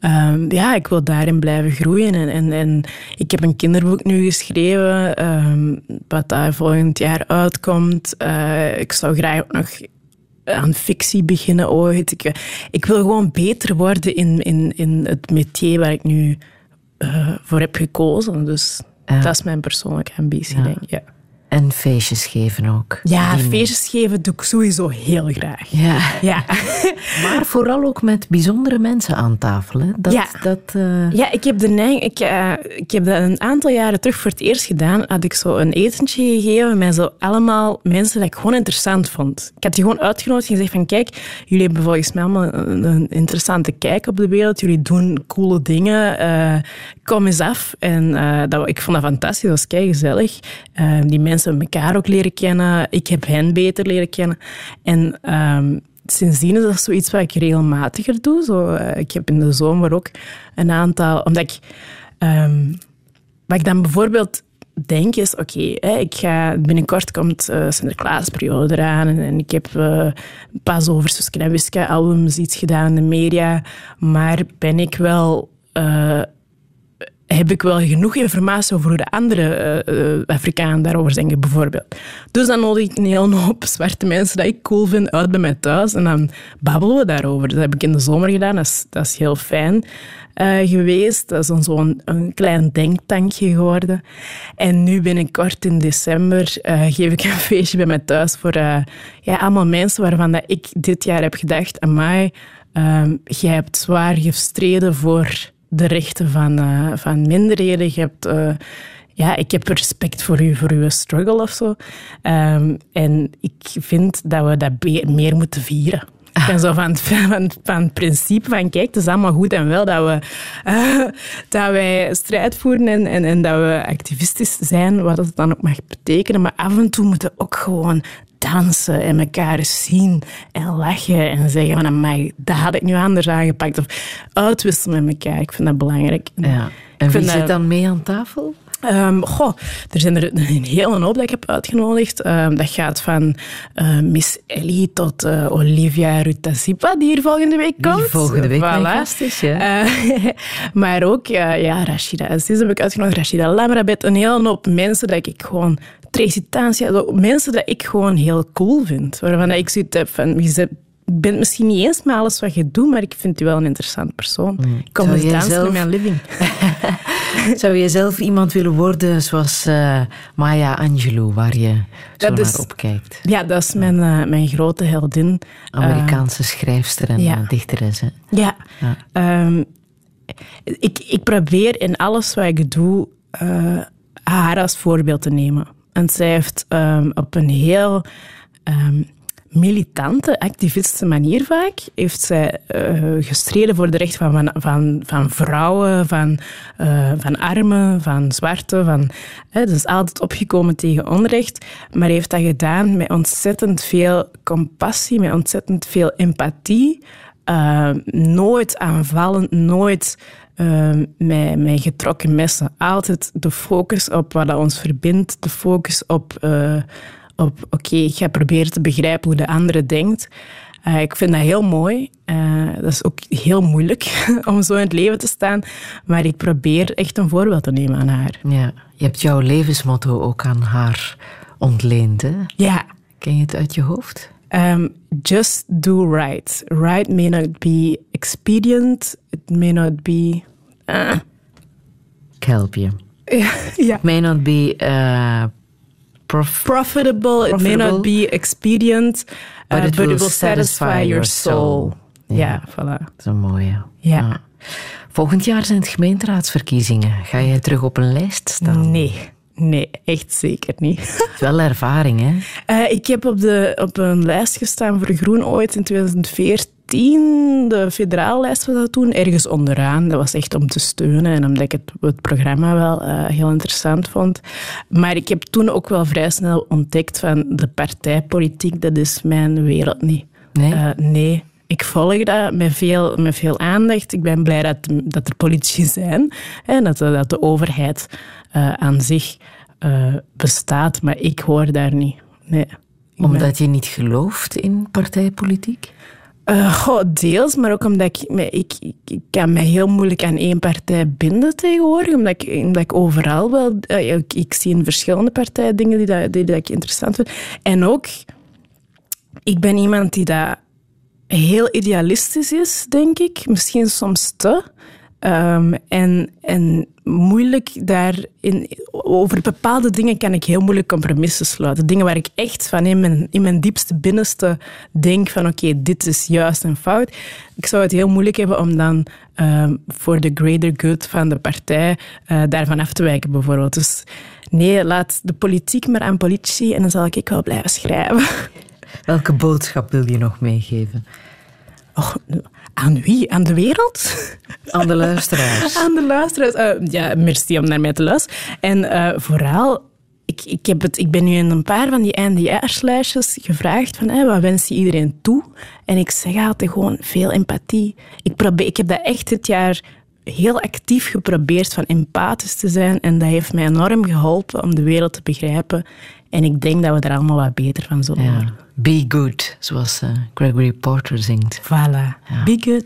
ehm, ja, ik wil daarin blijven groeien. En, en, en ik heb een kinderboek nu geschreven, ehm, wat daar volgend jaar uitkomt. Eh, ik zou graag ook nog aan fictie beginnen ooit. Ik, ik wil gewoon beter worden in, in, in het métier waar ik nu eh, voor heb gekozen. Dus
Ja.
dat is mijn persoonlijke ambitie,
Ja.
denk ik. Ja,
En feestjes geven ook.
ja feestjes geven doe ik sowieso heel graag.
Ja.
Ja. [laughs]
Maar vooral ook met bijzondere mensen aan tafel. Hè? Dat,
Ja.
dat, eh,
Ja, ik heb, de neiging, ik, eh, ik heb dat een aantal jaren terug voor het eerst gedaan. Had ik zo een etentje gegeven met zo allemaal mensen dat ik gewoon interessant vond. Ik had die gewoon uitgenodigd en gezegd van kijk, jullie hebben volgens mij allemaal een, een interessante kijk op de wereld. Jullie doen coole dingen. eh, kom eens af. En eh, dat, ik vond dat fantastisch. Dat was kei gezellig. die mensen hebben elkaar ook leren kennen. Ik heb hen beter leren kennen. En ehm, sindsdien is dat zoiets wat ik regelmatiger doe. Zo, eh, ik heb in de zomer ook een aantal... Omdat ik... ehm, wat ik dan bijvoorbeeld denk is, oké, ik ga binnenkort komt eh, Sinterklaasperiode eraan en, ik heb eh, pas over Suske en Wiske albums iets gedaan in de media, maar ben ik wel... eh, heb ik wel genoeg informatie over hoe de andere eh, eh, Afrikanen daarover denken, bijvoorbeeld. Dus dan nodig ik een hele hoop zwarte mensen dat ik cool vind uit bij mij thuis en dan babbelen we daarover. Dat heb ik in de zomer gedaan, dat is, dat is heel fijn eh, geweest. Dat is dan zo'n een klein denktankje geworden. En nu binnenkort in december geef ik een [laughs] feestje bij mij thuis voor ja, allemaal mensen waarvan dat ik dit jaar heb gedacht, amai, ehm jij hebt zwaar gestreden voor de rechten van, eh, van minderheden. Je hebt, eh, ja, ik heb respect voor u, voor uw struggle of zo. Ehm, en ik vind dat we dat meer moeten vieren. Ik ben zo van het, [laughs] van, van het principe van, kijk, het is allemaal goed en wel dat, we, eh, dat wij strijd voeren en, en, en dat we activistisch zijn, wat dat dan ook mag betekenen. Maar af en toe moeten ook gewoon dansen en elkaar zien en lachen en zeggen van, amai, dat had ik nu anders aangepakt. Of uitwisselen met elkaar. Ik vind dat belangrijk.
Ja. En
Ik
wie zit
dat-
dan mee aan tafel?
Ehm, goh, er zijn er een hele hoop dat ik heb uitgenodigd. Ehm, dat gaat van eh, Miss Ellie tot eh, Olivia Rutasipa, die hier volgende week komt.
volgende week
Voilà.
is, ja.
Eh, [laughs] maar ook, ja, ja Rashida Aziz heb ik uitgenodigd, Rashida Lamrabet, een hele hoop mensen dat ik gewoon... Zo mensen dat ik gewoon heel cool vind. Waarvan ik zoiets heb van, je bent misschien niet eens met alles wat je doet, maar ik vind u wel een interessant persoon. Ik kom eens dansen
zelf-
in mijn living. [laughs]
Zou je zelf iemand willen worden zoals eh, Maya Angelou, waar je zo
Dat
naar
is-
opkijkt?
Ja, dat is mijn, eh, mijn grote heldin.
Amerikaanse schrijfster en
ja.
eh, dichteres. Hè?
Ja.
Ja.
Ehm, ik, ik probeer in alles wat ik doe eh, haar als voorbeeld te nemen. En zij heeft ehm, op een heel ehm, militante, activistische manier vaak, heeft zij eh, gestreden voor de rechten van, van, van, vrouwen, van, eh, van armen, van zwarte. Van, hè, dus altijd opgekomen tegen onrecht, maar heeft dat gedaan met ontzettend veel compassie, met ontzettend veel empathie. Uh, nooit aanvallend, nooit uh, met, met getrokken messen. Altijd de focus op wat dat ons verbindt, de focus op, uh, op oké, ik ga proberen te begrijpen hoe de andere denkt. Uh, ik vind dat heel mooi. Uh, dat is ook heel moeilijk [laughs] om zo in het leven te staan. Maar ik probeer echt een voorbeeld te nemen aan haar.
Ja, je hebt jouw levensmotto ook aan haar ontleend, hè?
Ja.
Ken je het uit je hoofd?
Um, just do right. Right may not be expedient. It may not be. Uh.
Ik help je.
Ja.
It may not be uh, prof
profitable. It may not be expedient.
But
uh,
it
but
will
it will satisfy your soul. Ja,
Ja.
voilà.
Dat is een mooie.
Ja.
Volgend jaar zijn het gemeenteraadsverkiezingen. Ga jij terug op een lijst staan?
Nee. Nee, echt zeker niet. [laughs]
Het is wel ervaring, hè?
Uh, ik heb op, de, op een lijst gestaan voor Groen ooit in 2014. De federale lijst was dat toen, ergens onderaan. Dat was echt om te steunen en omdat ik het, het programma wel uh, heel interessant vond. Maar ik heb toen ook wel vrij snel ontdekt van de partijpolitiek, dat is mijn wereld niet.
Nee?
Uh, nee. Ik volg dat met veel, met veel aandacht. Ik ben blij dat, dat er politici zijn en dat, dat de overheid uh, aan zich uh, bestaat, maar ik hoor daar niet. Nee.
Omdat ben... je niet gelooft in partijpolitiek?
Uh, goh, deels, maar ook omdat ik, ik, ik, ik kan me heel moeilijk aan één partij binden tegenwoordig. Omdat ik, omdat ik overal wel... Uh, ik, ik, zie in verschillende partijen dingen die, dat, die dat ik interessant vind. En ook, ik ben iemand die dat heel idealistisch is, denk ik. Misschien soms te. Um, en, en moeilijk daarin... Over bepaalde dingen kan ik heel moeilijk compromissen sluiten. Dingen waar ik echt van in mijn, diepste binnenste denk van oké, dit is juist en fout. Ik zou het heel moeilijk hebben om dan um, voor de greater good van de partij uh, daarvan af te wijken, bijvoorbeeld. Dus nee, laat de politiek maar aan politici en dan zal ik wel blijven schrijven. [laughs]
Welke boodschap wil je nog meegeven?
Och, aan wie? Aan de wereld?
Aan de luisteraars. [laughs]
aan de luisteraars. Uh, ja, merci om naar mij te luisteren. En uh, vooral, ik
ik, heb het, ik ben nu in een paar van die eindejaarslijstjes gevraagd van hè, wat wens je iedereen toe? En ik zeg altijd gewoon veel empathie. Ik, probeer, ik heb dat echt dit jaar heel actief geprobeerd van empathisch te zijn en dat heeft mij enorm geholpen om de wereld te begrijpen. En ik denk dat we er allemaal wat beter van zullen
Ja.
worden.
Be good, zoals eh, Gregory Porter zingt.
Voilà. Be good.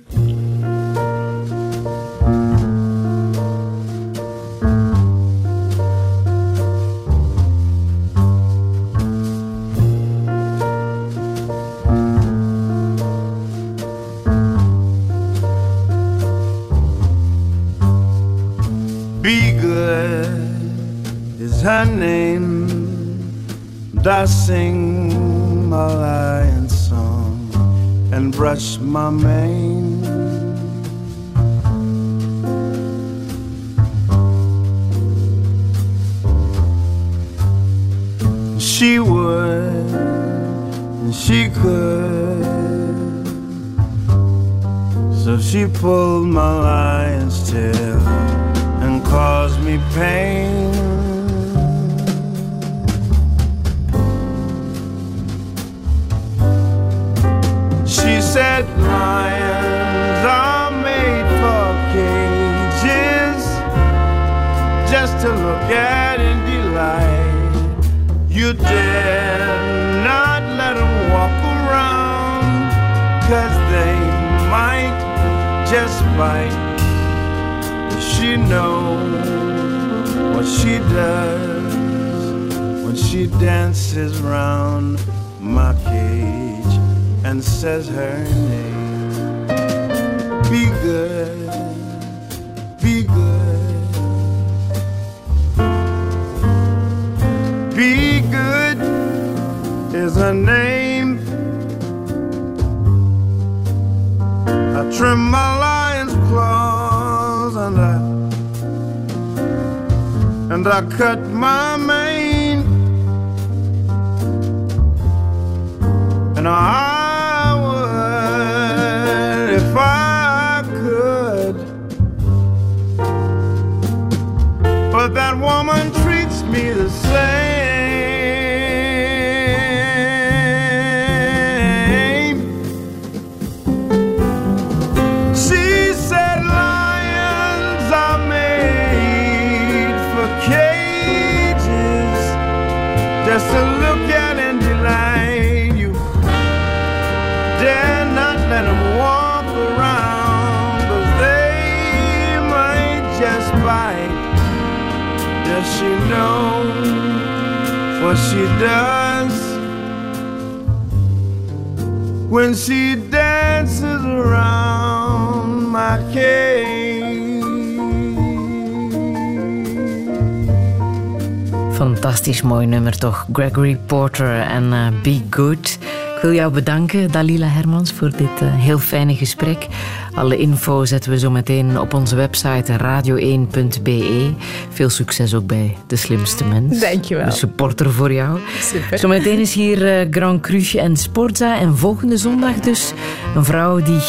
Fantastisch mooi nummer toch. Gregory Porter en eh, Be Good. Ik wil jou bedanken, Dalila Hermans, voor dit eh, heel fijne gesprek. Alle info zetten we zo meteen op onze website radio1.be. Veel succes ook bij De Slimste Mens.
Dankjewel.
Een supporter voor jou.
Super.
Zometeen is hier eh, Grand Cru en Sportza. En volgende zondag dus een vrouw die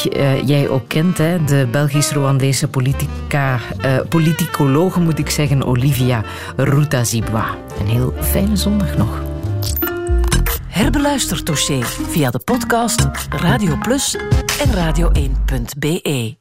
jij ook kent. Hè? De Belgisch-Rwandese politica, eh, politicologe, moet ik zeggen, Olivia Rutazibwa. Heel fijne zondag nog.
Herbeluister dossier via de podcast Radio Plus en radio1.be.